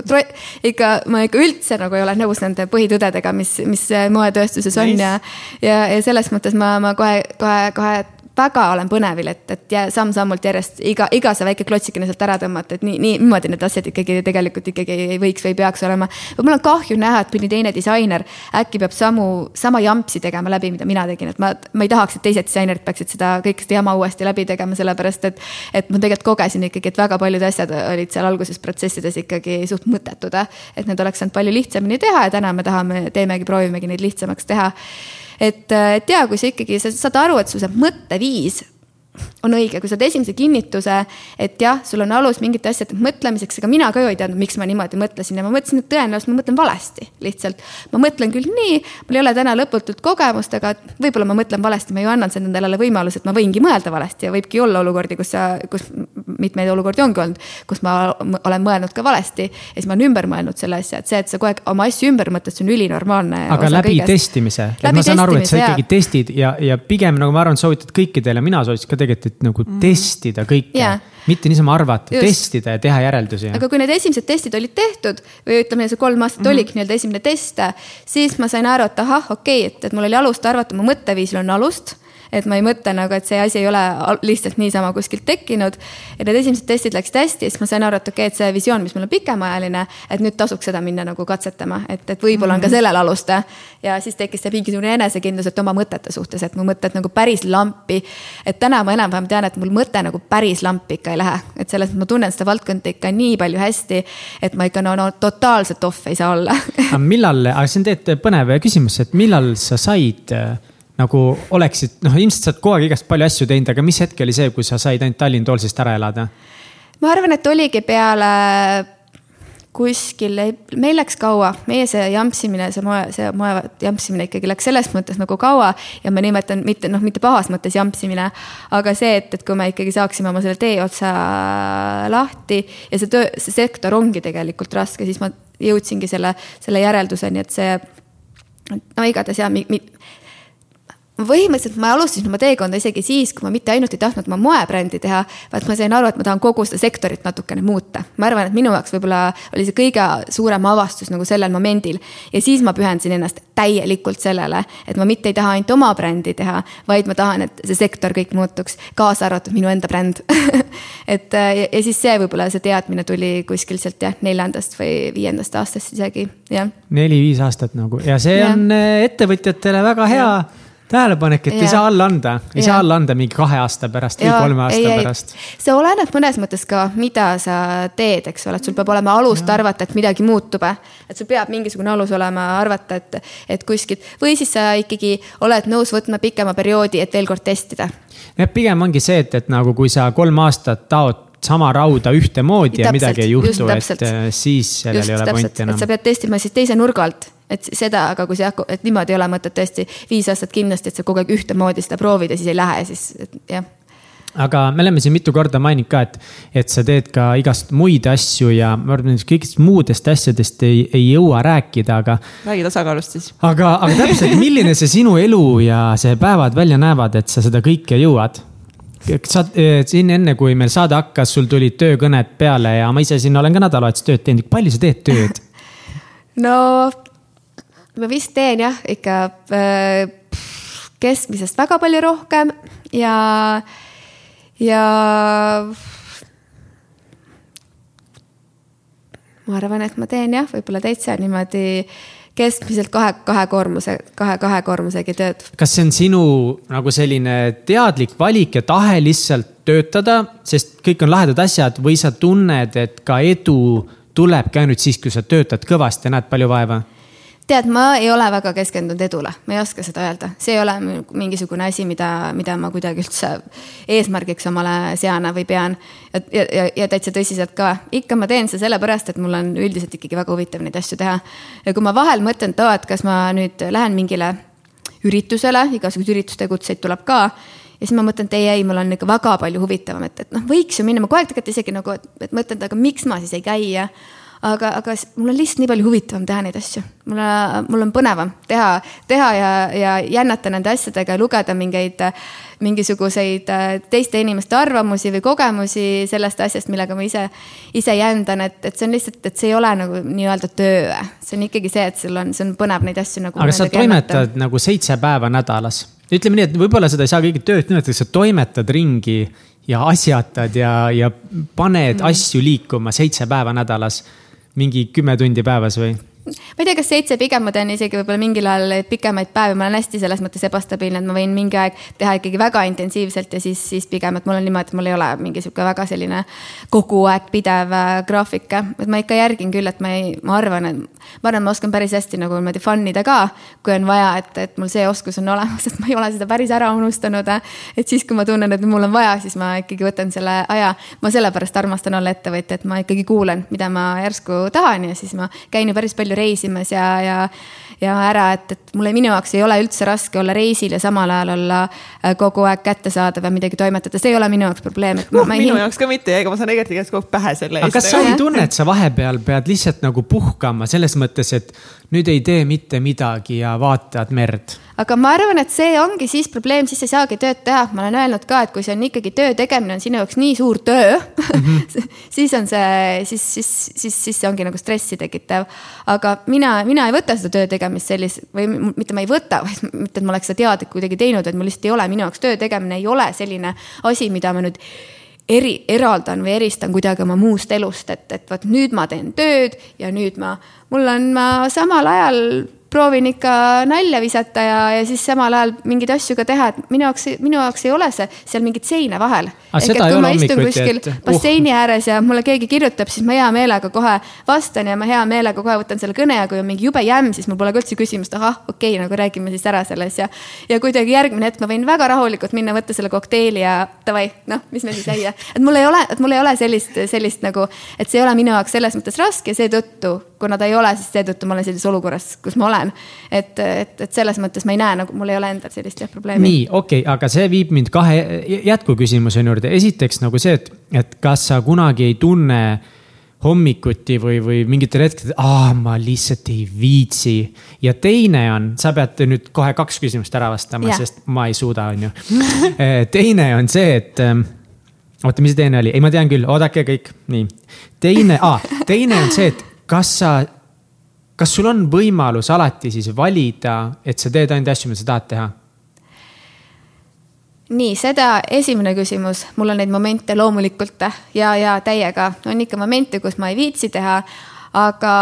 ikka, ma ikka üldse nagu ei ole nõus nende põhitõdedega, mis, mis moetööstuses on nice. ja. ja, ja selles mõttes ma, ma kohe, kohe, kohe väga olen põnevil, et, et samm-sammult järjest iga, iga see väike klotsikene sealt ära tõmmata, et nii, nii, niimoodi need asjad ikkagi tegelikult ikkagi ei võiks või ei peaks olema. mul on kahju näha, et mõni teine disainer äkki peab samu, sama jampsi tegema läbi, mida mina tegin, et ma, ma ei tahaks, et teised disainerid peaksid seda kõike seda jama uuesti läbi tegema, sellepärast et. et ma tegelikult kogesin ikkagi, et väga paljud asjad olid seal alguses protsessides ikkagi suht mõttetud, et need oleks saanud palju lihtsamini teha ja täna me tahame, teemegi, proovimegi neid lihtsamaks teha et, äh, et ja kui sa ikkagi, sa saad aru, et sul see mõtteviis on õige, kui saad esimese kinnituse, et jah, sul on alus mingite asjade mõtlemiseks, ega mina ka ju ei teadnud, miks ma niimoodi mõtlesin ja ma mõtlesin, et tõenäoliselt ma mõtlen valesti lihtsalt. ma mõtlen küll nii, mul ei ole täna lõputut kogemust, aga võib-olla ma mõtlen valesti, ma ju annan endale võimaluse, et ma võingi mõelda valesti ja võibki olla olukordi, kus sa, kus mitmeid olukordi ongi olnud, kus ma olen mõelnud ka valesti. ja siis ma olen ümber mõelnud selle asja, et see, et sa kogu aeg oma asju ümber mõtled, see on ülinormaalne. aga läbi kõigest. testimise, et ma saan aru, et sa ikkagi testid ja, ja pigem nagu ma arvan, soovitad kõikidele, mina soovitasin ka tegelikult, et nagu mm. testida kõike yeah., mitte niisama arvata, testida ja teha järeldusi. aga kui need esimesed testid olid tehtud või ütleme, see kolm aastat mm -hmm. oligi nii-öelda esimene test, siis ma sain aru, et ahah, okei okay,, et, et mul oli alust arvata, mu mõtteviisil on alust et ma ei mõtle nagu, et see asi ei ole lihtsalt niisama kuskilt tekkinud. ja need esimesed testid läksid hästi siis ma sain aru, et okei okay,, et see visioon, mis mul on pikemaajaline, et nüüd tasuks seda minna nagu katsetama, et, et võib-olla on ka mhm. sellel alust. ja siis tekkis see mingisugune enesekindlus, et oma mõtete suhtes, et mu mõtted nagu päris lampi. et täna ma enam-vähem tean, et mul mõte nagu päris lampi ikka ei lähe, et selles mõttes ma tunnen seda valdkonda ikka nii palju hästi, et ma ikka no, no totaalselt off ei saa olla aga millal, aga see on tegelikult põnev küsimus, et millal sa said nagu oleksid, noh, ilmselt sa oled kogu aeg igast palju asju teinud, aga mis hetk oli see, kui sa said ainult Tallinn Toolsist ära elada? ma arvan, et oligi peale kuskil, meil läks kaua, meie see jampsimine, see moe, see moe jampsimine ikkagi läks selles mõttes nagu kaua ja ma nimetan mitte noh, mitte pahas mõttes jampsimine, aga see, et, et kui me ikkagi saaksime oma selle tee otsa lahti ja see töö, see sektor ongi tegelikult raske, siis ma jõudsingi selle, selle järelduseni, et see no igatahes ja mi, mi, põhimõtteliselt ma alustasin oma teekonda isegi siis, kui ma mitte ainult ei tahtnud oma moebrändi teha, vaid ma sain aru, et ma tahan kogu seda sektorit natukene muuta. ma arvan, et minu jaoks võib-olla oli see kõige suurem avastus nagu sellel momendil. ja siis ma pühendasin ennast täielikult sellele, et ma mitte ei taha ainult oma brändi teha, vaid ma tahan, et see sektor kõik muutuks, kaasa arvatud minu enda bränd et ja, ja siis see võib-olla see teadmine tuli kuskil sealt jah, neljandast või viiendast aastast isegi, jah. neli-viis aastat nagu ja see ja. on eh, ettevõtjatele väga hea ja tähelepanek, et ja. ei saa alla anda, ei ja. saa alla anda mingi kahe aasta pärast või kolme aasta ei, pärast. see oleneb mõnes mõttes ka, mida sa teed, eks ole, et sul peab olema alust ja. arvata, et midagi muutub. et sul peab mingisugune alus olema arvata, et, et kuskilt või siis sa ikkagi oled nõus võtma pikema perioodi, et veel kord testida. jah, pigem ongi see, et, et nagu kui sa kolm aastat taod sama rauda ühtemoodi ja, ja midagi ei juhtu, et äh, siis sellel just, ei ole pointi enam. sa pead testima siis teise nurga alt et seda, aga kui see jah, et niimoodi ei ole mõtet tõesti viis aastat kindlasti, et sa kogu aeg ühtemoodi seda proovid ja siis ei lähe, siis jah aga me oleme siin mitu korda maininud ka, et, et sa teed ka igast muid asju ja ma arvan, et kõigist muudest asjadest ei, ei jõua rääkida, aga. räägi tasakaalust siis. aga, aga täpselt, milline see sinu elu ja see päevad välja näevad, et sa seda kõike jõuad? sa siin enne, kui meil saade hakkas, sul tulid töökõned peale ja ma ise siin olen ka nädalavahetusel tööd teinud, palju sa teed tööd? no ma vist teen jah, ikka äh, keskmisest väga palju rohkem ja, ja. ma arvan, et ma teen jah, võib-olla täitsa niimoodi keskmiselt kahe, kahe koormuse, kahe, kahe koormusegi tööd. kas see on sinu nagu selline teadlik valik ja tahe lihtsalt töötada, sest kõik on lahedad asjad või sa tunned, et ka edu tulebki ainult siis, kui sa töötad kõvasti ja näed palju vaeva? Tead, ma ei ole väga keskendunud edule, ma ei oska seda öelda, see ei ole mingisugune asi, mida, mida ma kuidagi üldse eesmärgiks omale sean või pean. ja, ja, ja täitsa tõsiselt ka, ikka ma teen seda sellepärast, et mul on üldiselt ikkagi väga huvitav neid asju teha. ja kui ma vahel mõtlen, et oo, et kas ma nüüd lähen mingile üritusele, igasuguseid ürituste kutseid tuleb ka ja siis ma mõtlen, et ei, ei, mul on ikka väga palju huvitavam, et, et noh, võiks ju minna, ma kogu aeg tegelikult isegi nagu, et mõtlen, et aga miks ma siis ei käi ja aga, aga mul on lihtsalt nii palju huvitavam teha neid asju. mulle, mul on põnevam teha, teha ja, ja jännata nende asjadega ja lugeda mingeid, mingisuguseid äh, teiste inimeste arvamusi või kogemusi sellest asjast, millega ma ise, ise jändan, et, et see on lihtsalt, et see ei ole nagu nii-öelda töö. see on ikkagi see, et sul on, see on põnev neid asju nagu. aga sa toimetad nagu seitse päeva nädalas ütleme nii, et võib-olla seda ei saa kõige tööd nimetada, sa toimetad ringi ja asjatad ja, ja paned mm. asju liikuma seitse päeva nädalas. Mingi kümme tundi päevas või? ma ei tea, kas seitse, pigem ma teen isegi võib-olla mingil ajal pikemaid päevi, ma olen hästi selles mõttes ebastabiilne, et ma võin mingi aeg teha ikkagi väga intensiivselt ja siis, siis pigem, et mul on niimoodi, et mul ei ole mingi sihuke väga selline kogu aeg pidev äh, graafik. et ma ikka järgin küll, et ma ei, ma arvan, et ma arvan, ma oskan päris hästi nagu niimoodi fun ida ka, kui on vaja, et, et mul see oskus on olemas, et ma ei ole seda päris ära unustanud. et siis, kui ma tunnen, et mul on vaja, siis ma ikkagi võtan selle aja. ma sellepärast armastan olla ettevõtja, et ma ikkagi kuulan, mida ma järsku tahan ja siis ma käin ju päris palju reisimas ja, ja, ja ära, et, et mulle, minu jaoks ei ole üldse raske olla reisil ja samal ajal olla äh, kogu aeg kättesaadav ja midagi toimetada, see ei ole minu jaoks probleem. no minu hin... jaoks ka mitte, ega ma saan Egerti käest kogu aeg pähe selle eest. aga kas sa ei tunne, et sa vahepeal pead lihtsalt nagu puhkama selles mõttes, et nüüd ei tee mitte midagi ja vaatad merd? Aga ma arvan, et see ongi siis probleem, siis ei saagi tööd teha, ma olen öelnud ka, et kui see on ikkagi töö tegemine on sinu jaoks nii suur töö mm, -hmm. siis on see, siis, siis, siis, siis see ongi nagu stressi tekitav. aga mina, mina ei võta seda töö tegemist sellise või mitte ma ei võta, vaid mitte, et ma oleks seda teadlikult kuidagi teinud, et mul lihtsalt ei ole, minu jaoks töö tegemine ei ole selline asi, mida ma nüüd eri, eraldan või eristan kuidagi oma muust elust, et, et vot nüüd ma teen tööd ja nüüd ma, mul on, ma samal ajal proovin ikka nalja visata ja, ja siis samal ajal mingeid asju ka teha, et minu jaoks, minu jaoks ei ole see seal mingit seina vahel. ehk et kui ma istun kuskil et... Uh. basseini ääres ja mulle keegi kirjutab, siis ma hea meelega kohe vastan ja ma hea meelega kohe võtan selle kõne ja kui on mingi jube jämm, siis mul pole ka üldse küsimust, ahah, okei okay,, nagu räägime siis ära selles ja. ja kuidagi järgmine hetk ma võin väga rahulikult minna, võtta selle kokteili ja davai, noh, mis me siis äia. et mul ei ole, et mul ei ole sellist, sellist nagu, et see ei ole minu jaoks selles mõttes raske, seetõttu kuna ta ei ole, siis seetõttu ma olen sellises olukorras, kus ma olen. et, et, et selles mõttes ma ei näe nagu, mul ei ole endal sellist jah probleemi. nii, okei okay,, aga see viib mind kahe jätkuküsimuse juurde. esiteks nagu see, et, et kas sa kunagi ei tunne hommikuti või, või mingitel hetkedel, aa, ma lihtsalt ei viitsi. ja teine on, sa pead nüüd kohe kaks küsimust ära vastama, sest ma ei suuda, on ju. teine on see, et ähm, oota, mis see teine oli, ei, ma tean küll, oodake kõik, nii. teine ah,, teine on see, et kas sa, kas sul on võimalus alati siis valida, et sa teed ainult asju, mida sa tahad teha? nii, seda esimene küsimus, mul on neid momente loomulikult ja, ja täiega on ikka momente, kus ma ei viitsi teha, aga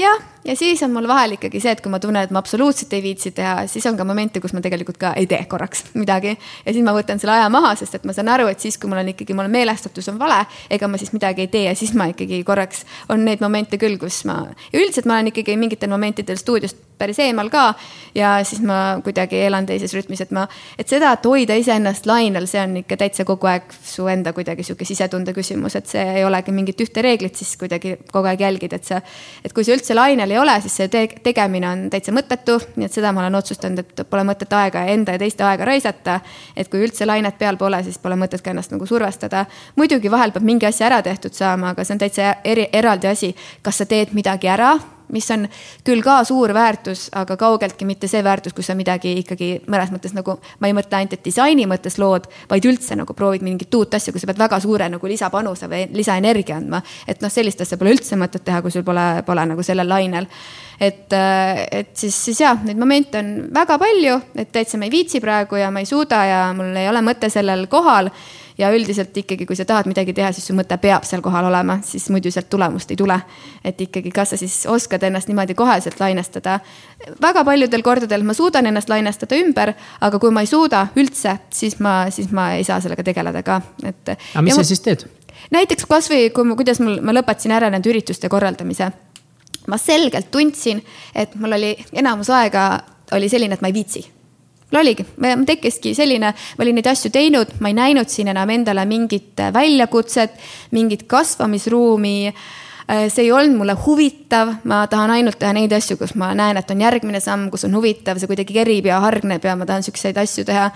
jah ja siis on mul vahel ikkagi see, et kui ma tunnen, et ma absoluutselt ei viitsi teha, siis on ka momente, kus ma tegelikult ka ei tee korraks midagi. ja siis ma võtan selle aja maha, sest et ma saan aru, et siis, kui mul on ikkagi, mul meelestatus on vale, ega ma siis midagi ei tee ja siis ma ikkagi korraks, on neid momente küll, kus ma, ja üldiselt ma olen ikkagi mingitel momentidel stuudiost päris eemal ka. ja siis ma kuidagi elan teises rütmis, et ma, et seda, et hoida iseennast lainel, see on ikka täitsa kogu aeg su enda kuidagi sihuke sisetunde küsimus, et see ei olegi mingit ühte reeglit, siis kuidagi kogu aeg jälgid, et sa, et kui sa üldse lainel ei ole, siis see te tegemine on täitsa mõttetu, nii et seda ma olen otsustanud, et pole mõtet aega enda ja teiste aega raisata. et kui üldse lainet peal pole, siis pole mõtet ka ennast nagu survestada. muidugi vahel peab mingi asja ära tehtud saama, aga see on täitsa eri, eraldi asi, kas sa teed midagi ära mis on küll ka suur väärtus, aga kaugeltki mitte see väärtus, kus sa midagi ikkagi mõnes mõttes nagu, ma ei mõtle ainult, et disaini mõttes lood, vaid üldse nagu proovid mingit uut asja, kus sa pead väga suure nagu lisapanuse või lisaenergia andma. et noh, sellist asja pole üldse mõtet teha, kui sul pole, pole nagu sellel lainel. et, et siis, siis jah, neid momente on väga palju, et täitsa ma ei viitsi praegu ja ma ei suuda ja mul ei ole mõte sellel kohal ja üldiselt ikkagi, kui sa tahad midagi teha, siis su mõte peab seal kohal olema, siis muidu sealt tulemust ei tule. et ikkagi, kas sa siis oskad ennast niimoodi koheselt lainestada. väga paljudel kordadel ma suudan ennast lainestada ümber, aga kui ma ei suuda üldse, siis ma, siis ma ei saa sellega tegeleda ka, et. aga mis sa ma... siis teed? näiteks kasvõi, kui ma, kuidas mul, ma lõpetasin ära nende ürituste korraldamise ma selgelt tundsin, et mul oli enamus aega oli selline, et ma ei viitsi no oligi, tekkiski selline, ma olin neid asju teinud, ma ei näinud siin enam endale mingit väljakutset, mingit kasvamisruumi äh, see ei olnud mulle huvitav, ma tahan ainult teha neid asju, kus ma näen, et on järgmine samm, kus on huvitav, see kuidagi kerib ja hargneb ja ma tahan siukseid asju teha.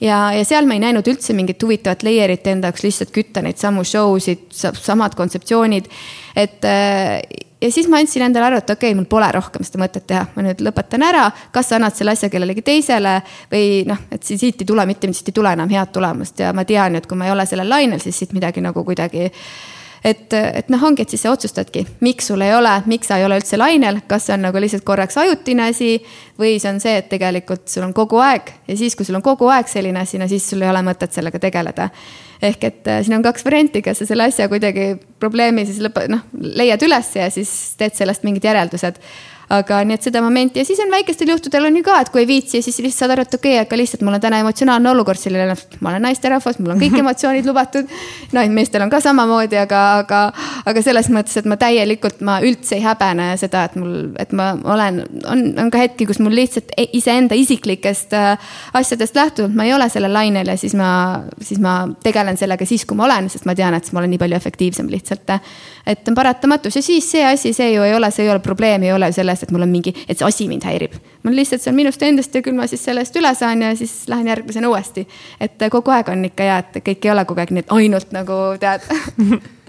ja, ja seal ma ei näinud üldse mingit huvitavat layer'it enda jaoks, lihtsalt kütta neid samu show sid, samad kontseptsioonid. et äh, ja siis ma andsin endale aru, et okei okay,, mul pole rohkem seda mõtet teha, ma nüüd lõpetan ära, kas sa annad selle asja kellelegi teisele või noh, et siit ei tule mitte, siit ei tule enam head tulemust. Ja ma tean ju, et kui ma ei ole sellel lainel, siis siit midagi nagu kuidagi et, et noh, ongi, et siis sa otsustadki, miks sul ei ole, miks sa ei ole üldse lainel, kas see on nagu lihtsalt korraks ajutine asi või see on see, et tegelikult sul on kogu aeg ja siis, kui sul on kogu aeg selline asi, no siis sul ei ole mõtet sellega tegeleda. ehk et äh, siin on kaks varianti, kas sa selle asja kuidagi probleemi siis lõpe-, noh, leiad üles ja siis teed sellest mingid järeldused aga nii, et seda momenti ja siis on väikestel juhtudel on ju ka, et kui ei viitsi, siis lihtsalt saad aru, et okei okay,, aga lihtsalt mul on täna emotsionaalne olukord selline, noh, ma olen naisterahvas, mul on kõik emotsioonid lubatud. no meestel on ka samamoodi, aga, aga, aga selles mõttes, et ma täielikult, ma üldse ei häbene seda, et mul, et ma olen, on, on ka hetki, kus mul lihtsalt e-, iseenda isiklikest äh, asjadest lähtuvalt ma ei ole sellel lainel ja siis ma, siis ma tegelen sellega siis, kui ma olen, sest ma tean, et siis ma olen nii palju efektiivsem lihtsalt. et on paratamatus ja siis see asi, see ju ei ole, see ei ole probleem, ei ole selles sellest, et mul on mingi, et see asi mind häirib. mul lihtsalt see on minust endast ja küll ma siis sellest üle saan ja siis lähen järgmisena uuesti. et äh, kogu aeg on ikka hea, et kõik ei ole kogu aeg nii, et ainult nagu tead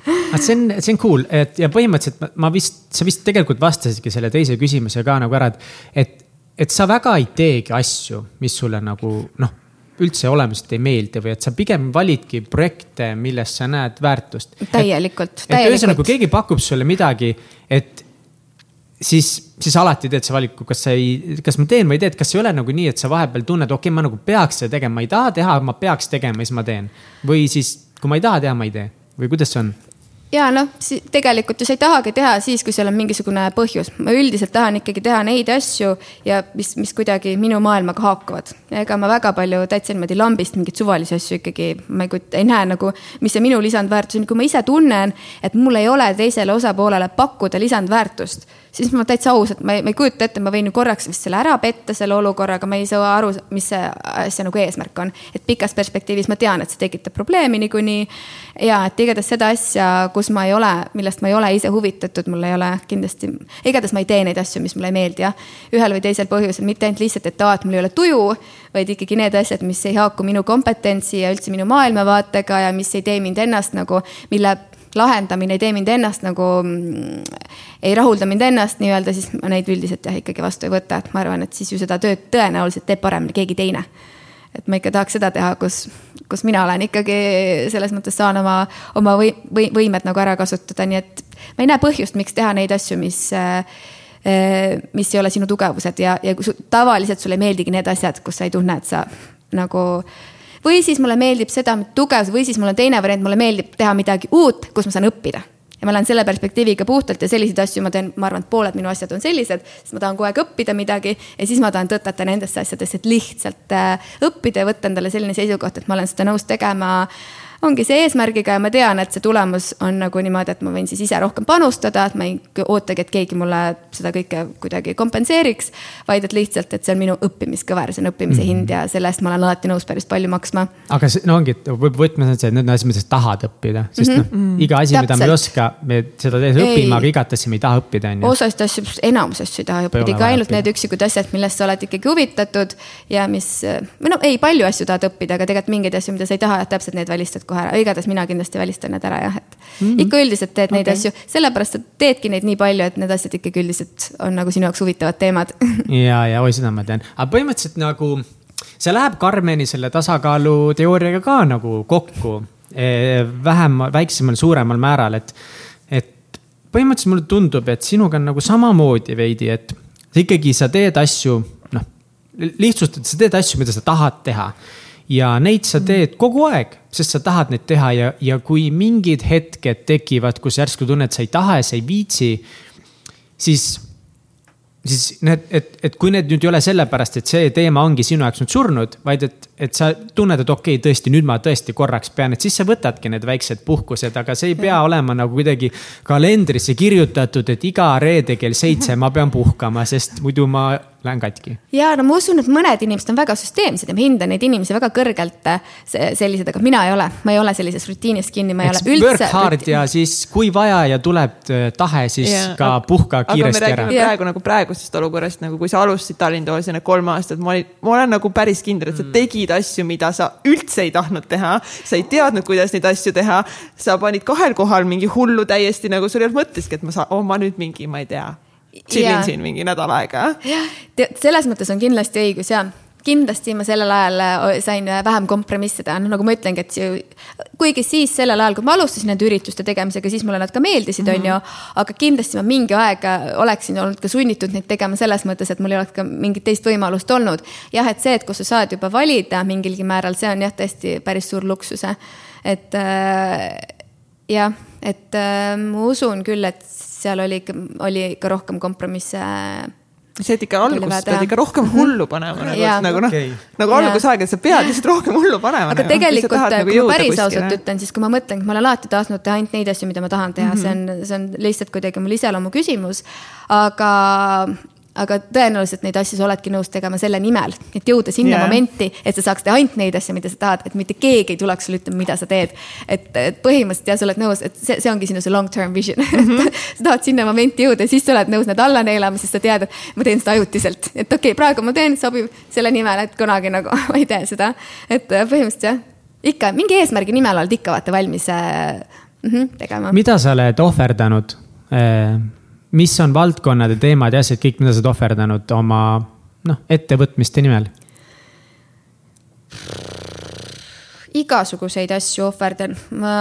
aga see on, see on cool, et ja põhimõtteliselt ma vist, sa vist tegelikult vastasidki selle teise küsimuse ka nagu ära, et, et, et sa väga ei teegi asju, mis sulle nagu noh üldse olemuslikult ei meeldi või et sa pigem validki projekte, milles sa näed väärtust. täielikult, täielikult. ühesõnaga, kui keegi pakub sulle midagi, et siis, siis alati teed sa valiku, kas sa ei, kas ma teen või ei tee, et kas ei ole nagu nii, et sa vahepeal tunned, okei okay,, ma nagu peaks seda tegema, ma ei taha teha, ma peaks tegema siis ma teen. või siis, kui ma ei taha teha, ma ei tee või kuidas see on? Ja noh, tegelikult ju sa ei tahagi teha siis, kui seal on mingisugune põhjus. ma üldiselt tahan ikkagi teha neid asju ja mis, mis kuidagi minu maailmaga haakuvad. ega ma väga palju täitsa niimoodi lambist mingeid suvalisi asju ikkagi, ma ei kujuta, ei näe nagu, mis see minu lisandväärtus on, kui ma ise tunnen, et mul ei ole teisele osapoolele pakkuda lisandväärtust siis ma täitsa ausalt, ma ei, ma ei kujuta ette, ma võin ju korraks vist selle ära petta, selle olukorraga, ma ei saa aru, mis see asja nagu eesmärk on. et pikas perspektiivis ma tean, et see tekitab probleemi niikuinii. ja et igatahes seda asja, kus ma ei ole, millest ma ei ole ise huvitatud, mul ei ole kindlasti, igatahes ma ei tee neid asju, mis mulle ei meeldi jah. ühel või teisel põhjusel, mitte ainult lihtsalt, et aa, et mul ei ole tuju, vaid ikkagi need asjad, mis ei haaku minu kompetentsi ja üldse minu maailmavaatega ja mis ei tee mind ennast nagu, mille lahendamine ei tee mind ennast nagu, ei rahulda mind ennast nii-öelda, siis ma neid üldiselt jah ikkagi vastu ei võta, et ma arvan, et siis ju seda tööd tõenäoliselt teeb paremini keegi teine. Et ma ikka tahaks seda teha, kus, kus mina olen ikkagi selles mõttes saan oma, oma või, või võimed nagu ära kasutada, nii et ma ei näe põhjust, miks teha neid asju, mis mis ei ole sinu tugevused ja, ja su, tavaliselt sulle ei meeldigi need asjad, kus sa ei tunne, et sa nagu või siis mulle meeldib seda tugevus või siis mul on teine variant, mulle meeldib teha midagi uut, kus ma saan õppida ja ma lähen selle perspektiiviga puhtalt ja selliseid asju ma teen, ma arvan, et pooled minu asjad on sellised, sest ma tahan kogu aeg õppida midagi ja siis ma tahan tõtata nendesse asjadesse, et lihtsalt äh, õppida ja võtta endale selline seisukoht, et ma olen seda nõus tegema ongi see eesmärgiga ja ma tean, et see tulemus on nagu niimoodi, et ma võin siis ise rohkem panustada, et ma ei ootagi, et keegi mulle seda kõike kuidagi kompenseeriks. vaid et lihtsalt, et see on minu õppimiskõver, see on õppimise mm -hmm. hind ja selle eest ma olen alati nõus päris palju maksma. aga see, no ongi, et võtmes on see, et need on asjad, mida sa tahad õppida, sest mm -hmm. noh, mhm. iga asi, mida me ei oska, me seda tehes õpime, aga igat asja me ei taha õppida, on ju. osast asju, enamus asju ei taha õppida, ikka ainult need üksikud asjad, millest sa oled ikkagi huvitatud ja mis, või no ei, palju asju tahad õppida, aga tegelikult mingeid asju, mida sa ei taha, täpselt need välistad kohe ära, igatahes mina kindlasti välistan need ära jah, et mm -hmm. ikka üldiselt teed neid okay. asju, sellepärast et teedki neid nii palju, et need asjad ikkagi üldiselt on nagu sinu jaoks huvitavad teemad. Ja, ja oi, seda ma tean, aga põhimõtteliselt nagu see läheb Karmeni selle tasakaalu teooriaga ka nagu kokku eh, vähem, väiksemal, suuremal määral, et, et põhimõtteliselt mulle tundub, et sinuga on nagu samamoodi veidi, et ikkagi sa teed asju, noh, lihtsustades, sa teed asju, mida sa tahad teha ja neid sa teed kogu aeg, sest sa tahad neid teha ja, ja kui mingid hetked tekivad, kus järsku tunned, sa ei taha ja sa ei viitsi, siis siis need, et, et kui need nüüd ei ole sellepärast, et see teema ongi sinu jaoks nüüd surnud, vaid et, et sa tunned, et okei okay,, tõesti, nüüd ma tõesti korraks pean, et siis sa võtadki need väiksed puhkused, aga see ei pea olema nagu kuidagi kalendrisse kirjutatud, et iga reede kell seitse ma pean puhkama, sest muidu ma lähen katki. ja no ma usun, et mõned inimesed on väga süsteemsed ja ma hindan neid inimesi väga kõrgelt äh, sellised, aga mina ei ole, ma ei ole sellises rutiinis kinni, ma ei Eks ole üldse. Work hard ja siis, kui vaja ja tuleb äh, tahe, siis ja, ka puhka kiiresti ära. praegu nagu praegusest olukorrast nagu, kui sa alustasid Tallinnas need kolm aastat, ma olin, ma olen nagu päris kindel, et sa mm. Tegid asju, mida sa üldse ei tahtnud teha. sa ei teadnud, kuidas neid asju teha. sa panid kahel kohal mingi hullu täiesti nagu sul ei olnud mõtteski, et ma saan, oh ma nüüd mingi, ma ei tea chillin siin mingi nädal aega. jah, selles mõttes on kindlasti õigus ja kindlasti ma sellel ajal äh, sain äh, vähem kompromisse teha, noh nagu ma ütlengi, et see, kuigi siis sellel ajal, kui ma alustasin nende ürituste tegemisega, siis mulle nad ka meeldisid, on ju. aga kindlasti ma mingi aeg oleksin olnud ka sunnitud neid tegema selles mõttes, et mul ei oleks ka mingit teist võimalust olnud. jah, et see, et kus sa saad juba valida mingilgi määral, see on jah, tõesti päris suur luksus. et äh, jah, et äh, ma usun küll, et seal oli ikka, oli ikka rohkem kompromisse see, et ikka alguses pead ikka rohkem mhm. hullu panema nagu, nagu noh okay., nagu algusaegadel sa pead lihtsalt rohkem hullu panema. aga nagu, tegelikult, nagu kui ma päris ausalt ütlen, siis kui ma mõtlen, ma olen alati tahtnud teha ainult neid asju, mida ma tahan teha mm, -hmm. see on, see on lihtsalt kuidagi mul iseloomu küsimus. aga aga tõenäoliselt neid asju sa oledki nõus tegema selle nimel, et jõuda sinna yeah. momenti, et sa saaks teha ainult neid asju, mida sa tahad, et mitte keegi ei tuleks sulle ütlema, mida sa teed. et, et põhimõtteliselt jah, sa oled nõus, et see, see ongi sinu see long term vision mm. -hmm. sa tahad sinna momenti jõuda ja siis sa oled nõus need alla neelama, sest sa tead, et ma teen seda ajutiselt. et okei okay,, praegu ma teen, sobib selle nimel, et kunagi nagu ma ei tee seda. et äh, põhimõtteliselt jah, ikka mingi eesmärgi nimel oled ikka vaata valmis äh, mm -hmm, tegema. mida sa oled ohverdanud äh mis on valdkonnad ja teemad ja asjad kõik, mida sa oled ohverdanud oma noh, ettevõtmiste nimel? igasuguseid asju ohverdan, ma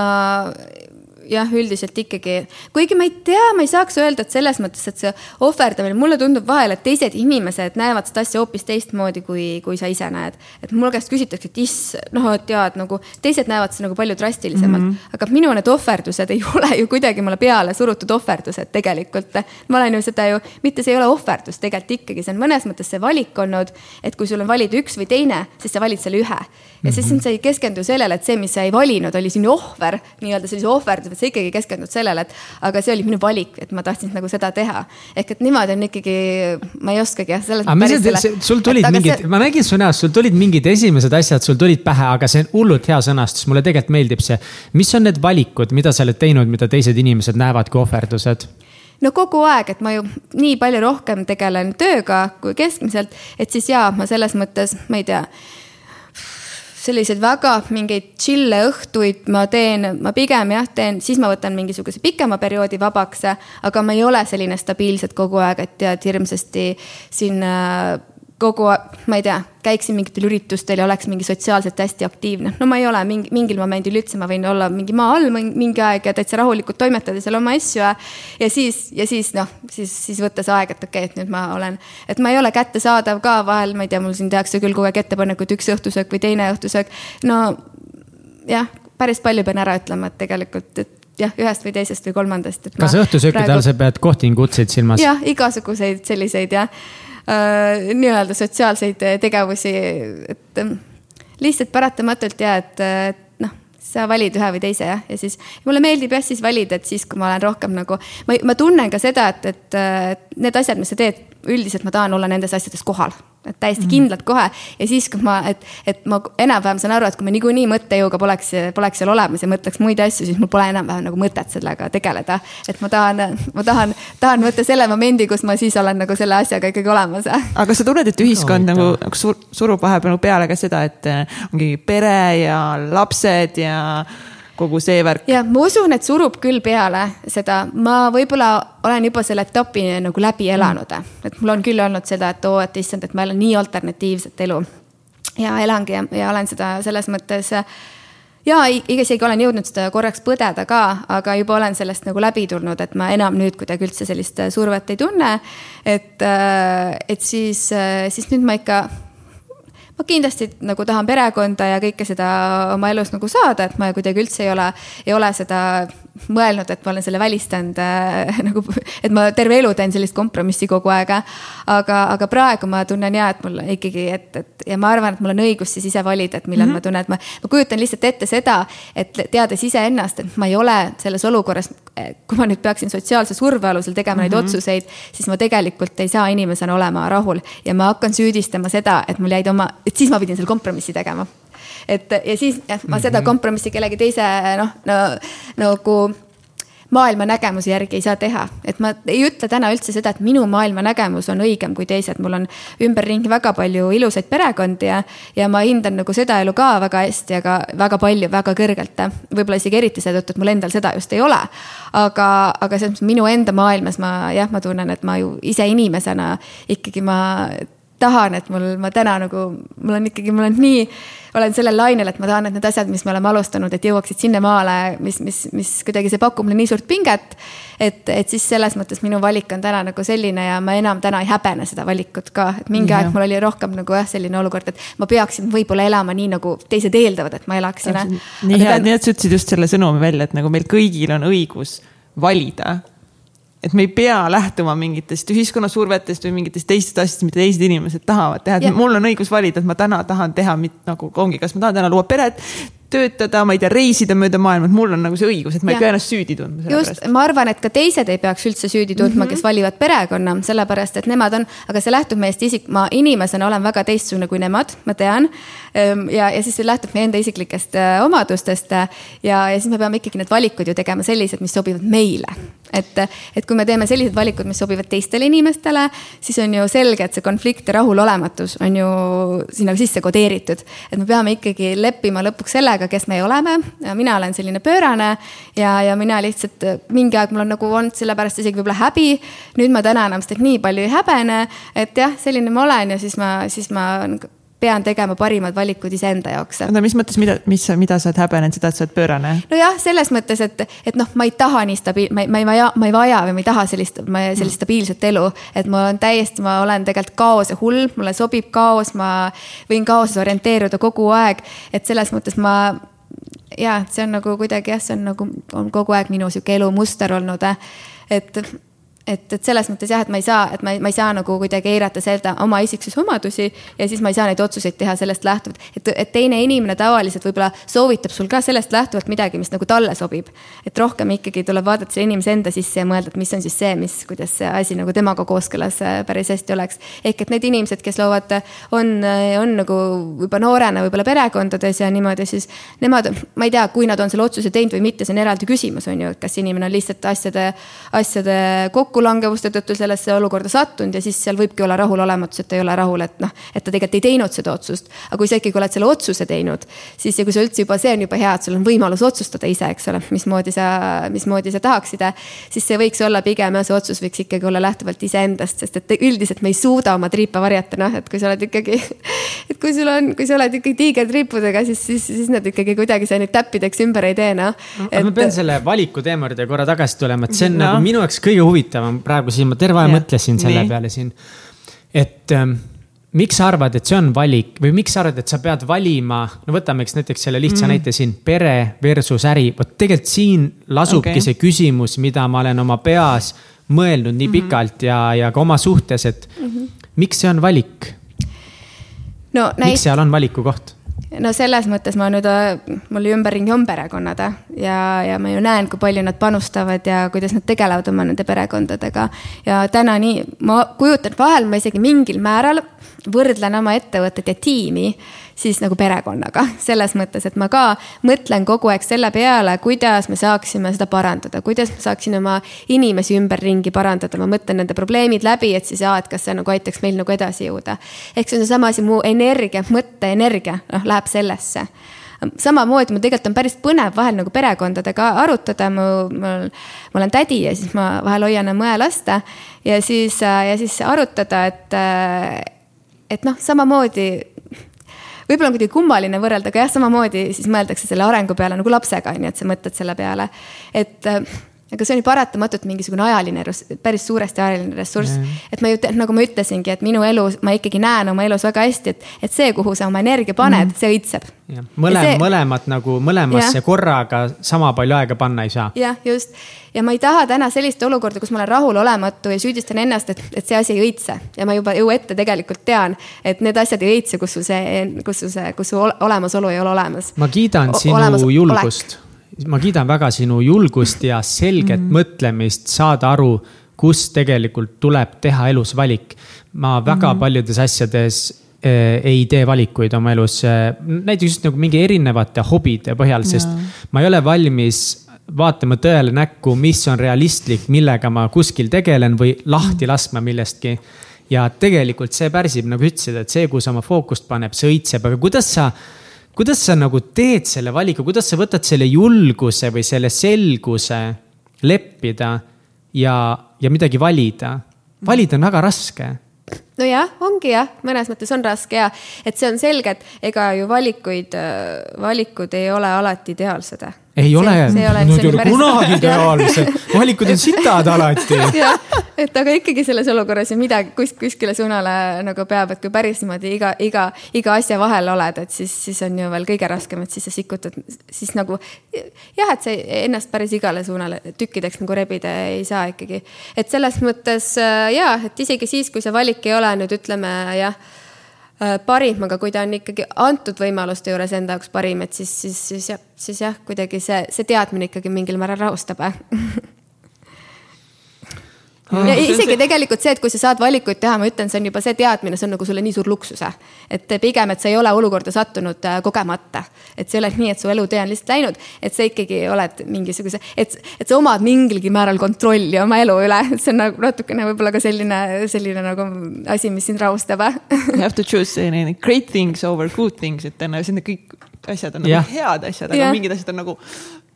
jah, üldiselt ikkagi, kuigi ma ei tea, ma ei saaks öelda, et selles mõttes, et see ohverdamine, mulle tundub vahel, et teised inimesed näevad seda asja hoopis teistmoodi, kui, kui sa ise näed. et mul käest küsitakse, et iss, noh, tead nagu teised näevad seda nagu palju drastilisemalt mm, -hmm. aga minu need ohverdused ei ole ju kuidagi mulle peale surutud ohverdused tegelikult. ma olen ju seda ju, mitte see ei ole ohverdus, tegelikult ikkagi see on mõnes mõttes see valik olnud, et kui sul on valida üks või teine, siis sa valid selle ühe. Ja siis -hmm. sa ei keskendu sellele, et see, mis sa ei valinud, oli sinu ohver, nii-öelda sellise ohverduse et sa ikkagi keskendud sellele, et aga see oli minu valik, et ma tahtsin nagu seda teha. ehk et niimoodi on ikkagi, ma ei oskagi jah, selles mõttes. sul tulid mingid see..., ma nägin su näost, sul tulid mingid esimesed asjad, sul tulid pähe, aga see on hullult hea sõnastus, mulle tegelikult meeldib see. mis on need valikud, mida sa oled teinud, mida teised inimesed näevad kui ohverdused? no kogu aeg, et ma ju nii palju rohkem tegelen tööga kui keskmiselt, et siis jaa, ma selles mõttes, ma ei tea selliseid väga mingeid chill'e õhtuid ma teen, ma pigem jah, teen, siis ma võtan mingisuguse pikema perioodi vabaks. aga ma ei ole selline stabiilselt kogu aeg, et tead hirmsasti siin äh, kogu ma ei tea, käiksin mingitel üritustel ja oleks mingi sotsiaalselt hästi aktiivne. no ma ei ole mingi, mingil momendil üldse, ma võin olla mingi maa all mingi aeg ja täitsa rahulikult toimetada seal oma asju ja. ja siis, ja siis noh, siis, siis võtta see aeg, et okei okay,, et nüüd ma olen, et ma ei ole kättesaadav ka vahel, ma ei tea, mul siin tehakse küll kogu aeg ettepanekuid, üks õhtusöök või teine õhtusöök. no jah, päris palju pean ära ütlema, et tegelikult, et jah, ühest või teisest või kolmandast. kas õhtusöökide all praegu... sa pead kohtingutseid silmas? jah, igasuguseid selliseid jah nii-öelda sotsiaalseid tegevusi, et ähm, lihtsalt paratamatult ja et, et noh, sa valid ühe või teise jah, ja siis mulle meeldib jah siis valida, et siis, kui ma olen rohkem nagu, ma, ma tunnen ka seda, et, et need asjad, mis sa teed, üldiselt ma tahan olla nendes asjades kohal et täiesti mm. kindlalt kohe ja siis, kui ma, et, et ma enam-vähem saan aru, et kui ma niikuinii mõttejõuga poleks, poleks seal olemas ja mõtleks muid asju, siis mul pole enam-vähem nagu mõtet sellega tegeleda. et ma tahan, ma tahan, tahan võtta selle momendi, kus ma siis olen nagu selle asjaga ikkagi olemas. aga sa tunned, et ühiskond oh, nagu, nagu sur, surub vahepeal nagu peale ka seda, et eh, ongi pere ja lapsed ja kogu see värk. ja ma usun, et surub küll peale seda, ma võib-olla olen juba selle etapi nagu läbi elanud et mul on küll olnud seda, et oo, et issand, et ma elan nii alternatiivset elu. ja elangi ja, ja olen seda selles mõttes ja isegi olen jõudnud seda korraks põdeda ka, aga juba olen sellest nagu läbi tulnud, et ma enam nüüd kuidagi üldse sellist survet ei tunne. et, et siis, siis nüüd ma ikka ma kindlasti nagu tahan perekonda ja kõike seda oma elus nagu saada, et ma kuidagi üldse ei ole, ei ole seda mõelnud, et ma olen selle välistanud äh, nagu, et ma terve elu teen sellist kompromissi kogu aeg. aga, aga praegu ma tunnen ja, et mul ikkagi, et, et ja ma arvan, et mul on õigus siis ise valida, et millal mm -hmm. ma tunnen, et ma, ma kujutan lihtsalt ette seda, et teades iseennast, et ma ei ole selles olukorras, kui ma nüüd peaksin sotsiaalse surve alusel tegema mm -hmm. neid mhm. otsuseid, siis ma tegelikult ei saa inimesena olema rahul ja ma hakkan süüdistama seda, et mul jäid oma, et siis ma pidin selle kompromissi tegema et ja siis ma seda mhm. kompromissi kellegi teise noh, no nagu maailmanägemuse järgi ei saa teha. et ma ei ütle täna üldse seda, et minu maailmanägemus on õigem kui teised, mul on ümberringi väga palju ilusaid perekondi ja, ja ma hindan nagu seda elu ka väga hästi, aga väga palju, väga kõrgelt. võib-olla isegi eriti seetõttu, et mul endal seda just ei ole. aga, aga selles mõttes minu enda maailmas ma jah, ma tunnen, et ma ju ise inimesena ikkagi ma tahan, et mul, ma täna nagu, mul on ikkagi, mul on nii, olen sellel lainel, et ma tahan, et need asjad, mis me oleme alustanud, et jõuaksid sinnamaale, mis, mis, mis kuidagi see pakub mulle nii suurt pinget. et, et siis selles mõttes minu valik on täna nagu selline ja ma enam täna ei häbene seda valikut ka, et mingi ja. aeg mul oli rohkem nagu jah, selline olukord, et ma peaksin võib-olla elama nii, nagu teised eeldavad, et ma elaksin. nii hea, nii et sa ütlesid just selle sõnumi välja, et nagu meil kõigil on õigus valida et me ei pea lähtuma mingitest ühiskonna survetest või mingitest teistest asjadest, mida teised inimesed tahavad teha, et mul on õigus valida, et ma täna tahan teha nagu ongi, kas ma tahan täna luua peret, töötada, ma ei tea, reisida mööda maailma, et mul on nagu see õigus, et ma ja. ei pea ennast süüdi tundma. just, ma arvan, et ka teised ei peaks üldse süüdi tundma mm, -hmm. kes valivad perekonna, sellepärast et nemad on, aga see lähtub meist isik, ma inimesena olen väga teistsugune kui nemad, ma tean. Ehm, ja, ja siis see lähtub meie enda isiklikest äh, omadustest ja, ja siis me peame ikkagi need valikud ju tegema sellised, mis sobivad meile. et, et kui me teeme sellised valikud, mis sobivad teistele inimestele, siis on ju selge, et see konflikt ja rahulolematus on ju sinna sisse kodeeritud. et me peame ikkagi leppima lõpuks sellega, sellega, kes me oleme. mina olen selline pöörane ja, ja mina lihtsalt mingi aeg mul on nagu olnud sellepärast isegi võib-olla häbi. nüüd ma täna enam seda nii palju ei häbene, et jah, selline ma olen ja siis ma, siis ma pean tegema parimad valikud iseenda jaoks. oota, mis mõttes, mida, mis, mida sa oled häbenenud, seda, et sa oled pöörane? nojah, selles mõttes, et, et noh, ma ei taha nii stabiil-, ma ei, ma ei vaja, ma ei vaja või ma ei taha sellist, sellist stabiilset elu. et ma olen täiesti, ma olen tegelikult kaose hull, mulle sobib kaos, ma võin kaoses orienteeruda kogu aeg. et selles mõttes ma ja see on nagu kuidagi jah, see on nagu, on kogu aeg minu sihuke elumuster olnud. et et, et selles mõttes jah, et ma ei saa, et ma ei, ma ei saa nagu kuidagi eirata seda oma isiksuse omadusi ja siis ma ei saa neid otsuseid teha sellest lähtuvalt. et, et teine inimene tavaliselt võib-olla soovitab sul ka sellest lähtuvalt midagi, mis nagu talle sobib. et rohkem ikkagi tuleb vaadata selle inimese enda sisse ja mõelda, et mis on siis see, mis, kuidas see asi nagu temaga kooskõlas äh, päris hästi oleks. ehk et need inimesed, kes loovad, on, on nagu juba noorena võib-olla perekondades ja niimoodi, siis nemad, ma ei tea, kui nad on selle otsuse teinud või mitte, see on eraldi küsimus, on ju, et kas inimene on lihtsalt asjade, asjade kokku kokkulangevuste tõttu sellesse olukorda sattunud ja siis seal võibki olla rahulolematus, et ei ole rahul, et noh, et ta tegelikult ei teinud seda otsust. aga kui sa ikkagi oled selle otsuse teinud, siis ja kui sa üldse juba, see on juba hea, et sul on võimalus otsustada ise, eks ole, mismoodi sa, mismoodi sa tahaksid. siis see võiks olla pigem jah, see otsus võiks ikkagi olla lähtuvalt iseendast, sest et üldiselt me ei suuda oma triipe varjata, noh, et kui sa oled ikkagi, et kui sul on, kui sa oled ikkagi tiigertriipudega, siis, siis, siis nad ikkagi kuidagi sa neid täppideks ümber ei tee, noh et.... ma pean selle valiku teema juurde korra tagasi tulema, et see on no. nagu minu jaoks kõige huvitavam ma praegu siin, ma terve aja ja. mõtlesin selle Nii. peale siin. et ähm, miks sa arvad, et see on valik või miks sa arvad, et sa pead valima, no võtamegi näiteks selle lihtsa mm. näite siin, pere versus äri. vot tegelikult siin lasubki okay. see küsimus, mida ma olen oma peas mõelnud nii mm -hmm. pikalt ja, ja ka oma suhtes, et mm -hmm. miks see on valik no,? miks seal on valiku koht? No selles mõttes ma nüüd, mul ümberringi on perekonnad ja, ja ma ju näen, kui palju nad panustavad ja kuidas nad tegelevad oma nende perekondadega. ja täna nii, ma kujutan vahel ma isegi mingil määral võrdlen oma ettevõtet ja tiimi siis nagu perekonnaga. selles mõttes, et ma ka mõtlen kogu aeg selle peale, kuidas me saaksime seda parandada, kuidas ma saaksin oma inimesi ümberringi parandada, ma mõtlen nende probleemid läbi, et siis aa, et kas see nagu aitaks meil nagu edasi jõuda. ehk see on seesama asi, mu energia, mõtteenergia, noh, läheb sellesse samamoodi mul tegelikult on päris põnev vahel nagu perekondadega arutada, mu, mul, ma olen tädi ja siis ma vahel hoian oma õe lasta ja siis, ja siis arutada, et, et noh, samamoodi võib-olla on kuidagi kummaline võrrelda, aga jah, samamoodi siis mõeldakse selle arengu peale nagu lapsega, on ju, et sa mõtled selle peale. et aga see on ju paratamatult mingisugune ajaline, päris suuresti ajaline ressurss. et ma ju, nagu ma ütlesingi, et minu elu, ma ikkagi näen oma elus väga hästi, et, et see, kuhu sa oma energia paned mm., see õitseb. mõlem, see... mõlemat nagu mõlemasse ja. korraga sama palju aega panna ei saa. jah, just. ja ma ei taha täna sellist olukorda, kus ma olen rahulolematu ja süüdistan ennast, et, et see asi ei õitse. ja ma juba ju ette tegelikult tean, et need asjad ei õitse, kus sul see, kus sul see, kus su olemasolu ei ole olemas. ma kiidan sinu julgust olek ma kiidan väga sinu julgust ja selget mm -hmm. mõtlemist saada aru, kus tegelikult tuleb teha elus valik. ma väga mm -hmm. paljudes asjades eh, ei tee valikuid oma elus eh,, näiteks just nagu mingi erinevate hobide põhjal, sest ja. ma ei ole valmis vaatama tõele näkku, mis on realistlik, millega ma kuskil tegelen või lahti laskma millestki. ja tegelikult see pärsib, nagu ütlesid, et see, kuhu sa oma fookust paneb, see õitseb, aga kuidas sa kuidas sa nagu teed selle valiku, kuidas sa võtad selle julguse või selle selguse leppida ja, ja midagi valida? valida on väga raske. nojah, ongi jah, mõnes mõttes on raske ja et see on selge, et ega ju valikuid, valikud ei ole alati ideaalsed ei see, ole, nad ei ole kunagi ideaalsed, valikud on sitad alati. et aga ikkagi selles olukorras ju midagi kus, kuskile suunale nagu peab, et kui päris niimoodi iga, iga, iga asja vahel oled, et siis, siis on ju veel kõige raskem, et siis sa sikutad, siis nagu jah, et sa ennast päris igale suunale tükkideks nagu rebida ei saa ikkagi. et selles mõttes ja, et isegi siis, kui see valik ei ole nüüd ütleme jah Äh, parim, aga kui ta on ikkagi antud võimaluste juures enda jaoks parim, et siis, siis, siis jah, siis jah, kuidagi see, see teadmine ikkagi mingil määral rahustab Ah. ja isegi tegelikult see, et kui sa saad valikuid teha, ma ütlen, see on juba see teadmine, see on nagu sulle nii suur luksus. et pigem, et sa ei ole olukorda sattunud äh, kogemata. et see ei ole nii, et su elutee on lihtsalt läinud, et sa ikkagi oled mingisuguse, et, et sa omad mingilgi määral kontrolli oma elu üle. see on nagu natukene võib-olla ka selline, selline nagu asi, mis sind rahustab. You have to choose great things over good things, et on need kõik asjad on nagu head asjad, aga yeah. mingid asjad on nagu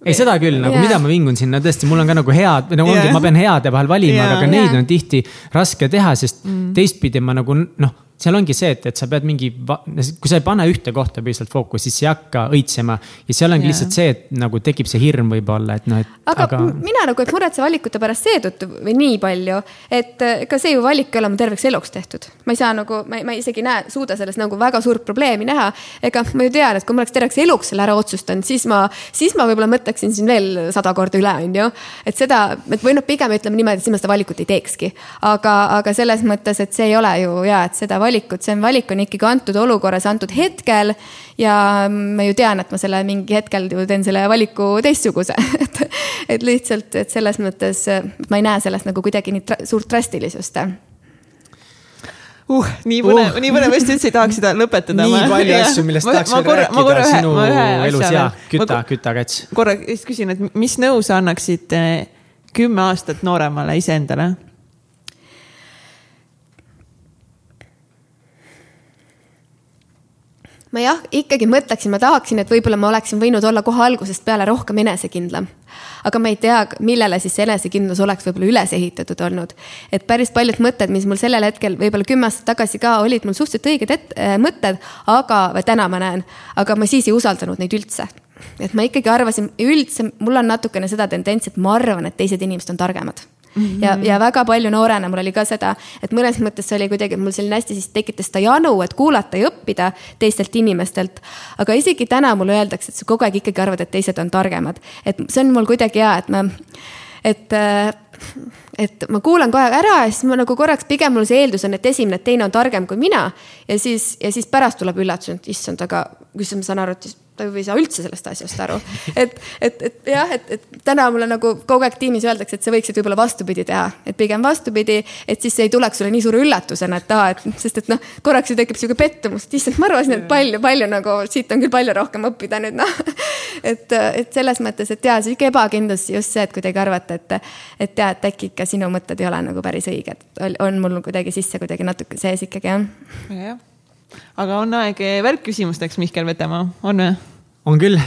ei, seda küll, nagu yeah. mida ma vingun sinna, tõesti, mul on ka nagu head, nagu yeah. ongi, ma pean heade vahel valima yeah., aga neid yeah. on tihti raske teha, sest mm. teistpidi ma nagu noh seal ongi see, et, et sa pead mingi, kui sa ei pane ühte kohta piisavalt fookust, siis ei hakka õitsema. ja seal ongi yeah. lihtsalt see, et nagu tekib see hirm võib-olla, et noh, et. aga, aga... mina nagu ei muretse valikute pärast seetõttu või nii palju, et ega see ju valik ei ole mu terveks eluks tehtud. ma ei saa nagu, ma, ma isegi näe, suuda selles nagu väga suurt probleemi näha. ega ma ju tean, et kui ma oleks terveks eluks selle ära otsustanud, siis ma, siis ma võib-olla mõtleksin siin veel sada korda üle, on ju. et seda, et või noh, pigem ütleme niimoodi, et siis ma seda valikut ei teekski. aga, aga selles mõttes, et see ei ole ju ja, et seda valikut, see on, valik on ikkagi antud olukorras, antud hetkel. ja ma ju tean, et ma selle mingi hetkel ju teen selle valiku teistsuguse et, et lihtsalt, et selles mõttes ma ei näe selles nagu kuidagi nii tra suurt drastilisust uh, nii põnev uh., nii põnev, just üldse ei tahaks seda lõpetada. nii palju asju, millest tahaks veel rääkida korra, sinu elus ja küta, küta kats. korra just küsin, et mis nõu sa annaksid eh, kümme aastat nooremale iseendale? Ma jah, ikkagi mõtleksin, ma tahaksin, et võib-olla ma oleksin võinud olla kohe algusest peale rohkem enesekindlam. aga ma ei tea, millele siis see enesekindlus oleks võib-olla üles ehitatud olnud. et päris paljud mõtted, mis mul sellel hetkel võib-olla kümme aastat tagasi ka olid mul suhteliselt õiged et, äh, mõtted, aga, täna ma näen, aga ma siis ei usaldanud neid üldse et ma ikkagi arvasin, üldse mul on natukene seda tendentsi, et ma arvan, et teised inimesed on targemad Mm -hmm. ja, ja väga palju noorena mul oli ka seda, et mõnes mõttes see oli kuidagi mul selline hästi siis tekitas seda janu, et kuulata ja õppida teistelt inimestelt. aga isegi täna mulle öeldakse, et sa kogu aeg ikkagi arvad, et teised on targemad, et see on mul kuidagi hea, et ma, et et ma kuulan kohe ära ja siis ma nagu korraks pigem mul see eeldus on, et esimene, et teine on targem kui mina. ja siis, ja siis pärast tuleb üllatus, et issand, aga issand, ma saan aru, et ta ju ei saa üldse sellest asjast aru. et, et, et jah, et, et täna mulle nagu kogu aeg tiimis öeldakse, et sa võiksid võib-olla vastupidi teha, et pigem vastupidi, et siis see ei tuleks sulle nii suure üllatusena, et aa, et sest et noh, korraks ju tekib sihuke pettumus, et issand, ma arvasin, et palju, palju nagu siit on küll palju rohkem õppida nüüd noh. et, et selles mõttes, et jaa, sihuke ebakindlus just see, et kuidagi arvata, et, et jaa, et äkki ikka sinu mõtted ei ole nagu päris õiged, on mul kuidagi sisse kuidagi natuke sees ikkagi jah. jah aga on aeg välkküsimusteks, Mihkel Vetemaa, on või? on küll.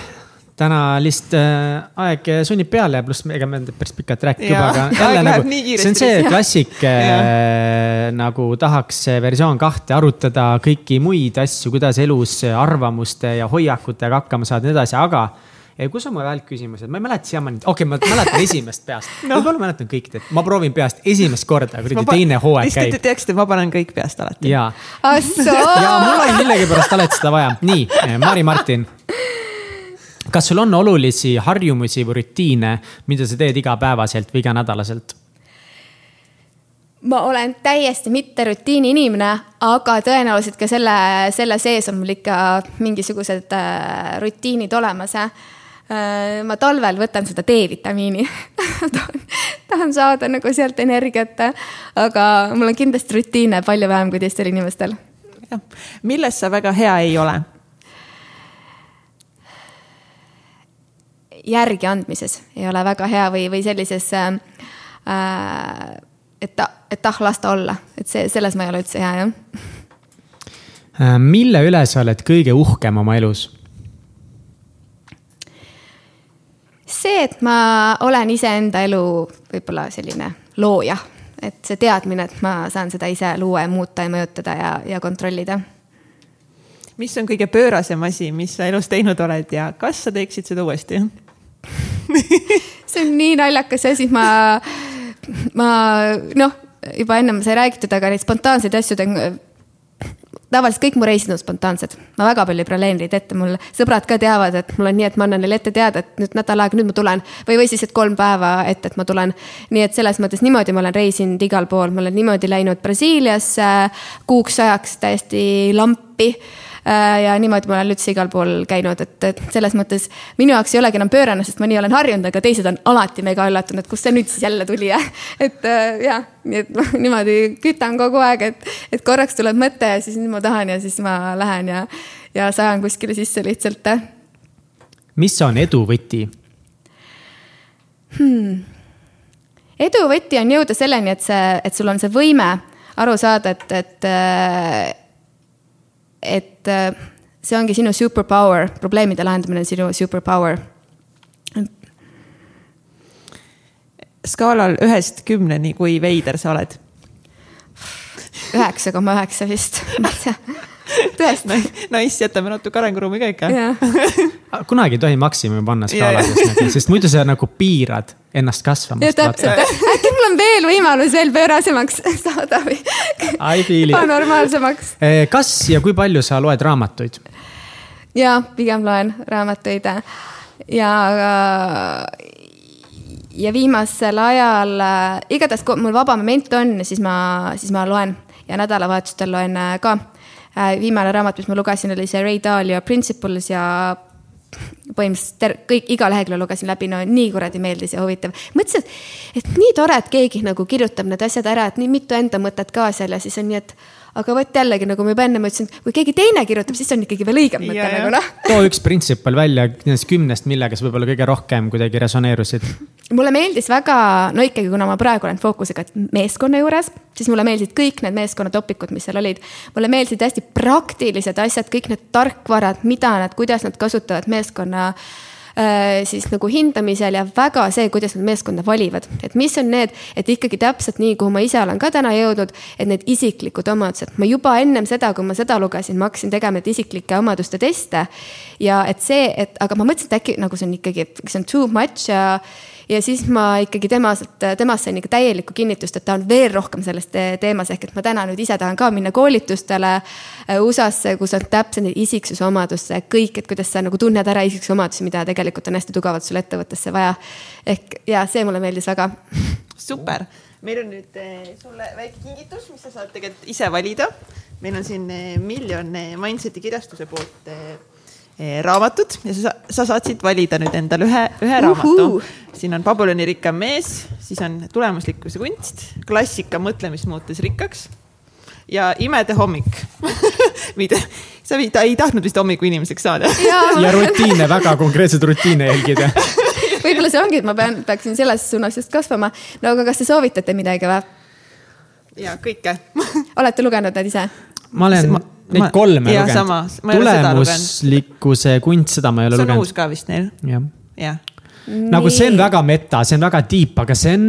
Täna lihtsalt äh, aeg sunnib peale ja pluss ega me päris pikalt rääkinud juba, aga jälle nagu, see on see klassik nagu tahaks versioon kahte arutada kõiki muid asju, kuidas elus arvamuste ja hoiakutega hakkama saada ja nii edasi, aga kus on mu välkküsimused, ma ei mäleta siiamaani, okei okay,, ma mäletan esimest peast no., võib-olla mäletan kõik, ma proovin peast esimest korda, kuradi teine hooaeg käib. lihtsalt, et te teaksite, ma panen kõik peast alati. ja, ja mul oli millegipärast alati seda vaja, nii, Mari Martin kas sul on olulisi harjumusi või rutiine, mida sa teed igapäevaselt või iganädalaselt? ma olen täiesti mitte rutiini inimene, aga tõenäoliselt ka selle, selle sees on mul ikka mingisugused äh, rutiinid olemas äh,. Ma talvel võtan seda D-vitamiini tahan, saada nagu sealt energiat, aga mul on kindlasti rutiine palju vähem kui teistel inimestel. milles sa väga hea ei ole? järgi andmises ei ole väga hea või, või sellises äh,, et ta, et ah, las ta olla, et see, selles ma ei ole üldse hea, jah. Äh, mille üle sa oled kõige uhkem oma elus? See, et ma olen iseenda elu võib-olla selline looja. Et see teadmine, et ma saan seda ise luua ja muuta ja mõjutada ja, ja kontrollida. mis on kõige pöörasem asi, mis sa elus teinud oled ja kas sa teeksid seda uuesti? See on nii naljakas asi, ma, ma noh, juba ennem sai räägitud, aga neid spontaanseid asju teen tavaliselt kõik mu reisid on spontaansed, ma väga palju ei planeeri neid ette, mul sõbrad ka teavad, et mul on nii, et ma annan neile ette teada, et nüüd nädal aega, nüüd ma tulen. või, või siis, et kolm päeva ette, et ma tulen. nii et selles mõttes niimoodi ma olen reisinud igal pool, ma olen niimoodi läinud Brasiiliasse kuuks ajaks täiesti lampi ja niimoodi ma olen üldse igal pool käinud, et, et selles mõttes minu jaoks ei olegi enam pöörane, sest ma nii olen harjunud, aga teised on alati mega üllatunud, kust see nüüd siis jälle tuli ja et äh, jah, nii et noh, niimoodi kütan kogu aeg, et, et korraks tuleb mõte ja siis nüüd ma tahan ja siis ma lähen ja, ja sajan kuskile sisse lihtsalt. mis on edu võti hmm.? edu võti on jõuda selleni, et see, et sul on see võime aru saada, et, et äh, et äh, see ongi sinu superpower, probleemide lahendamine on sinu superpower. skaalal ühest kümneni, kui veider sa oled? üheksa koma üheksa vist, ma ei tea tõesti. Nice, jätame natuke arenguruumi ka ikka kunagi ei tohi maksimumi panna skaalades yeah., nagu, sest muidu sa nagu piirad ennast kasvamast. täpselt, äkki mul on veel võimalus veel pöörasemaks saada või normaalsemaks. Eh, kas ja kui palju sa loed raamatuid? ja pigem loen raamatuid ja ja viimasel ajal äh, igatahes, kui mul vaba moment on, siis ma, siis ma loen ja nädalavahetustel loen äh, ka viimane raamat, mis ma lugesin, oli see Ray Dalio Principles ja põhimõtteliselt kõik, iga lehekülje lugesin läbi, no nii kuradi meeldis ja huvitav. mõtlesin, et, et nii tore, et keegi nagu kirjutab need asjad ära, et nii mitu enda mõtet ka seal ja siis on nii, et aga vot jällegi, nagu ma juba ennem ütlesin, kui keegi teine kirjutab, siis on ikkagi veel õigem mõte nagu noh. too üks printsipal välja nendest kümnest, millega sa võib-olla kõige rohkem kuidagi resoneerusid. mulle meeldis väga, no ikkagi, kuna ma praegu olen fookusega meeskonna juures, siis mulle meeldisid kõik need meeskonna topikud, mis seal olid. mulle meeldisid hästi praktilised asjad, kõik need tarkvarad, mida nad, kuidas nad kasutavad meeskonna Äh, siis nagu hindamisel ja väga see, kuidas nad meeskonda valivad. et mis on need, et ikkagi täpselt nii, kuhu ma ise olen ka täna jõudnud, et need isiklikud omadused, ma juba ennem seda, kui ma seda lugesin, ma hakkasin tegema neid isiklike omaduste teste. ja et see, et aga ma mõtlesin, et äkki nagu see on ikkagi, see on too much ja ja siis ma ikkagi temast, temast sain ikka täielikku kinnitust, et ta on veel rohkem selles teemas, ehk et ma täna nüüd ise tahan ka minna koolitustele äh, USA-sse, kus on täpselt isiksuse omadusse, kõik, et kuidas sa nagu tunned ära isiksuse omadusi, mida tegelikult on hästi tugevalt sulle ettevõttesse vaja. ehk ja see mulle meeldis väga. super, meil on nüüd äh, sulle väike kingitus, mis sa saad tegelikult ise valida. meil on siin äh, miljon Mindseti kirjastuse poolt Eh, raamatud ja sa, sa saad siit valida nüüd endale ühe, ühe raamatu. siin on Babyloni rikkam mees, siis on tulemuslikkuse kunst, klassika mõtlemist muutes rikkaks ja imede hommik mida, sa ei, ei tahtnud vist hommikuinimeseks saada ja, ja rutiine, väga konkreetseid rutiine jälgida võib-olla see ongi, et ma pean, peaksin selles suunas just kasvama. no aga kas te soovitate midagi või? ja kõike olete lugenud need ise? ma olen ma, Neid ma, kolme lugenud. tulemuslikkuse kunst, seda ma ei ole lugenud. see on uus ka vist neil. jah ja. nagu see on väga meta, see on väga deep, aga see on,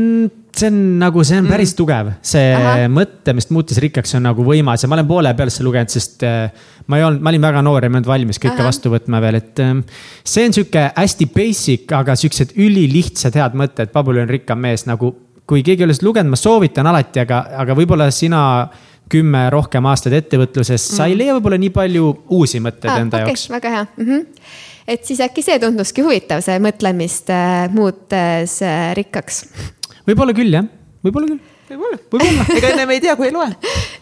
see on nagu, see on mm. päris tugev. see Aha. mõtlemist muutis rikkaks on nagu võimas ja ma olen poole peal seda lugenud, sest äh, ma ei olnud, ma olin väga noor ja ma ei olnud valmis kõike Aha. vastu võtma veel, et ähm, see on sihuke hästi basic, aga siuksed ülilihtsad head mõtted, Babylon rikkam mees nagu kui keegi ei ole seda lugenud, ma soovitan alati, aga, aga võib-olla sina kümme rohkem aastaid ettevõtluses mm., sa ei mm. leia võib-olla nii palju uusi mõtteid ah, enda okay, jaoks. väga hea mm. -hmm. et siis äkki see tunduski huvitav, see mõtlemist äh, muutes äh, rikkaks. võib-olla küll jah, võib-olla küll võib-olla, võib-olla, ega enne me ei tea, kui elu on.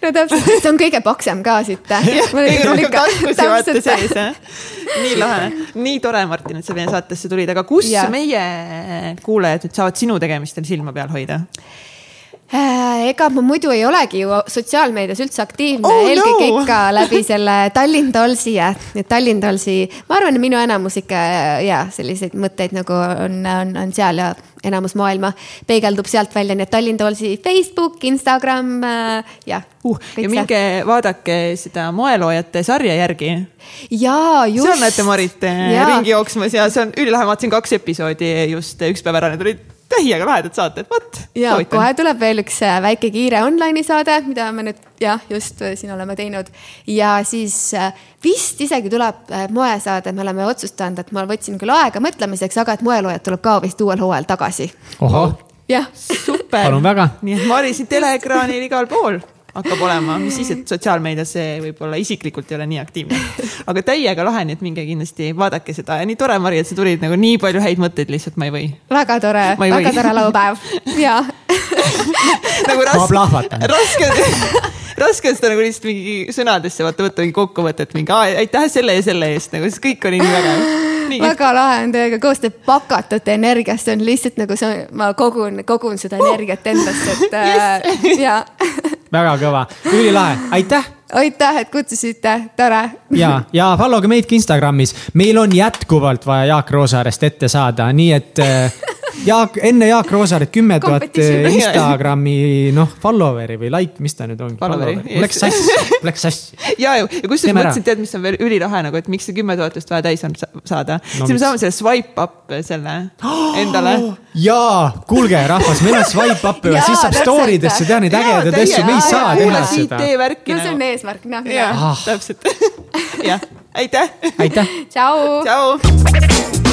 no täpselt, see on kõige paksem ka siit. kõige rohkem tarkusi vaata sees, jah. nii lahe, nii tore, Martin, et sa meie saatesse tulid, aga kus ja. meie kuulajad nüüd saavad sinu tegemistel silma peal hoida? Äh, ega ma muidu ei olegi ju sotsiaalmeedias üldse aktiivne oh,, eelkõige no. ikka läbi selle Tallinn Dollsi ja Tallinn Dollsi. ma arvan, minu enamus ikka ja selliseid mõtteid nagu on, on, on seal ja enamus maailma peegeldub sealt välja, nii et Tallinn Dollsi Facebook, Instagram äh, ja uh,. ja minge see. vaadake seda moeloojate sarja järgi. jaa, just. seal näete Marit ja. ringi jooksmas ja see on ülilahe, ma vaatasin kaks episoodi just üks päev ära, need olid täiega lahedad saated, vot. ja soovitan. kohe tuleb veel üks äh, väike kiire online'i saade, mida me nüüd jah, just äh, siin oleme teinud. ja siis äh, vist isegi tuleb moesaade, me oleme otsustanud, et ma võtsin küll aega mõtlemiseks, aga et moeloojad tuleb ka vist uuel hooajal tagasi. jah. super. palun väga. nii et Mari siin teleekraanil igal pool hakkab olema, mis siis, et sotsiaalmeedias see võib-olla isiklikult ei ole nii aktiivne. aga täiega lahe, nii et minge kindlasti vaadake seda ja nii tore, Mari, et sa tulid nagu nii palju häid mõtteid, lihtsalt ma ei või. väga tore, väga tore laupäev ja nagu raske. ma plahvatan. raske raske on seda nagu lihtsalt mingi sõnadesse vaata võtta mingi kokkuvõtet, mingi aitäh selle ja selle eest, nagu siis kõik oli nii vägev. väga lahe on teiega koos, te pakatute energiast, see on lihtsalt nagu see, ma kogun, kogun seda energiat endasse, et yes. äh, ja väga kõva, ülilahe, aitäh! Aitäh, et kutsusite, tore. ja, ja follow ge meid ka Instagramis, meil on jätkuvalt vaja Jaak Roosaarest ette saada, nii et äh, Jaak, enne Jaak Roosaaret kümme tuhat eh, Instagrami noh, follower'i või like, mis ta nüüd on? Läks sassi, läks sassi. ja, ja kusjuures mõtlesin, tead, mis on veel ülilahe nagu, et miks see kümme tuhat just vaja täis on saada no,. siis me saame selle swipe up selle endale. jaa, kuulge rahvas, meil on swipe up ja siis saab story desse teha neid ägedaid asju, me ei saa teha seda. no see on eesmärk, noh. jah, täpselt. jah, aitäh. aitäh. tšau. tšau.